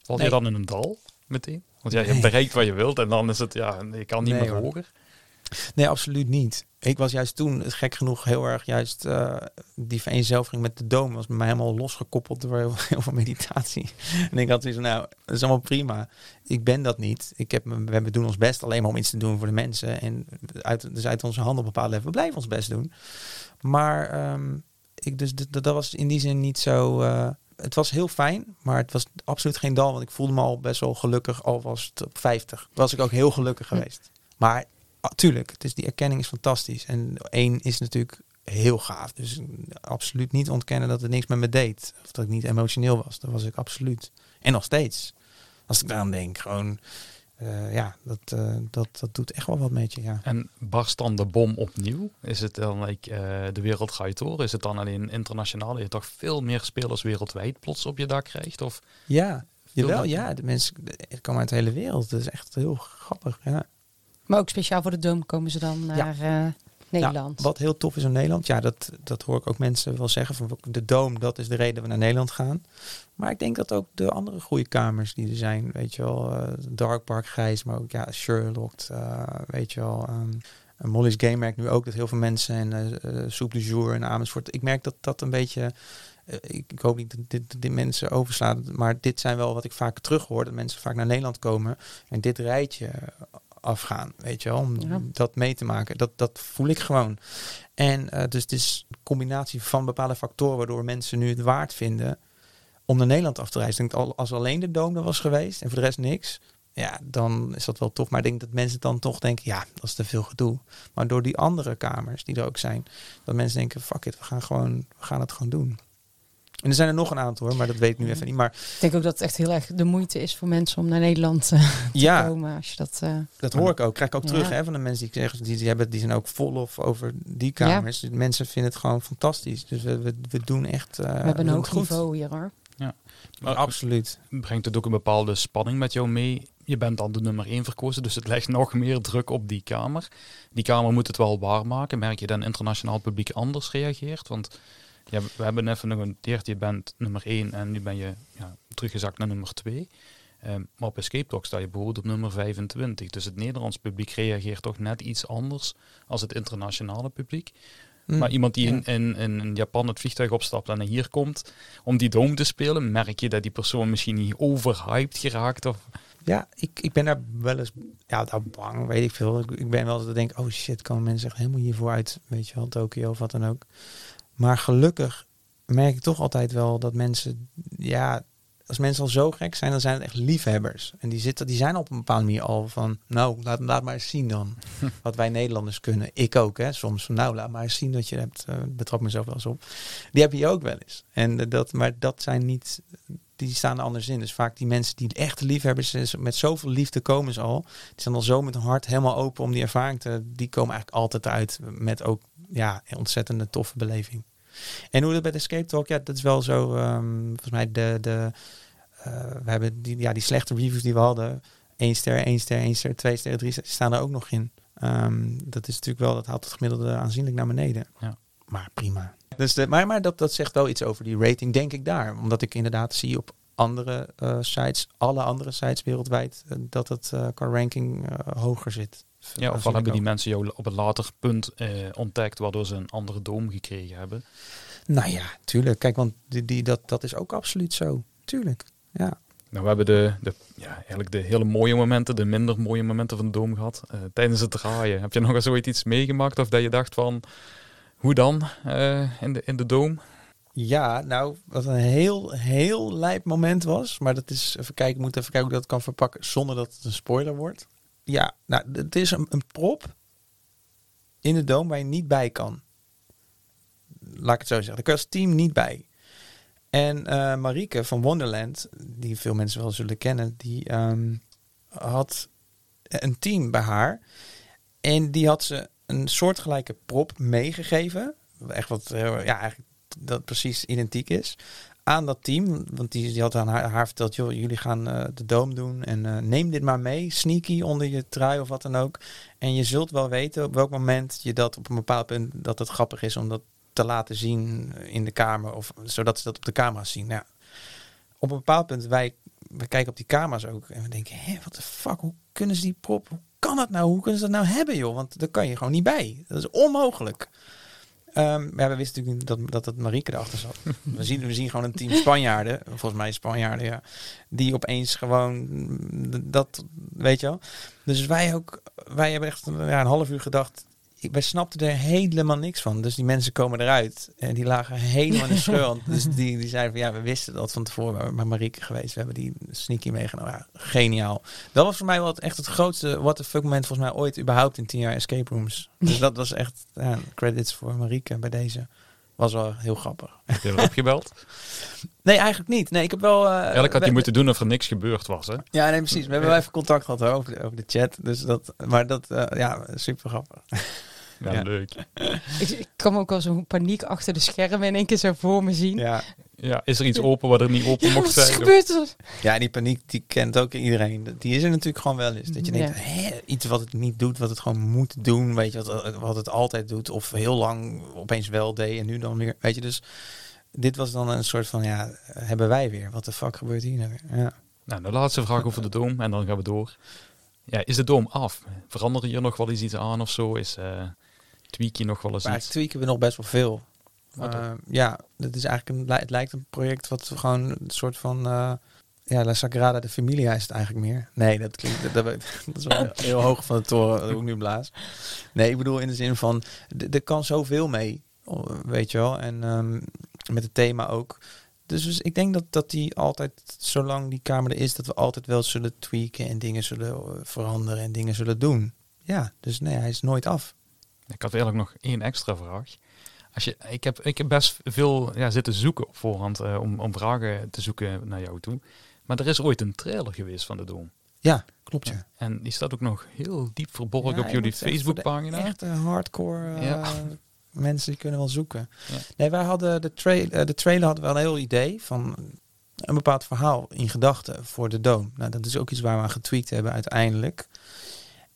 Val
Nee.
je dan in een dal meteen? Want ja, je
Nee.
bereikt wat je wilt en dan is het, ja, je kan niet
Nee,
meer hoger.
Nee, absoluut niet. Ik was juist toen, gek genoeg, heel erg juist eh, die vereenzelviging met de doom was bij mij helemaal losgekoppeld door heel, *laughs* heel veel meditatie. en ik had zoiets van, nou, dat is allemaal prima. Ik ben dat niet. Ik heb, we doen ons best alleen maar om iets te doen voor de mensen. En uit, dus uit onze handen op bepaalde leven, we blijven ons best doen. Maar ehm, ik dus, dat, dat was in die zin niet zo... eh, het was heel fijn, maar het was absoluut geen dal. Want ik voelde me al best wel gelukkig, al was het op 50. Was ik ook heel gelukkig geweest. Maar tuurlijk, het is, die erkenning is fantastisch. En één is natuurlijk heel gaaf. Dus absoluut niet ontkennen dat het niks met me deed. Of dat ik niet emotioneel was. Dat was ik absoluut. En nog steeds. Als ik daaraan denk, gewoon... eh, ja, dat, eh, dat, dat doet echt wel wat met je, ja.
En barst dan de bom opnieuw? Is het dan like, eh, de wereld gaat door? Is het dan alleen internationaal? Dat je toch veel meer spelers wereldwijd plots op je dak krijgt? Of
Ja, jawel, ja. De mensen komen uit de hele wereld. Dat is echt heel grappig, ja.
Maar ook speciaal voor de Dome komen ze dan naar eh, Nederland.
Nou, wat heel tof is aan Nederland, ja, dat, dat hoor ik ook mensen wel zeggen. Van de Dome, dat is de reden dat we naar Nederland gaan. Maar ik denk dat ook de andere goede kamers die er zijn, weet je wel, eh, Dark Park Gijs, maar ook ja, Sherlock, eh, weet je wel. en Molly's Game merkt nu ook dat heel veel mensen en eh, Soup de Jour en Amersfoort. Ik merk dat dat een beetje. ik, ik hoop niet dat dit, dit mensen overslaan, maar dit zijn wel wat ik vaak terughoor. Dat mensen vaak naar Nederland komen en dit rijtje afgaan, weet je wel, om
Ja.
dat mee te maken. Dat, dat voel ik gewoon. En eh, dus het is een combinatie van bepaalde factoren waardoor mensen nu het waard vinden om naar Nederland af te reizen. Ik denk al- als alleen de Dome er was geweest en voor de rest niks, ja, dan is dat wel tof. Maar ik denk dat mensen dan toch denken, ja, dat is te veel gedoe. Maar door die andere kamers die er ook zijn, dat mensen denken, fuck it, we gaan gewoon, we gaan het gewoon doen. En er zijn er nog een aantal hoor, maar dat weet ik nu even niet. Maar
Ik denk ook dat het echt heel erg de moeite is voor mensen om naar Nederland eh, te
ja,
komen. Als je dat, eh,
Dat hoor ik ook. Krijg ik ook
Ja.
terug hè, van de mensen die ik zeg, die, die, hebben, die zijn ook vol of over die kamers. Dus Mensen vinden het gewoon fantastisch. Dus we, we, we doen echt. eh,
we hebben een hoog
goed.
niveau hier hoor.
maar
Absoluut.
brengt het ook een bepaalde spanning met jou mee? Je bent dan de nummer 1 verkozen, dus het legt nog meer druk op die kamer. Die kamer moet het wel waarmaken. Merk je dan internationaal publiek anders reageert? Want ja, we hebben even nog een teert, je bent nummer 1 en nu ben je ja, teruggezakt naar nummer 2. Ehm, maar op Escape Talk sta je bijvoorbeeld op nummer 25. Dus het Nederlands publiek reageert toch net iets anders als het internationale publiek.
Mm.
Maar iemand die
Ja.
in, in, in Japan het vliegtuig opstapt en hier komt om die dome te spelen, merk je dat die persoon misschien niet overhyped geraakt? Of,
Ja, ik, ik ben daar wel eens ja, daar bang, weet ik veel. Ik, ik ben wel eens te denken, oh shit, komen mensen echt helemaal hiervoor uit, weet je wel, Tokio of wat dan ook. Maar gelukkig merk ik toch altijd wel dat mensen, ja, als mensen al zo gek zijn, dan zijn het echt liefhebbers. En die, zitten, die zijn op een bepaalde manier al van, nou, laat, laat maar eens zien dan. *laughs* Wat wij Nederlanders kunnen. Ik ook, hè, soms van, nou, laat maar eens zien dat je hebt. eh betrap mezelf wel eens op. Die heb je ook wel eens. En eh, dat, maar dat zijn niet die staan er anders in. Dus vaak die mensen die echt liefhebbers zijn, met zoveel liefde komen ze al. Die zijn al zo met hun hart helemaal open om die ervaring te... Die komen eigenlijk altijd uit met ook ja, een ontzettende toffe beleving. En hoe dat bij de Escape Talk, ja, dat is wel zo... ehm, volgens mij de... de eh, we hebben die, ja, die slechte reviews die we hadden. 1 ster, 1 ster, 1 ster, 2 ster, 3 ster, staan er ook nog in. Ehm, dat is natuurlijk wel, dat haalt het gemiddelde aanzienlijk naar beneden.
Ja.
Maar prima. Dus de, maar maar dat, dat zegt wel iets over die rating, denk ik daar. Omdat ik inderdaad zie op andere eh, sites, alle andere sites wereldwijd, eh, dat het qua ranking hoger zit.
Ja, of wel hebben die mensen jou op een later punt eh, ontdekt, waardoor ze een andere doom gekregen hebben.
Nou ja, tuurlijk. Kijk, want die, die, dat, dat is ook absoluut zo. Tuurlijk. Ja.
Nou, we hebben de, de, ja, eigenlijk de hele mooie momenten, de minder mooie momenten van de Doom gehad. Eh, tijdens het draaien, heb je nog eens ooit iets meegemaakt of dat je dacht van, hoe dan eh, in, de, in de Doom?
Ja, nou, wat een heel, heel lijp moment was. Maar dat is, even kijken, ik moet even kijken hoe ik dat kan verpakken zonder dat het een spoiler wordt. Ja, nou, het is een, prop in de doom waar je niet bij kan. Laat ik het zo zeggen. Daar kan je team niet bij. En eh Marieke van Wonderland, die veel mensen wel zullen kennen, die ehm, had een team bij haar. En die had ze een soortgelijke prop meegegeven. Echt wat, eh, ja, eigenlijk dat precies identiek is. Aan dat team. Want die, die had aan haar, verteld, joh, jullie gaan eh, de doom doen. En eh, neem dit maar mee. Sneaky onder je trui of wat dan ook. En je zult wel weten op welk moment je dat op een bepaald punt dat het grappig is om dat te laten zien in de kamer. Of zodat ze dat op de camera's zien. Nou, op een bepaald punt, wij, wij kijken op die camera's ook. En we denken, hé, wat de fuck, hoe kunnen ze die prop, hoe kan dat nou? Hoe kunnen ze dat nou hebben, joh? Want daar kan je gewoon niet bij. Dat is onmogelijk. Ehm, ja, we wisten natuurlijk niet dat, dat het Marieke erachter zat. *laughs* we, zien, we zien gewoon een team Spanjaarden, volgens mij Spanjaarden, ja, die opeens gewoon dat, weet je wel. Dus wij ook, wij hebben echt ja, een half uur gedacht, wij snapten er helemaal niks van. Dus die mensen komen eruit en die lagen helemaal in de *laughs* scheur. Dus die, die zeiden van ja, we wisten dat van tevoren. We bij Marieke geweest. We hebben die sneaky meegenomen. Ja, geniaal. Dat was voor mij wel het, echt het grootste what the fuck moment volgens mij ooit überhaupt in 10 jaar escape rooms. Dus dat was echt ja, credits voor Marieke bij deze. Was wel heel grappig.
Heb je erop gebeld? *laughs*
Nee, eigenlijk niet. Nee, ik heb wel. eh,
Eigenlijk had
we-
je moeten doen of er niks gebeurd was, hè?
Ja, nee, precies. We hebben wel even contact gehad hoor, over, de, over de chat. Dus dat, maar dat, eh, ja, super grappig.
Ja,
Ja.
leuk. *laughs*
Ik, ik kan me ook al zo'n paniek achter de schermen in één keer zo voor me zien.
Ja,
Ja, is er iets open wat er niet open
Ja,
mocht
wat
zijn?
gebeurd er?
Ja, die paniek die kent ook iedereen. Die is er natuurlijk gewoon wel eens. Dat je denkt,
Ja.
hè, iets wat het niet doet, wat het gewoon moet doen. Weet je, wat, wat het altijd doet. Of heel lang opeens wel deed en nu dan weer. Weet je, dus dit was dan een soort van, ja, hebben wij weer. Wat de fuck gebeurt hier nou weer? Ja.
Nou, de laatste vraag over de Doom en dan gaan we door. Ja, is de Doom af? Veranderen hier nog wel eens iets aan of zo? Is eh tweak je nog wel eens iets?
tweaken we nog best wel veel. Eh, ja, het is eigenlijk een, het lijkt een project wat gewoon een soort van eh, ja, La Sagrada de Familia is het eigenlijk meer. Nee, dat klinkt dat, dat, *laughs* dat is wel heel hoog van de toren dat ik nu blaas. Nee, ik bedoel in de zin van er kan zoveel mee, oh, weet je wel, en ehm, met het thema ook. Dus, dus ik denk dat, dat die altijd, zolang die kamer er is, dat we altijd wel zullen tweaken en dingen zullen eh, veranderen en dingen zullen doen. Ja, dus nee, hij is nooit af.
Ik had eigenlijk nog één extra vraag. Als je, ik, heb, ik heb best veel ja, zitten zoeken op voorhand eh, om, om vragen te zoeken naar jou toe. Maar er is ooit een trailer geweest van de Doom.
Ja, klopt ja.
En die staat ook nog heel diep verborgen
Ja,
op jullie
echt
Facebookpagina.
Echte hardcore eh,
Ja.
mensen die kunnen wel zoeken. Nee, wij hadden de, trail, eh, de trailer hadden wel een heel idee van een bepaald verhaal in gedachten voor de Dome. Nou, dat is ook iets waar we aan getweakt hebben uiteindelijk.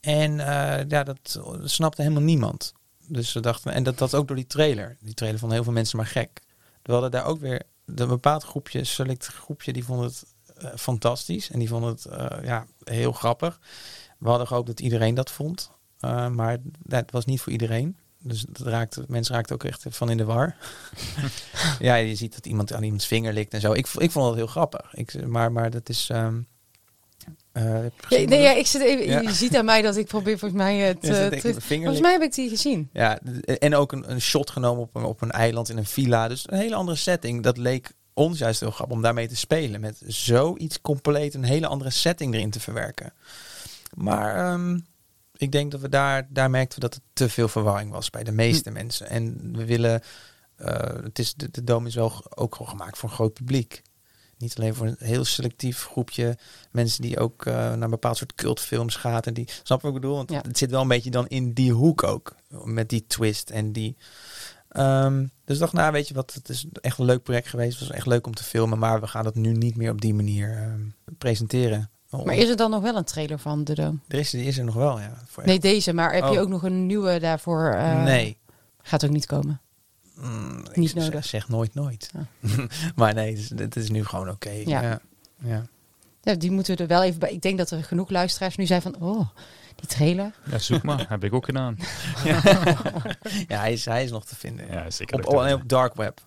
En eh, ja, dat snapte helemaal niemand. Dus we dachten, en dat dat ook door die trailer. Die trailer vonden heel veel mensen maar gek. We hadden daar ook weer een bepaald groepje, select groepje, die vonden het eh, fantastisch. En die vonden het eh, ja, heel grappig. We hadden gehoopt dat iedereen dat vond. Maar dat was niet voor iedereen. Dus dat raakte, mensen raakten ook echt van in de war. *laughs* ja, je ziet dat iemand aan iemands vinger likt en zo. Ik, ik vond het heel grappig. Ik, maar, maar dat is... ehm eh,
nee, ja,
het-
ik zit even,
Ja.
Je ziet aan mij dat ik probeer volgens mij het
Ja,
eh, Volgens mij heb ik die gezien.
Ja, en ook een, een shot genomen op een, op een eiland in een villa. Dus een hele andere setting. Dat leek ons juist heel grappig om daarmee te spelen. Met zoiets compleet, een hele andere setting erin te verwerken. Maar ehm, ik denk dat we daar, daar merkten we dat er te veel verwarring was bij de meeste mensen. En we willen, eh, het is, de, de Dome is wel ook gemaakt voor een groot publiek. Niet alleen voor een heel selectief groepje mensen die ook uh, naar een bepaald soort cultfilms gaat. En die, snap wat ik bedoel? Want
Ja.
het zit wel een beetje dan in die hoek ook. Met die twist en die... Ehm, dus dacht, nou weet je wat, het is echt een leuk project geweest. Het was echt leuk om te filmen, maar we gaan het nu niet meer op die manier ehm, presenteren.
Maar is er dan nog wel een trailer van de Dome?
Er is, is er nog wel, ja. Voor
Nee, deze. Maar heb je
Oh.
ook nog een nieuwe daarvoor? eh,
nee.
Gaat ook niet komen.
Mm, ik
Niet
zeg-
nodig.
Zeg nooit nooit.
Ja. *laughs*
maar nee, het is, het is nu gewoon oké.
Ja.
Ja. Ja.
Ja, die moeten we er wel even bij. Ik denk dat er genoeg luisteraars nu zijn van, oh, die trailer.
Ja, zoek maar. Heb ik ook gedaan. *laughs* *laughs*
Ja, hij, is, hij is nog te vinden.
Ja, zeker.
Op, op, dark web.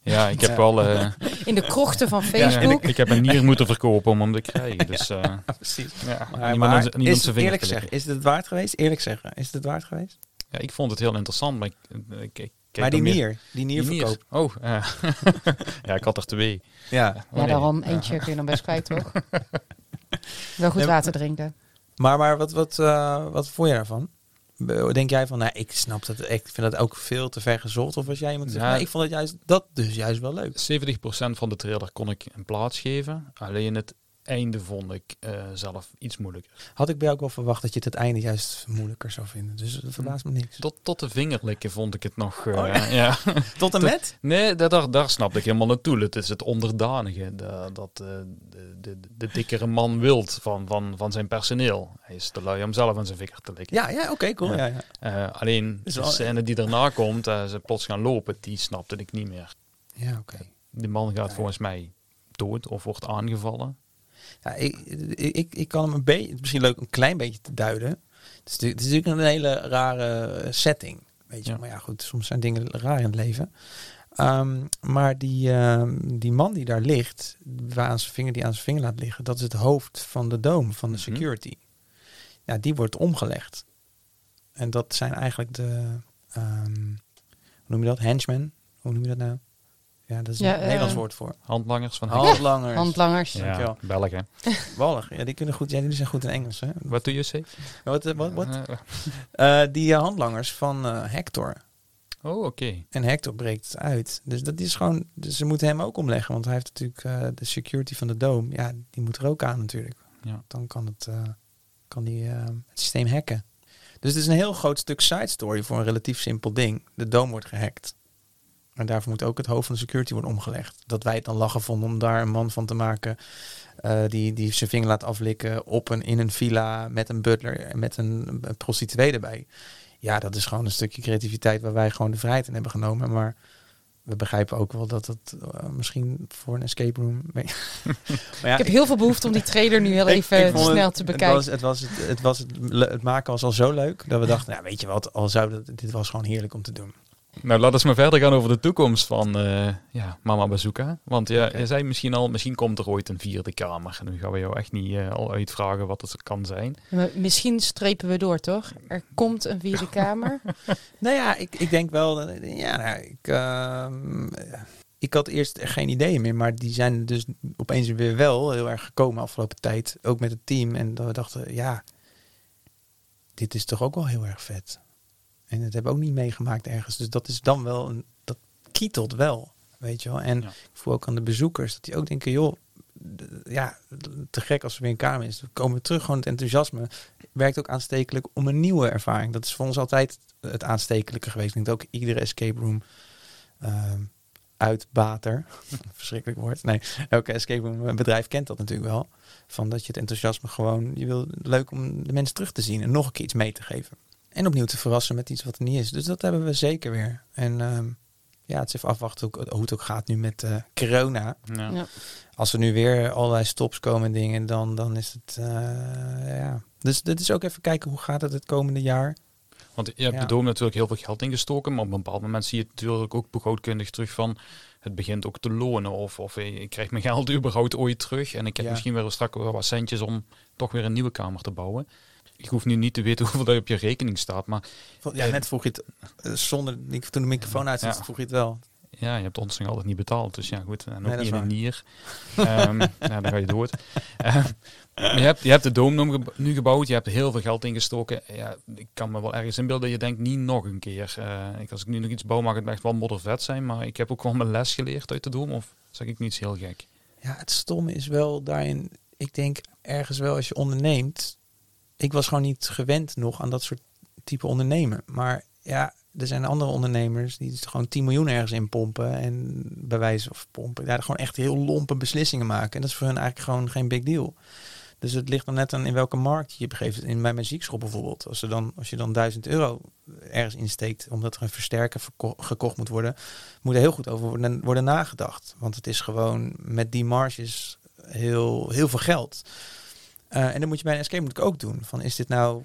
Ja, ik heb
Ja.
wel... eh,
In de krochten van
ja,
Facebook.
ik, ik heb een nier moeten verkopen om hem te krijgen. Dus eh,
Ja, precies.
ja,
Maar,
niemand,
maar
om
is,
zijn
eerlijk zeggen, is het het waard geweest? Eerlijk zeggen, is het het waard geweest?
Ja, ik vond het heel interessant, maar ik, ik, ik kijk
maar die
dan meer-
nier, die
die
nierverkoop.
Oh, ja. *laughs* ja, ik had er twee.
Ja.
Oh,
Ja,
nee.
daarom eentje kun je dan best kwijt, toch? *laughs* Wel goed
Ja,
water drinken.
Maar, maar wat, wat, eh, wat vond je daarvan? Denk jij van, nou, ik snap dat, ik vind dat ook veel te ver gezocht. Of was jij iemand die zegt,
Ja.
nou, ik vond het juist, dat dus juist wel leuk.
70% van de trailer kon ik een plaats geven. Alleen het einde vond ik eh, zelf iets moeilijker.
Had ik bij ook wel verwacht dat je het, het einde juist moeilijker zou vinden. Dus dat verbaast me niks.
Tot, tot de vingerlikken vond ik het nog... eh,
Oh, ja.
ja. *laughs*
Tot en met?
Nee, daar, daar, snapte ik helemaal naartoe. Het is het onderdanige. De, dat eh, de, de, de dikkere man wilt van, van, van zijn personeel. Hij is te lui om zelf aan zijn vinger te likken.
Ja, ja oké, cool. Ja.
Ja. Alleen de scène die daarna komt, ze plots gaan lopen, die snapte ik niet meer.
ja. oké.
Die man gaat volgens mij dood of wordt aangevallen.
Ja, ik, ik, ik kan hem een beetje, misschien leuk een klein beetje te duiden. Het is, natuurlijk- het is natuurlijk een hele rare setting. Weet je,
Ja.
maar ja, goed, soms zijn dingen raar in het leven. Ehm, maar die, ehm, die man die daar ligt, waar aan zijn vinger, die aan zijn vinger laat liggen, dat is het hoofd van de dome, van de
Mhm.
security. Ja, die wordt omgelegd. En dat zijn eigenlijk de, ehm, hoe noem je dat? Henchmen? Hoe noem je dat nou? Ja, dat is
Ja,
een Nederlands
eh,
woord voor.
Handlangers van
Handlangers.
Handlangers.
Ja. Belgen. *laughs*
Wallig. Ja, die kunnen goed. Ja, die zijn goed in Engels. Hè?
Wat doe je, Safe?
Wat, wat, wat?
Eh, *laughs*
Eh, die handlangers van eh, Hector.
oh, oké.
En Hector breekt het uit. Dus dat is gewoon. Dus ze moeten hem ook omleggen. Want hij heeft natuurlijk eh, de security van de dome. Ja, die moet er ook aan natuurlijk.
Ja.
Dan kan het. eh, kan die het systeem hacken. Dus het is een heel groot stuk side story voor een relatief simpel ding. De dome wordt gehackt. En daarvoor moet ook het hoofd van de security worden omgelegd. Dat wij het dan lachen vonden om daar een man van te maken. eh, die, die zijn vinger laat aflikken op een, in een villa met een butler en met een, een prostituee erbij. Ja, dat is gewoon een stukje creativiteit waar wij gewoon de vrijheid in hebben genomen. Maar we begrijpen ook wel dat het eh, misschien voor een escape room. *laughs* *laughs* maar ja,
Ik heb heel veel behoefte om die trailer nu heel even snel
het-
te bekijken.
Het, was, het, was het, het, was het, maken was al zo leuk dat we dachten, nou, weet je wat, al zou dat, dit was gewoon heerlijk om te doen.
Nou, laten we maar verder gaan over de toekomst van eh, ja, Mama Bazooka. Want ja, je zei misschien al, misschien komt er ooit een vierde kamer. En nu gaan we jou echt niet eh, al uitvragen wat het kan zijn.
Maar Misschien strepen we door, toch? Er komt een vierde kamer. *laughs*
Nou ja, ik, ik denk wel, ja, nou, ik, ehm, ik had eerst geen ideeën meer, maar die zijn dus opeens weer wel heel erg gekomen afgelopen tijd, ook met het team. En dat we dachten, ja, dit is toch ook wel heel erg vet. En dat hebben we ook niet meegemaakt ergens. Dus dat is dan wel, een, dat kietelt wel, weet je wel. En
Ja.
ik voel ook aan de bezoekers dat die ook denken, joh, ja, te gek als er weer een kamer is. Dan komen we terug, gewoon het enthousiasme werkt ook aanstekelijk om een nieuwe ervaring. Dat is voor ons altijd het aanstekelijke geweest. Ik denk ook iedere escape room ehm uitbater, *laughs* verschrikkelijk woord. Nee, elke escape room bedrijf kent dat natuurlijk wel. Van dat je het enthousiasme gewoon, je wil leuk om de mensen terug te zien en nog een keer iets mee te geven. En opnieuw te verrassen met iets wat er niet is. Dus dat hebben we zeker weer. En ehm, ja, het is even afwachten hoe, hoe het ook gaat nu met eh, corona.
Ja.
Ja.
Als er nu weer allerlei stops komen en dingen, dan, dan is het, eh, ja. Dus dit is ook even kijken hoe gaat het het komende jaar.
Want je hebt
Ja.
de Dome natuurlijk heel veel geld ingestoken, maar op een bepaald moment zie je het natuurlijk ook begrootkundig terug van het begint ook te lonen. Of, of eh, ik krijg mijn geld *laughs* überhaupt ooit terug en ik heb
Ja.
misschien weer straks wel wat centjes om toch weer een nieuwe kamer te bouwen. Ik hoef nu niet te weten *laughs* hoeveel er op je rekening staat, maar
Ja, net vroeg je het, eh, zonder, ik- toen de microfoon uit zat,
Ja.
vroeg je het wel.
ja, je hebt ons nog altijd niet betaald. Dus ja, goed. En ook
Nee,
in een nier. Ehm *laughs* nou, dan ga je dood. Ehm, je, hebt, je hebt de Dome nu gebouwd. Je hebt heel veel geld ingestoken. Ja, ik kan me wel ergens inbeelden dat je denkt, niet nog een keer. Eh, ik, als ik nu nog iets bouw, mag het echt wel moddervet zijn. Maar ik heb ook gewoon mijn les geleerd uit de Dome. Of zeg ik nu iets heel gek?
Ja, het stomme is wel daarin. Ik denk ergens wel als je onderneemt. Ik was gewoon niet gewend nog aan dat soort type ondernemen. Maar ja, er zijn andere ondernemers die gewoon 10 miljoen ergens in pompen. En bij of pompen. Ja, gewoon echt heel lompe beslissingen maken. En dat is voor hen eigenlijk gewoon geen big deal. Dus het ligt dan net aan in welke markt je begeeft. In mijn muziekschool bijvoorbeeld. Als, er dan, als je dan 1000 euro ergens insteekt, omdat er een versterker gekocht moet worden, moet er heel goed over worden, worden nagedacht. Want het is gewoon met die marges heel, heel veel geld. Uh, en dan moet je bij een SK moet ik ook doen. Van is dit nou.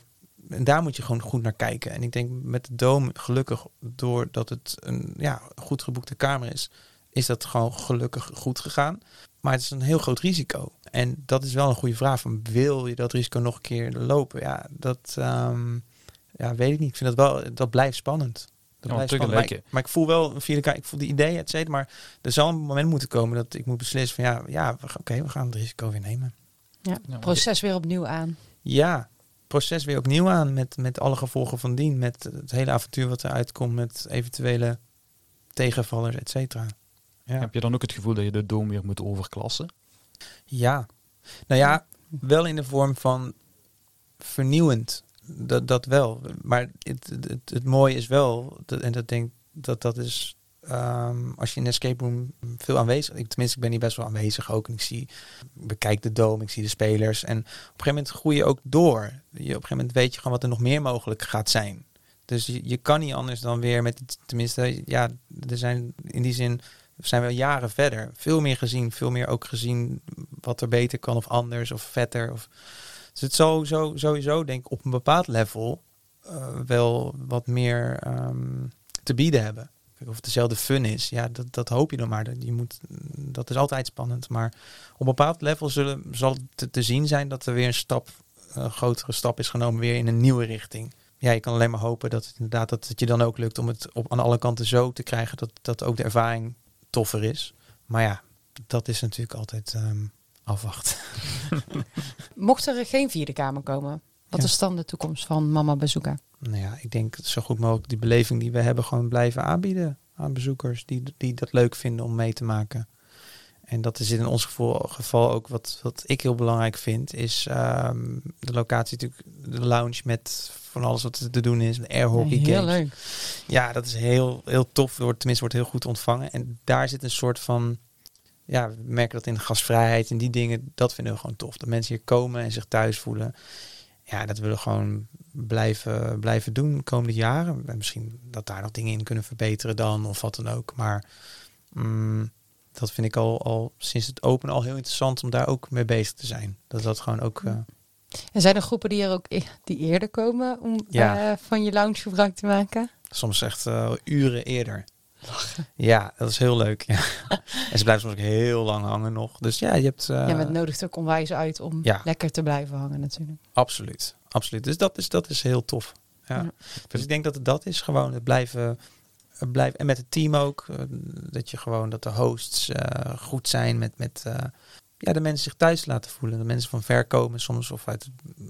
En daar moet je gewoon goed naar kijken. En ik denk met de Dome, gelukkig, doordat het een ja, goed geboekte kamer is, is dat gewoon gelukkig goed gegaan. Maar het is een heel groot risico. En dat is wel een goede vraag. Van, wil je dat risico nog een keer lopen? Ja, dat um, ja, weet ik niet. Ik vind dat wel, dat blijft spannend. Dat blijft spannend. Maar ik, maar, ik, voel wel een vierde ik voel de idee, et cetera. Maar er zal een moment moeten komen dat ik moet beslissen van ja, ja oké, we gaan het risico weer nemen.
Ja, proces weer opnieuw aan.
Ja, proces weer opnieuw aan met, met alle gevolgen van dien. Met het hele avontuur wat eruit komt, met eventuele tegenvallers, et cetera.
Ja. Heb je dan ook het gevoel dat je de doom weer moet overklassen?
Ja, nou ja, wel in de vorm van vernieuwend. Dat, dat wel. Maar het, het, het mooie is wel, dat, en dat denk dat dat is um, als je in een escape room veel aanwezig, ik, tenminste ik ben hier best wel aanwezig ook. En ik zie, bekijk de dome, ik zie de spelers. En op een gegeven moment groei je ook door. Je, op een gegeven moment weet je gewoon wat er nog meer mogelijk gaat zijn. Dus je, je kan niet anders dan weer met, tenminste, ja, er zijn in die zin zijn we jaren verder. Veel meer gezien, veel meer ook gezien wat er beter kan of anders of vetter. Of... Dus het zal zo, sowieso denk ik op een bepaald level uh, wel wat meer um, te bieden hebben. Of het dezelfde fun is, ja, dat, dat hoop je dan maar. Je moet, dat is altijd spannend. Maar op een bepaald level zullen, zal het te, zien zijn dat er weer een stap, een grotere stap is genomen, weer in een nieuwe richting. Ja, je kan alleen maar hopen dat het inderdaad dat het je dan ook lukt om het op, aan alle kanten zo te krijgen dat, dat ook de ervaring toffer is. Maar ja, dat is natuurlijk altijd um, afwachten. *laughs*
Mocht er geen vierde kamer komen, wat is dan de toekomst van Mama Bezoeka?
Nou ja, ik denk zo goed mogelijk die beleving die we hebben gewoon blijven aanbieden aan bezoekers die, die dat leuk vinden om mee te maken. En dat is in ons geval, geval ook wat, wat ik heel belangrijk vind, is um, de locatie natuurlijk, de lounge met van alles wat er te doen is, de airhockey
ja, heel leuk.
Ja, dat is heel, heel tof, wordt, tenminste wordt heel goed ontvangen. En daar zit een soort van, ja, we merken dat in de gasvrijheid en die dingen, dat vinden we gewoon tof. Dat mensen hier komen en zich thuis voelen. Ja, dat willen we gewoon blijven, blijven doen de komende jaren. En misschien dat daar nog dingen in kunnen verbeteren dan, of wat dan ook. Maar... Mm, dat vind ik al, al sinds het open al heel interessant om daar ook mee bezig te zijn. Dat dat gewoon ook. Uh...
En zijn er groepen die er ook e-, die eerder komen om ja. uh, van je lounge gebruik te maken?
Soms echt uh, uren eerder. Lachen. Ja, dat is heel leuk. Ja. *laughs* en ze blijven soms ook heel lang hangen nog. Dus ja, je hebt.
ja, maar het nodigt ook onwijs uit om ja. lekker te blijven hangen natuurlijk.
Absoluut, absoluut. Dus dat is, dat is heel tof. Ja. ja. Dus ik denk dat het dat is gewoon het blijven blijf, en met het team ook. Eh, dat je gewoon dat de hosts eh, goed zijn met, met uh, ja, de mensen zich thuis laten voelen. De mensen van ver komen soms of uit,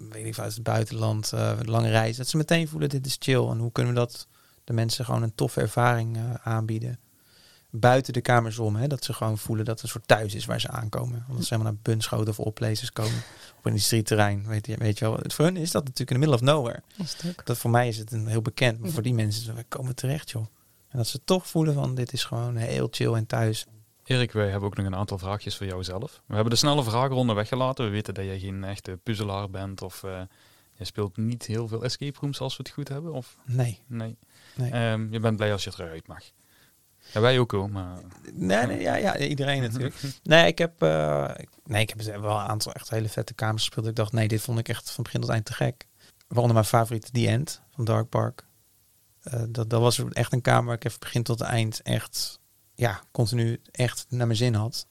weet ik, uit het buitenland, lange reis. Dat ze meteen voelen dit is chill. En hoe kunnen we dat de mensen gewoon een toffe ervaring aanbieden. Buiten de kamers om, hè, dat ze gewoon voelen dat het een soort thuis is waar ze aankomen. Want ze helemaal naar Bunschoten of Opplacers komen op een industrieterrein. Weet je, weet je wel. Voor hun is dat natuurlijk in the middle of nowhere. Dat, dat voor mij is het een heel bekend. Maar voor die mensen, we komen terecht joh. En dat ze toch voelen van dit is gewoon heel chill en thuis.
Erik, wij hebben ook nog een aantal vraagjes voor jou zelf. We hebben de snelle vragenronde weggelaten. We weten dat jij geen echte puzzelaar bent of uh, je speelt niet heel veel escape rooms als we het goed hebben. Of?
Nee.
nee. nee. Um, je bent blij als je eruit mag. Ja, wij ook hoor, maar...
Nee, nee ja, ja, iedereen natuurlijk. *laughs* nee, ik heb, uh, nee, ik heb wel een aantal echt hele vette kamers gespeeld. Ik dacht, nee, dit vond ik echt van begin tot eind te gek. Waaronder mijn favoriete The End van Dark Park. Uh, dat, dat was echt een kamer waar ik even begin tot eind echt, ja, continu echt naar mijn zin had.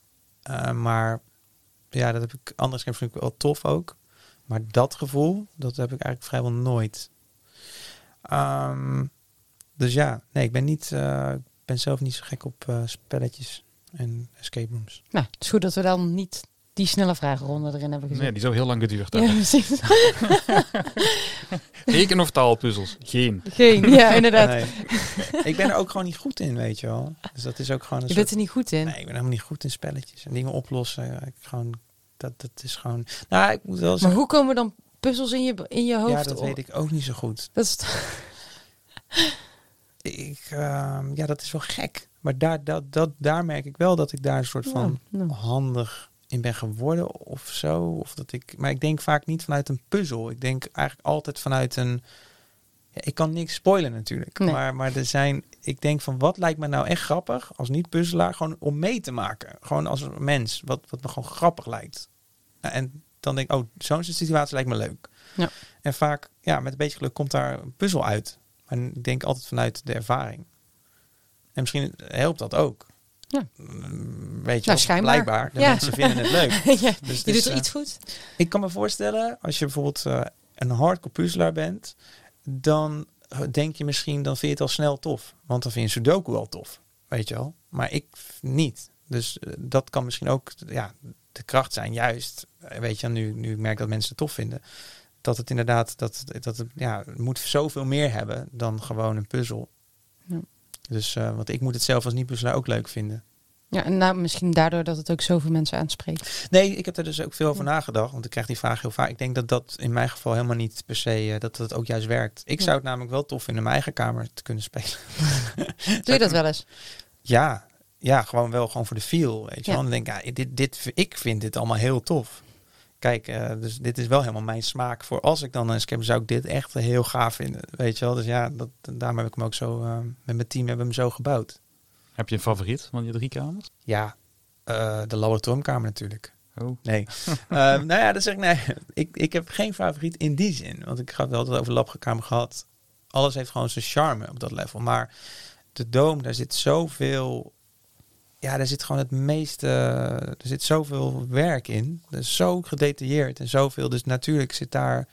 Uh, maar ja, dat heb ik anders vind ik wel tof ook. Maar dat gevoel, dat heb ik eigenlijk vrijwel nooit. Um, dus ja, nee, ik ben niet, uh, ik ben zelf niet zo gek op spelletjes en escape rooms.
Nou, het is goed dat we dan niet die snelle vragenronde erin hebben gezet.
Nee, die zou heel lang geduurd
ja,
hebben.
precies. *laughs*
Reken- of taalpuzzels? Geen.
Geen, ja, *laughs* inderdaad.
Nee. ik ben er ook gewoon niet goed in, weet je wel. Dus dat is ook gewoon een
Je
soort...
bent er niet goed in.
Nee, ik ben helemaal niet goed in spelletjes en dingen oplossen. Ja, Ik gewoon, dat, dat is gewoon... Nou, ik moet wel
Maar hoe komen dan puzzels in je, in je hoofd?
Ja, dat
op?
weet ik ook niet zo goed.
Dat is
Ik, ehm, ja, dat is wel gek. Maar daar, dat, dat, daar merk ik wel dat ik daar een soort van
Ja, nou.
handig in ben geworden of zo. Of dat ik, maar ik denk vaak niet vanuit een puzzel. Ik denk eigenlijk altijd vanuit een... Ja, ik kan niks spoilen natuurlijk.
Nee.
Maar, maar er zijn... Ik denk van wat lijkt me nou echt grappig als niet-puzzelaar gewoon om mee te maken. Gewoon als een mens. Wat, wat me gewoon grappig lijkt. Nou, en dan denk ik, oh, zo'n situatie lijkt me leuk.
Ja.
En vaak, ja, met een beetje geluk komt daar een puzzel uit. Maar ik denk altijd vanuit de ervaring. En misschien helpt dat ook.
Ja.
Mm, Weet je,
Nou,
wel, blijkbaar. De
Ja.
mensen vinden het leuk. *laughs*
ja,
Dus
je
het is,
doet er
eh,
iets goed.
Ik kan me voorstellen, als je bijvoorbeeld eh, een hardcore puzzelaar bent, dan denk je misschien, dan vind je het al snel tof. Want dan vind je Sudoku al tof, weet je wel. Maar ik niet. Dus eh, dat kan misschien ook ja, de kracht zijn, juist, eh, weet je, nu, nu ik merk dat mensen het tof vinden. Dat het inderdaad, dat, dat het, ja, het moet zoveel meer hebben dan gewoon een puzzel.
Ja.
Dus, eh, want ik moet het zelf als niet-puzzelaar ook leuk vinden.
Ja, en nou, misschien daardoor dat het ook zoveel mensen aanspreekt.
Nee, ik heb er dus ook veel over nagedacht. Want ik krijg die vraag heel vaak. Ik denk dat dat in mijn geval helemaal niet per se, eh, dat dat ook juist werkt. Ik
Ja.
zou het namelijk wel tof vinden in mijn eigen kamer te kunnen spelen. *laughs*
Doe je dat wel eens?
Ja, ja, gewoon wel gewoon voor de feel, weet je
Ja.
wel. Dan denk ik, ja, dit, dit, ik vind dit allemaal heel tof. Kijk, eh, dus dit is wel helemaal mijn smaak. Voor als ik dan een scam zou ik dit echt heel gaaf vinden, weet je wel. Dus ja, dat, daarom heb ik hem ook zo, eh, met mijn team hebben we hem zo gebouwd.
Heb je een favoriet van je drie kamers?
Ja, eh, de laboratoriumkamer natuurlijk.
Oh.
Nee. *laughs* Nou ja, dat zeg ik nee. Ik, ik heb geen favoriet in die zin. Want ik had wel altijd over labkamer gehad. Alles heeft gewoon zijn charme op dat level. Maar de Dome, daar zit zoveel... Ja, daar zit gewoon het meeste... Er zit zoveel werk in. Is zo gedetailleerd en zoveel. Dus natuurlijk zit daar...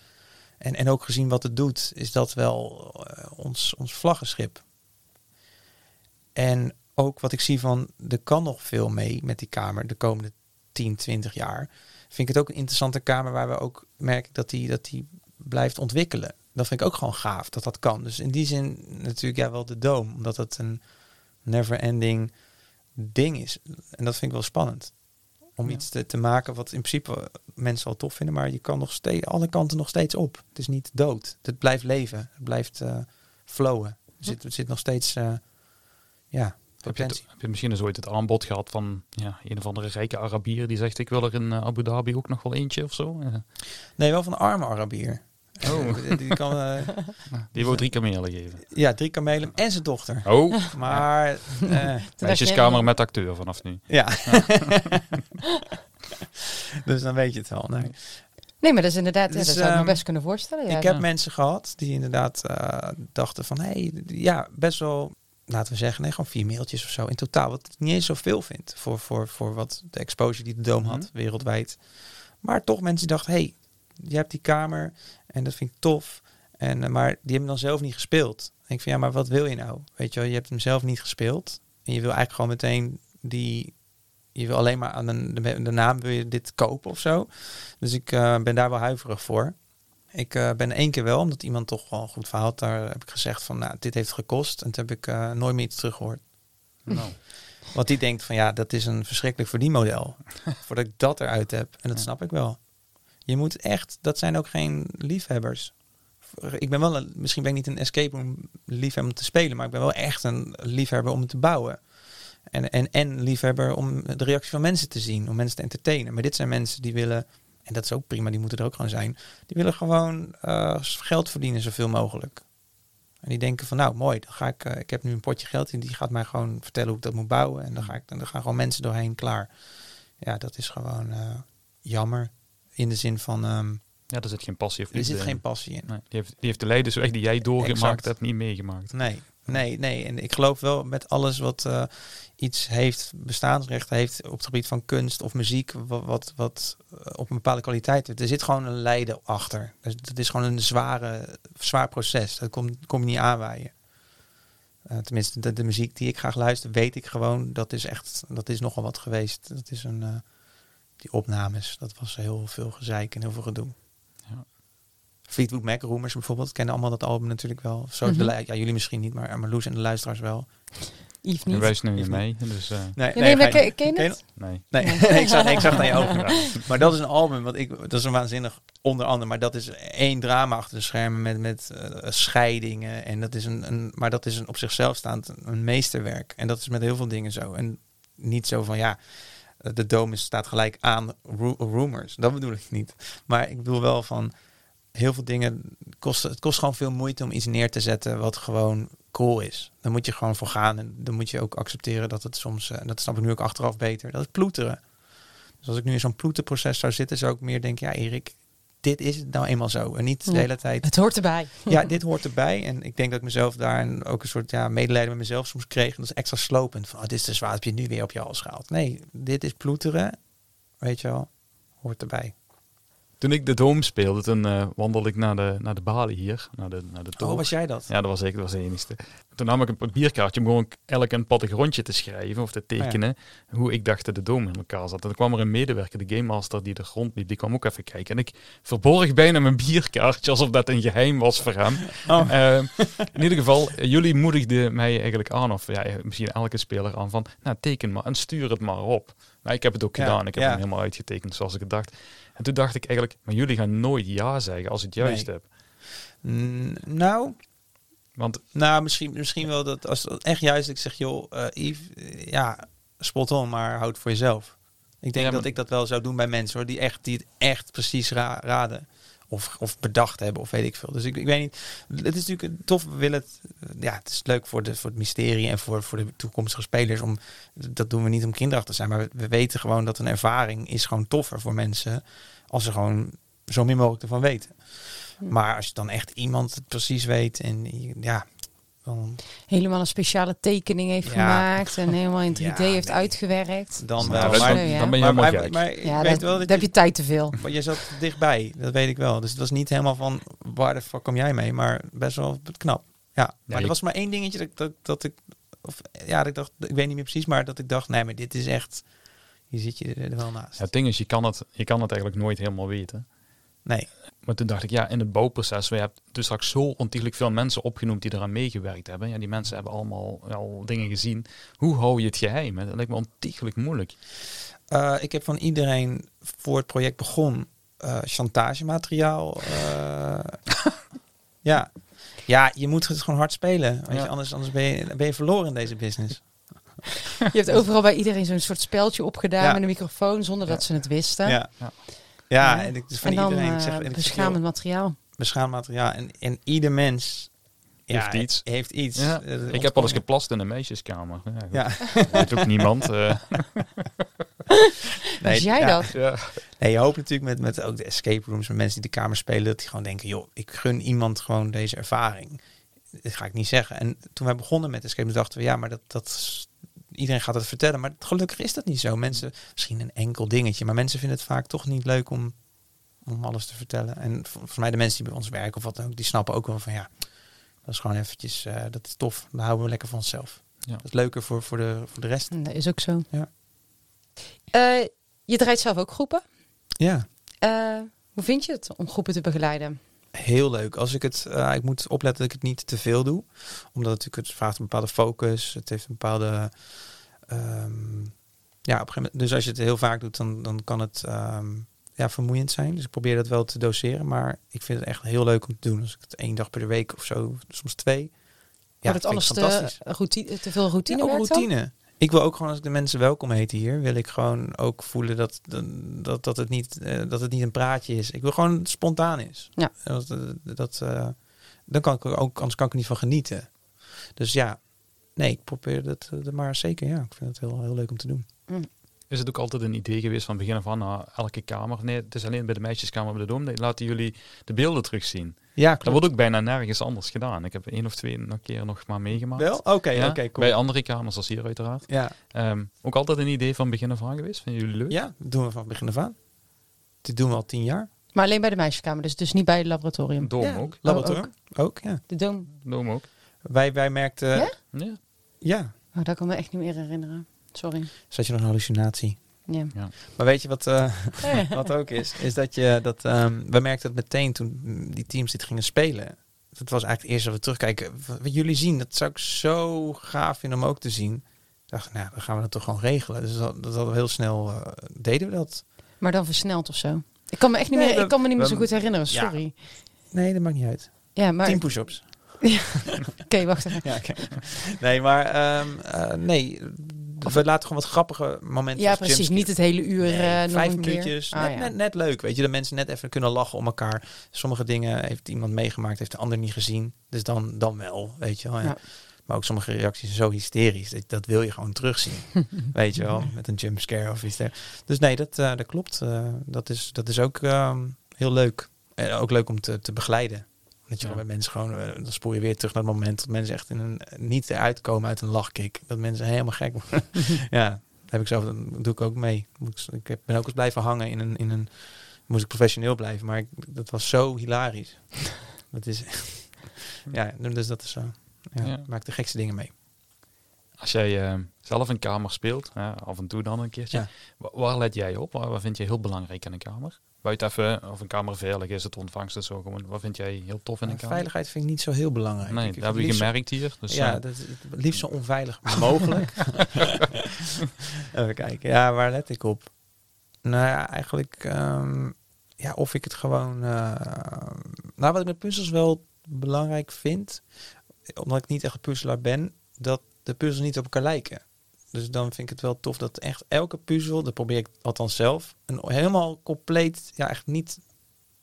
En, en ook gezien wat het doet, is dat wel eh, ons, ons vlaggenschip. En ook wat ik zie van, er kan nog veel mee met die kamer de komende 10, 20 jaar. Vind ik het ook een interessante kamer waar we ook merken dat die, dat die blijft ontwikkelen. Dat vind ik ook gewoon gaaf dat dat kan. Dus in die zin natuurlijk ja wel de Dome, omdat het een never ending ding is. En dat vind ik wel spannend. Om
Ja.
iets te, te maken wat in principe mensen wel tof vinden, maar je kan nog steeds alle kanten nog steeds op. Het is niet dood. Het blijft leven. Het blijft eh flowen. Er zit, er zit nog steeds eh, ja,
Heb je, het- heb je misschien eens ooit het aanbod gehad van ja, een of andere rijke Arabier die zegt ik wil er in eh, Abu Dhabi ook nog wel eentje of zo?
Nee, wel van een arme Arabier.
Oh.
Die- kan, eh,
die wou drie kamelen geven.
ja, drie kamelen en zijn dochter.
Oh,
Maar *laughs* eh,
meisjeskamer met acteur vanaf nu.
ja. *laughs* dus dan weet je het wel. Nee.
Nee, maar dat is inderdaad, ja,
Dus,
dat zou ik me
ehm,
best kunnen voorstellen. Ja.
ik heb
ja.
mensen gehad die inderdaad eh, dachten van... hé, hey, ja, best wel, laten we zeggen, nee, gewoon vier mailtjes of zo in totaal. Wat ik niet eens zoveel vind voor, voor, voor wat de exposure die de Dome had
Mhm.
wereldwijd. Maar toch mensen die dachten, hé, hey, je hebt die kamer en dat vind ik tof. En, eh, maar die hebben dan zelf niet gespeeld. Denk ik van, ja, maar wat wil je nou? Weet je wel, je hebt hem zelf niet gespeeld. En je wil eigenlijk gewoon meteen die... Je wil alleen maar aan de, de, de naam wil je dit kopen of zo. Dus ik eh, ben daar wel huiverig voor. Ik eh, ben één keer wel, omdat iemand toch wel een goed verhaal had. Daar heb ik gezegd van, nou, dit heeft gekost. En toen heb ik nooit meer iets teruggehoord.
Nou, *laughs*
Want die denkt van, ja, dat is een verschrikkelijk verdienmodel. *laughs* Voordat ik dat eruit heb. En dat
Ja.
snap ik wel. Je moet echt, dat zijn ook geen liefhebbers. Ik ben wel, een, misschien ben ik niet een escape room liefhebber om te spelen. Maar ik ben wel echt een liefhebber om te bouwen. En, en, en liefhebber om de reactie van mensen te zien. Om mensen te entertainen. Maar dit zijn mensen die willen, en dat is ook prima, die moeten er ook gewoon zijn. Die willen gewoon eh, geld verdienen zoveel mogelijk. En die denken van nou mooi, dan ga ik, eh, ik heb nu een potje geld en die gaat mij gewoon vertellen hoe ik dat moet bouwen. En dan, ga ik, dan gaan gewoon mensen doorheen klaar. Ja, dat is gewoon eh, jammer. In de zin van, ehm,
ja, er zit geen passie of
er zit
in.
geen passie in.
Nee, die, heeft, die heeft de leidersweg die jij doorgemaakt
Exact.
hebt niet meegemaakt.
Nee, nee, nee. En ik geloof wel met alles wat eh, iets heeft, bestaansrecht heeft op het gebied van kunst of muziek, wat, wat, wat eh, op een bepaalde kwaliteit heeft. Er zit gewoon een lijden achter. Dus het is gewoon een zware, zwaar proces. Dat komt kom je niet aanwaaien. Eh, tenminste, de, de muziek die ik graag luister, weet ik gewoon, dat is echt, dat is nogal wat geweest. Dat is een, die opnames, dat was heel veel gezeik en heel veel gedoe.
Ja.
Fleetwood Mac, Rumors bijvoorbeeld, kennen allemaal dat album natuurlijk wel. Zo, de
Mhm.
ja, jullie misschien niet, maar Marloes en de luisteraars wel.
Yves niet.
wij zijn nu niet mee, dus eh,
Nee,
Ja, nee,
je-
ken, ken je het?
nee.
Nee, nee, *laughs* ik, zag, nee, ik zag naar je ogen. Maar dat is een album, wat ik, dat is een waanzinnig onder andere. Maar dat is één drama achter de schermen met, met eh, scheidingen. En dat is een, een, maar dat is een op zichzelf staand een meesterwerk. En dat is met heel veel dingen zo. En niet zo van ja, de dome staat gelijk aan ru- rumors. Dat bedoel ik niet. Maar ik bedoel wel van heel veel dingen. Kost, het kost gewoon veel moeite om iets neer te zetten wat gewoon cool is. Dan moet je gewoon voor gaan. En dan moet je ook accepteren dat het soms, eh, en dat snap ik nu ook achteraf beter, dat het ploeteren. Dus als ik nu in zo'n ploetenproces zou zitten, zou ik meer denken, ja Erik, dit is het nou eenmaal zo. En niet de hele tijd,
Het hoort erbij. *laughs*
ja, dit hoort erbij. En ik denk dat ik mezelf daar en ook een soort ja, medelijden met mezelf soms kreeg. En dat is extra slopend. Van, oh, dit is te zwaar, heb je nu weer op je hals gehaald. Nee, dit is ploeteren. Weet je wel, hoort erbij.
Toen ik de Dome speelde, toen eh, wandelde ik naar de, naar de balie hier, naar de, naar de toren.
Oh, was jij dat?
Ja, dat was ik, dat was de enige. Toen nam ik een papierkaartje om gewoon elk een plattegrondje te schrijven of te tekenen. Hoe ik dacht dat de dome in elkaar zat. En toen kwam er een medewerker, de Game Master, die er rondliep. Die kwam ook even kijken. En ik verborg bijna mijn bierkaartje, alsof dat een geheim was voor hem. *laughs*
Oh.
Eh, in ieder geval, jullie moedigden mij eigenlijk aan, of ja, misschien elke speler aan, van nou teken maar en stuur het maar op. Nou, ik heb het ook
Ja,
gedaan. Ik heb
ja.
hem helemaal uitgetekend zoals ik het dacht. En toen dacht ik eigenlijk, maar jullie gaan nooit ja zeggen als ik het juist
Nee.
heb.
Mm, nou,
Want
nou misschien, misschien wel dat als het echt juist ik zeg, joh, eh Yves, eh, ja, spot on, maar houd het voor jezelf. Ik denk
Ja,
dat ik dat wel zou doen bij mensen hoor, die, echt, die het echt precies ra- raden. Of, of bedacht hebben, of weet ik veel. Dus ik, ik weet niet. Het is natuurlijk tof. We willen het. Ja, het is leuk voor, de, voor het mysterie en voor, voor de toekomstige spelers. Om, dat doen we niet om kinderachtig te zijn. Maar we, we weten gewoon dat een ervaring is gewoon toffer voor mensen. Als ze gewoon zo min mogelijk ervan weten. Maar als je dan echt iemand het precies weet. En ja, dan,
Helemaal een speciale tekening heeft
Ja.
gemaakt. En helemaal in *laughs* 3D
Ja,
heeft
nee.
uitgewerkt.
dan wel. maar,
dan-
dan ben je
maar,
helemaal
maar,
gek.
maar ik
Ja,
weet
dat,
wel dat je,
heb je tijd te veel.
Maar je zat dichtbij, dat weet ik wel. Dus het was niet helemaal van waar de fuck kom jij mee, maar best wel knap. Ja, maar er was maar één dingetje dat, dat, dat ik, of ja, dat ik dacht, ik weet niet meer precies, maar dat ik dacht, nee, maar dit is echt, hier zit je er wel naast.
Ja, het ding is, je kan, het, je kan het eigenlijk nooit helemaal weten.
Nee,
Maar toen dacht ik, ja, in het bouwproces, we hebben dus straks zo ontiegelijk veel mensen opgenoemd die eraan meegewerkt hebben. Ja, die mensen hebben allemaal al dingen gezien. Hoe hou je het geheim? Dat lijkt me ontiegelijk moeilijk.
Eh, ik heb van iedereen voor het project begon eh chantagemateriaal. eh, *laughs* ja. ja, je moet het gewoon hard spelen. Weet
Ja.
je, anders, anders ben, je, ben je verloren in deze business. *laughs*
Je hebt overal bij iedereen zo'n soort speltje opgedaan
Ja.
met een microfoon zonder dat ze het wisten.
Ja,
Ja.
en ik, dus van
en dan
iedereen. ik
eh,
zeg, en ik zeg,
beschamend materiaal.
beschaamd materiaal. En, en ieder mens
Heeft iets.
Heeft iets.
Ja.
Eh,
Ik heb al eens geplast in een meisjeskamer. Ja. Weet *laughs* ook niemand. eh. *laughs*
Was jij
ja.
dat?
ja.
Nee, je hoopt natuurlijk met, met ook de escape rooms, met mensen die de kamer spelen, dat die gewoon denken, joh, ik gun iemand gewoon deze ervaring. Dat ga ik niet zeggen. En toen wij begonnen met escape rooms dachten we, ja, maar dat, dat iedereen gaat het vertellen. Maar gelukkig is dat niet zo. Mensen, misschien een enkel dingetje, maar mensen vinden het vaak toch niet leuk om, om alles te vertellen. En volgens mij de mensen die bij ons werken of wat dan ook, die snappen ook wel van, ja, dat is gewoon eventjes, eh, dat is tof. Dan houden we lekker van onszelf.
Ja.
Dat is leuker voor, voor, de, voor de rest.
Dat is ook zo.
Ja.
Eh, je draait zelf ook groepen.
Ja.
Eh, hoe vind je het om groepen te begeleiden?
Heel leuk. Als ik het, eh, ik moet opletten dat ik het niet te veel doe, omdat het natuurlijk het vraagt een bepaalde focus. Het heeft een bepaalde, ehm, ja, op een gegeven moment. Dus als je het heel vaak doet, dan, dan kan het ehm, ja vermoeiend zijn. Dus ik probeer dat wel te doseren, maar ik vind het echt heel leuk om te doen. Als ik het één dag per week of zo, soms twee. Ja, ik
anders
fantastisch.
te, routine, te veel routine?
Ja, ook
dan?
Ik wil ook gewoon als ik de mensen welkom heet hier, wil ik gewoon ook voelen dat, dat, dat, het, niet, eh, dat het niet een praatje is. Ik wil gewoon dat het spontaan is.
Ja.
Dat, eh, dat, eh, dan kan ik er ook, anders kan ik er niet van genieten. Dus ja, nee, ik probeer dat eh, maar zeker. Ja, ik vind het heel, heel leuk om te doen.
Is het ook altijd een idee geweest van begin af aan naar elke kamer? Nee, het is alleen bij de meisjeskamer bij de Dom. Laten jullie de beelden terugzien.
Ja,
Dat wordt ook bijna nergens anders gedaan. Ik heb één of twee nog keer nog maar meegemaakt.
Wel? Oké,
Ja,
oké, cool.
Bij andere kamers als hier uiteraard.
Ja.
Ehm, ook altijd een idee van begin af aan geweest? Vinden jullie leuk?
ja, dat doen we van begin af aan. Dit doen we al tien jaar.
Maar alleen bij de meisjeskamer, dus, dus niet bij het laboratorium.
Dom
ja,
ook.
Laboratorium. ook. ja.
De Dome.
Dom ook.
Wij, wij merkten...
Ja?
Ja.
ja.
Oh, dat kan me echt niet meer herinneren. Sorry.
Zat je nog een hallucinatie?
Ja.
Maar weet je wat, eh, *laughs* *laughs* wat ook is? Is dat je dat. ehm, we merkten het meteen toen die teams dit gingen spelen. Het was eigenlijk het eerste dat we terugkijken. Wat jullie zien, dat zou ik zo gaaf vinden om ook te zien. Ik dacht, nou, dan gaan we dat toch gewoon regelen. Dus dat, dat hadden we heel snel eh, deden we dat.
Maar dan versneld of zo. Ik kan me echt niet
Nee,
meer, ik kan me niet meer zo goed herinneren,
Ja.
sorry.
Nee, dat maakt niet uit.
Ja, maar...
Tien *laughs*
Oké,
push-ups.
wacht even.
Ja, oké. Nee, maar ehm, eh, nee. We laten gewoon wat grappige momenten.
Ja, precies.
jumpscare.
Niet het hele uur
Nee,
nog
vijf minuutjes.
Ah,
net,
ja.
net, net leuk, weet je. Dat mensen net even kunnen lachen om elkaar. Sommige dingen heeft iemand meegemaakt, heeft de ander niet gezien. Dus dan, dan wel, weet je wel. Ja. Maar ook sommige reacties zijn zo hysterisch. Dat, dat wil je gewoon terugzien. *laughs* weet je wel, met een jumpscare of iets dergelijks. Dus nee, dat, eh, dat klopt. Eh, dat, is, dat is ook ehm, heel leuk. En ook leuk om te, te begeleiden. Dat je
Ja.
met mensen gewoon, eh, dan spoor je weer terug naar het moment dat mensen echt in een, niet eruit komen uit een lachkick. Dat mensen helemaal gek worden. *laughs* ja, dat heb ik zelf, dat doe ik ook mee. Ik ben ook eens blijven hangen in een, in een, moest ik professioneel blijven, maar ik, dat was zo hilarisch. dat is, *laughs* ja, dus dat is zo. Ja,
Ja.
Maak de gekste dingen mee.
Als jij eh, zelf een kamer speelt, af en toe dan een keertje,
Ja.
wa- waar let jij op? Waar, wat vind je heel belangrijk in een kamer? Buiten even of een kamer veilig is, het ontvangst en zo. Gewoon, wat vind jij heel tof in een kamer?
Veiligheid vind ik niet zo heel belangrijk.
Nee, dat heb
zo-
gemerkt hier. Dus,
ja,
eh,
dat is het liefst zo onveilig *laughs* mogelijk. *laughs* Even kijken. Ja, waar let ik op? Nou ja, eigenlijk ehm, ja, of ik het gewoon... eh, nou, wat ik met puzzels wel belangrijk vind, omdat ik niet echt een puzzelaar ben, dat de puzzels niet op elkaar lijken. Dus dan vind ik het wel tof dat echt elke puzzel, dat probeer ik althans zelf, een helemaal compleet, ja echt niet...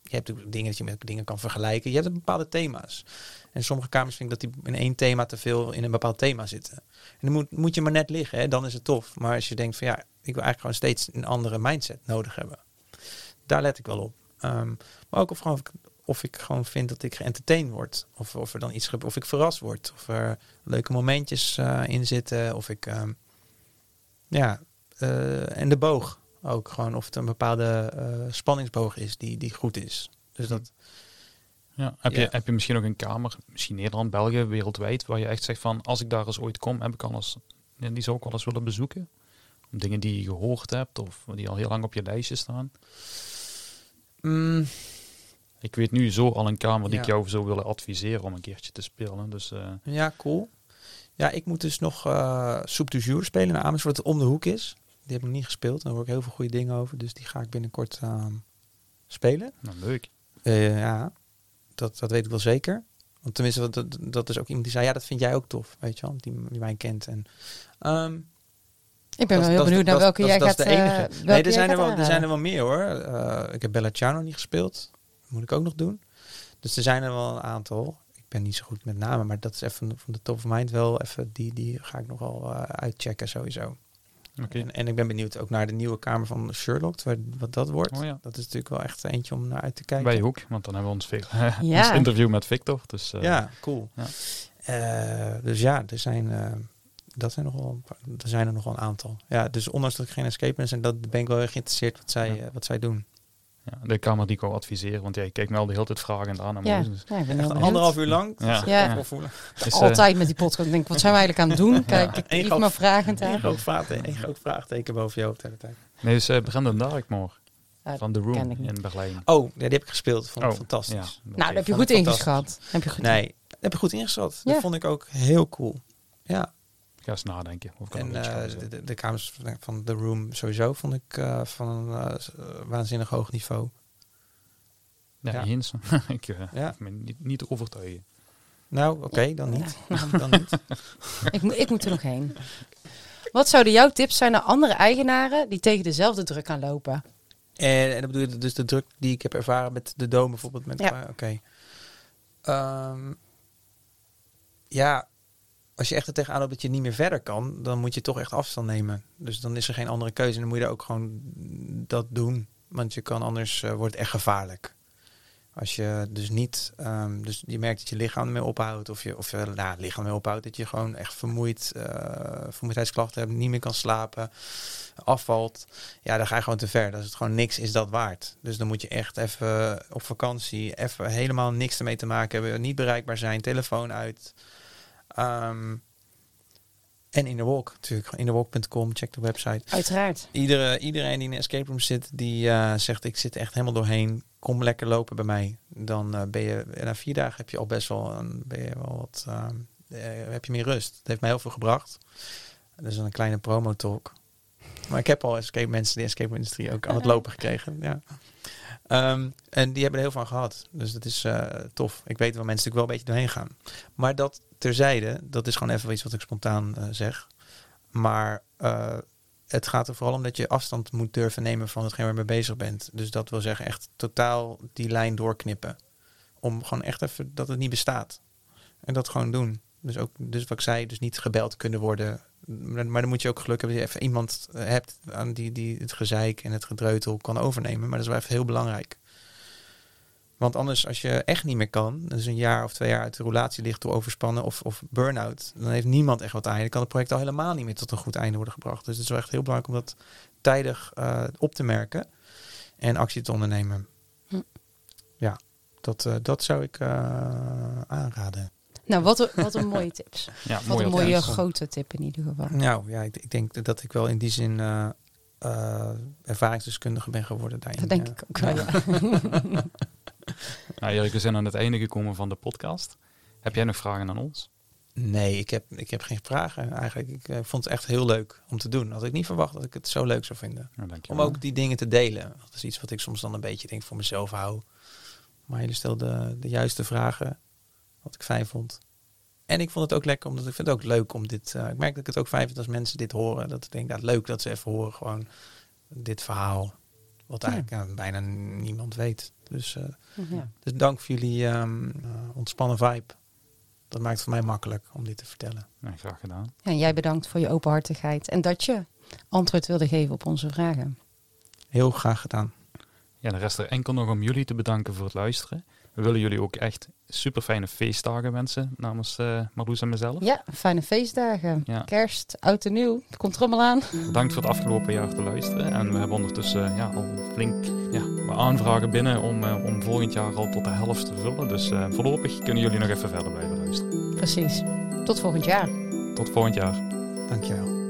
Je hebt dingen dat je met dingen kan vergelijken. Je hebt bepaalde thema's. En sommige kamers vind ik dat die in één thema te veel in een bepaald thema zitten. En dan moet, moet je maar net liggen, hè? dan is het tof. Maar als je denkt van ja, ik wil eigenlijk gewoon steeds een andere mindset nodig hebben. Daar let ik wel op. Ehm, maar ook of, gewoon, of ik gewoon vind dat ik geëntertained word. Of, of er dan iets gebeurt, of ik verrast word. Of er leuke momentjes eh, in zitten. Of ik, ehm, ja, eh, en de boog ook gewoon. Of het een bepaalde eh, spanningsboog is die, die goed is. Dus dat,
ja. Heb,
ja.
Je, heb je misschien ook een kamer, misschien Nederland, België, wereldwijd, waar je echt zegt van, als ik daar eens ooit kom, heb ik alles, ja, die zou ik wel eens willen bezoeken? Om dingen die je gehoord hebt of die al heel lang op je lijstje staan.
Mm,
Ik weet nu zo al een kamer die ik jou zou willen adviseren om een keertje te spelen. Dus eh,
Ja, cool. Ja, ik moet dus nog eh Soup du Jour spelen naar Amersfoort, dat om de hoek is. Die heb ik nog niet gespeeld. Daar hoor ik heel veel goede dingen over. Dus die ga ik binnenkort ehm, spelen.
nou, leuk.
Eh, ja, dat, dat weet ik wel zeker. Want tenminste, dat, dat, dat is ook iemand die zei, ja, dat vind jij ook tof, weet je wel, die, die mij kent. En, ehm,
Ik ben
dat
wel heel
dat
benieuwd naar
dat
welke
dat
jij
is-
gaat...
dat is de enige.
eh, welke
nee, er zijn er, wel, er zijn er wel meer hoor. Eh, ik heb Bella Ciao nog niet gespeeld. Moet ik ook nog doen. Dus er zijn er wel een aantal. Ik ben niet zo goed met namen, maar dat is even van de top of mind wel even. Die, die ga ik nog wel eh, uitchecken sowieso.
Oké.
En, en ik ben benieuwd ook naar de nieuwe kamer van Sherlock, waar, wat dat wordt.
Oh ja.
Dat is natuurlijk wel echt eentje om naar uit te kijken.
Bij Hoek, want dan hebben we ons, veel, *laughs*
Ja.
ons interview met Victor. Dus, eh,
ja, cool.
ja.
Eh, dus ja, er zijn, eh, dat zijn nog wel, een paar- er zijn er nog wel een aantal. Ja, dus ondanks dat ik geen escape ben, dat ben ik wel heel geïnteresseerd wat zij,
Ja.
wat zij doen.
Ja, de kamer die ik wil adviseren, want jij kijkt me al de hele tijd vragend aan. En
Ja,
dus,
ja, ik ben
anderhalf uur lang.
Ja. Is, eh,
Altijd met die podcast. Ik denk, wat zijn we eigenlijk aan het doen? *laughs* Kijk, ik ik
groot-
me vragend
Een
aan.
groot, vraagteken, groot vraagteken boven je hoofd de hele tijd.
nee, dus uh, Brendan Darkmoor van The
ken
Room
ik niet.
in Berlijn.
Oh, ja, die heb ik gespeeld. Vond ik
Oh,
fantastisch.
ja.
Nou, dat heb je goed ingeschat. Heb je goed
Nee, dat heb ik goed ingeschat.
Ja.
Dat vond ik ook heel cool. Ja,
ga eens nadenken. Of er
en
iets
eh, de, de, de kamers van The Room sowieso vond ik eh, van een eh, waanzinnig hoog niveau.
ja,
ja.
eens. *laughs* ik uh,
Ja.
me niet, niet te overtuigen.
Nou, oké, dan niet. *laughs* dan niet.
Ik, moet- ik moet er nog heen. Wat zouden jouw tips zijn naar andere eigenaren die tegen dezelfde druk gaan lopen?
En, en dan bedoel je dus de druk die ik heb ervaren met de Dome bijvoorbeeld. Met,
Ja.
Oké. Ehm, ja, als je echt er tegenaan loopt dat je niet meer verder kan, dan moet je toch echt afstand nemen. Dus dan is er geen andere keuze. En dan moet je ook gewoon dat doen. Want je kan anders, eh, wordt het echt gevaarlijk. Als je dus niet, ehm, dus je merkt dat je lichaam ermee ophoudt, of je, of je nou, lichaam ermee ophoudt, dat je gewoon echt vermoeid, eh vermoeidheidsklachten hebt, niet meer kan slapen, afvalt, ja, dan ga je gewoon te ver. Dat is het gewoon niks is dat waard. Dus dan moet je echt even op vakantie, even helemaal niks ermee te maken hebben, niet bereikbaar zijn, telefoon uit. Ehm, En in de walk natuurlijk. In de walk.com, check de website.
Uiteraard.
Iedere, iedereen die in een escape room zit, die uh, zegt ik zit echt helemaal doorheen. Kom lekker lopen bij mij. Dan uh, ben je na vier dagen heb je al best wel, een, ben je wel wat, uh, heb je meer rust. Dat heeft mij heel veel gebracht. Dus een kleine promo talk. Maar ik heb al escape mensen, die escape industrie ook aan het lopen gekregen. Ja. Um, en die hebben er heel van gehad. Dus dat is uh, tof. Ik weet wel mensen natuurlijk wel een beetje doorheen gaan. Maar dat terzijde, dat is gewoon even iets wat ik spontaan uh, zeg. Maar uh, het gaat er vooral om dat je afstand moet durven nemen van hetgeen waar je mee bezig bent. Dus dat wil zeggen echt totaal die lijn doorknippen. Om gewoon echt even dat het niet bestaat. En dat gewoon doen. Dus ook, dus wat ik zei, dus niet gebeld kunnen worden. Maar dan moet je ook geluk hebben dat je even iemand hebt aan die, die het gezeik en het gedreutel kan overnemen. Maar dat is wel even heel belangrijk. Want anders, als je echt niet meer kan, dus een jaar of twee jaar uit de relatie ligt door overspannen of, of burn-out, dan heeft niemand echt wat aan. Dan kan het project al helemaal niet meer tot een goed einde worden gebracht. Dus het is wel echt heel belangrijk om dat tijdig uh, op te merken en actie te ondernemen. Hm. Ja, dat, uh, dat zou ik uh, aanraden.
Nou, wat een, wat een mooie tips.
Ja,
wat een mooie grote tip in ieder geval.
Nou ja, ik, ik denk dat ik wel in die zin uh, uh, ervaringsdeskundige ben geworden daarin.
Dat denk ik ook wel, ja. *laughs*
nou Erik, we zijn aan het einde gekomen van de podcast. Heb jij nog vragen aan ons?
Nee, ik heb, ik heb geen vragen eigenlijk. Ik uh, vond het echt heel leuk om te doen. Had ik niet verwacht dat ik het zo leuk zou vinden.
Nou,
om ook die dingen te delen. Dat is iets wat ik soms dan een beetje denk voor mezelf hou. Maar jullie stelden de juiste vragen. Wat ik fijn vond. En ik vond het ook lekker, omdat ik vind het ook leuk om dit. Uh, ik merk dat ik het ook fijn vind als mensen dit horen. Dat ik denk, dat leuk dat ze even horen gewoon dit verhaal. Wat eigenlijk ja. Ja, bijna niemand weet. Dus, uh, ja. dus dank voor jullie um, uh, ontspannen vibe. Dat maakt het voor mij makkelijk om dit te vertellen.
Nee, graag gedaan.
Ja, en jij bedankt voor je openhartigheid. En dat je antwoord wilde geven op onze vragen.
Heel graag gedaan.
Ja, de rest er enkel nog om jullie te bedanken voor het luisteren. We willen jullie ook echt super fijne feestdagen wensen namens uh, Marloes en mezelf.
Ja, fijne feestdagen. Ja. Kerst, oud en nieuw. Het komt er allemaal aan.
Bedankt voor het afgelopen jaar te luisteren. En we hebben ondertussen uh, ja, al flink ja, aanvragen binnen om, uh, om volgend jaar al tot de helft te vullen. Dus voorlopig kunnen jullie nog even verder blijven luisteren.
Precies. Tot volgend jaar.
Tot volgend jaar.
Dankjewel.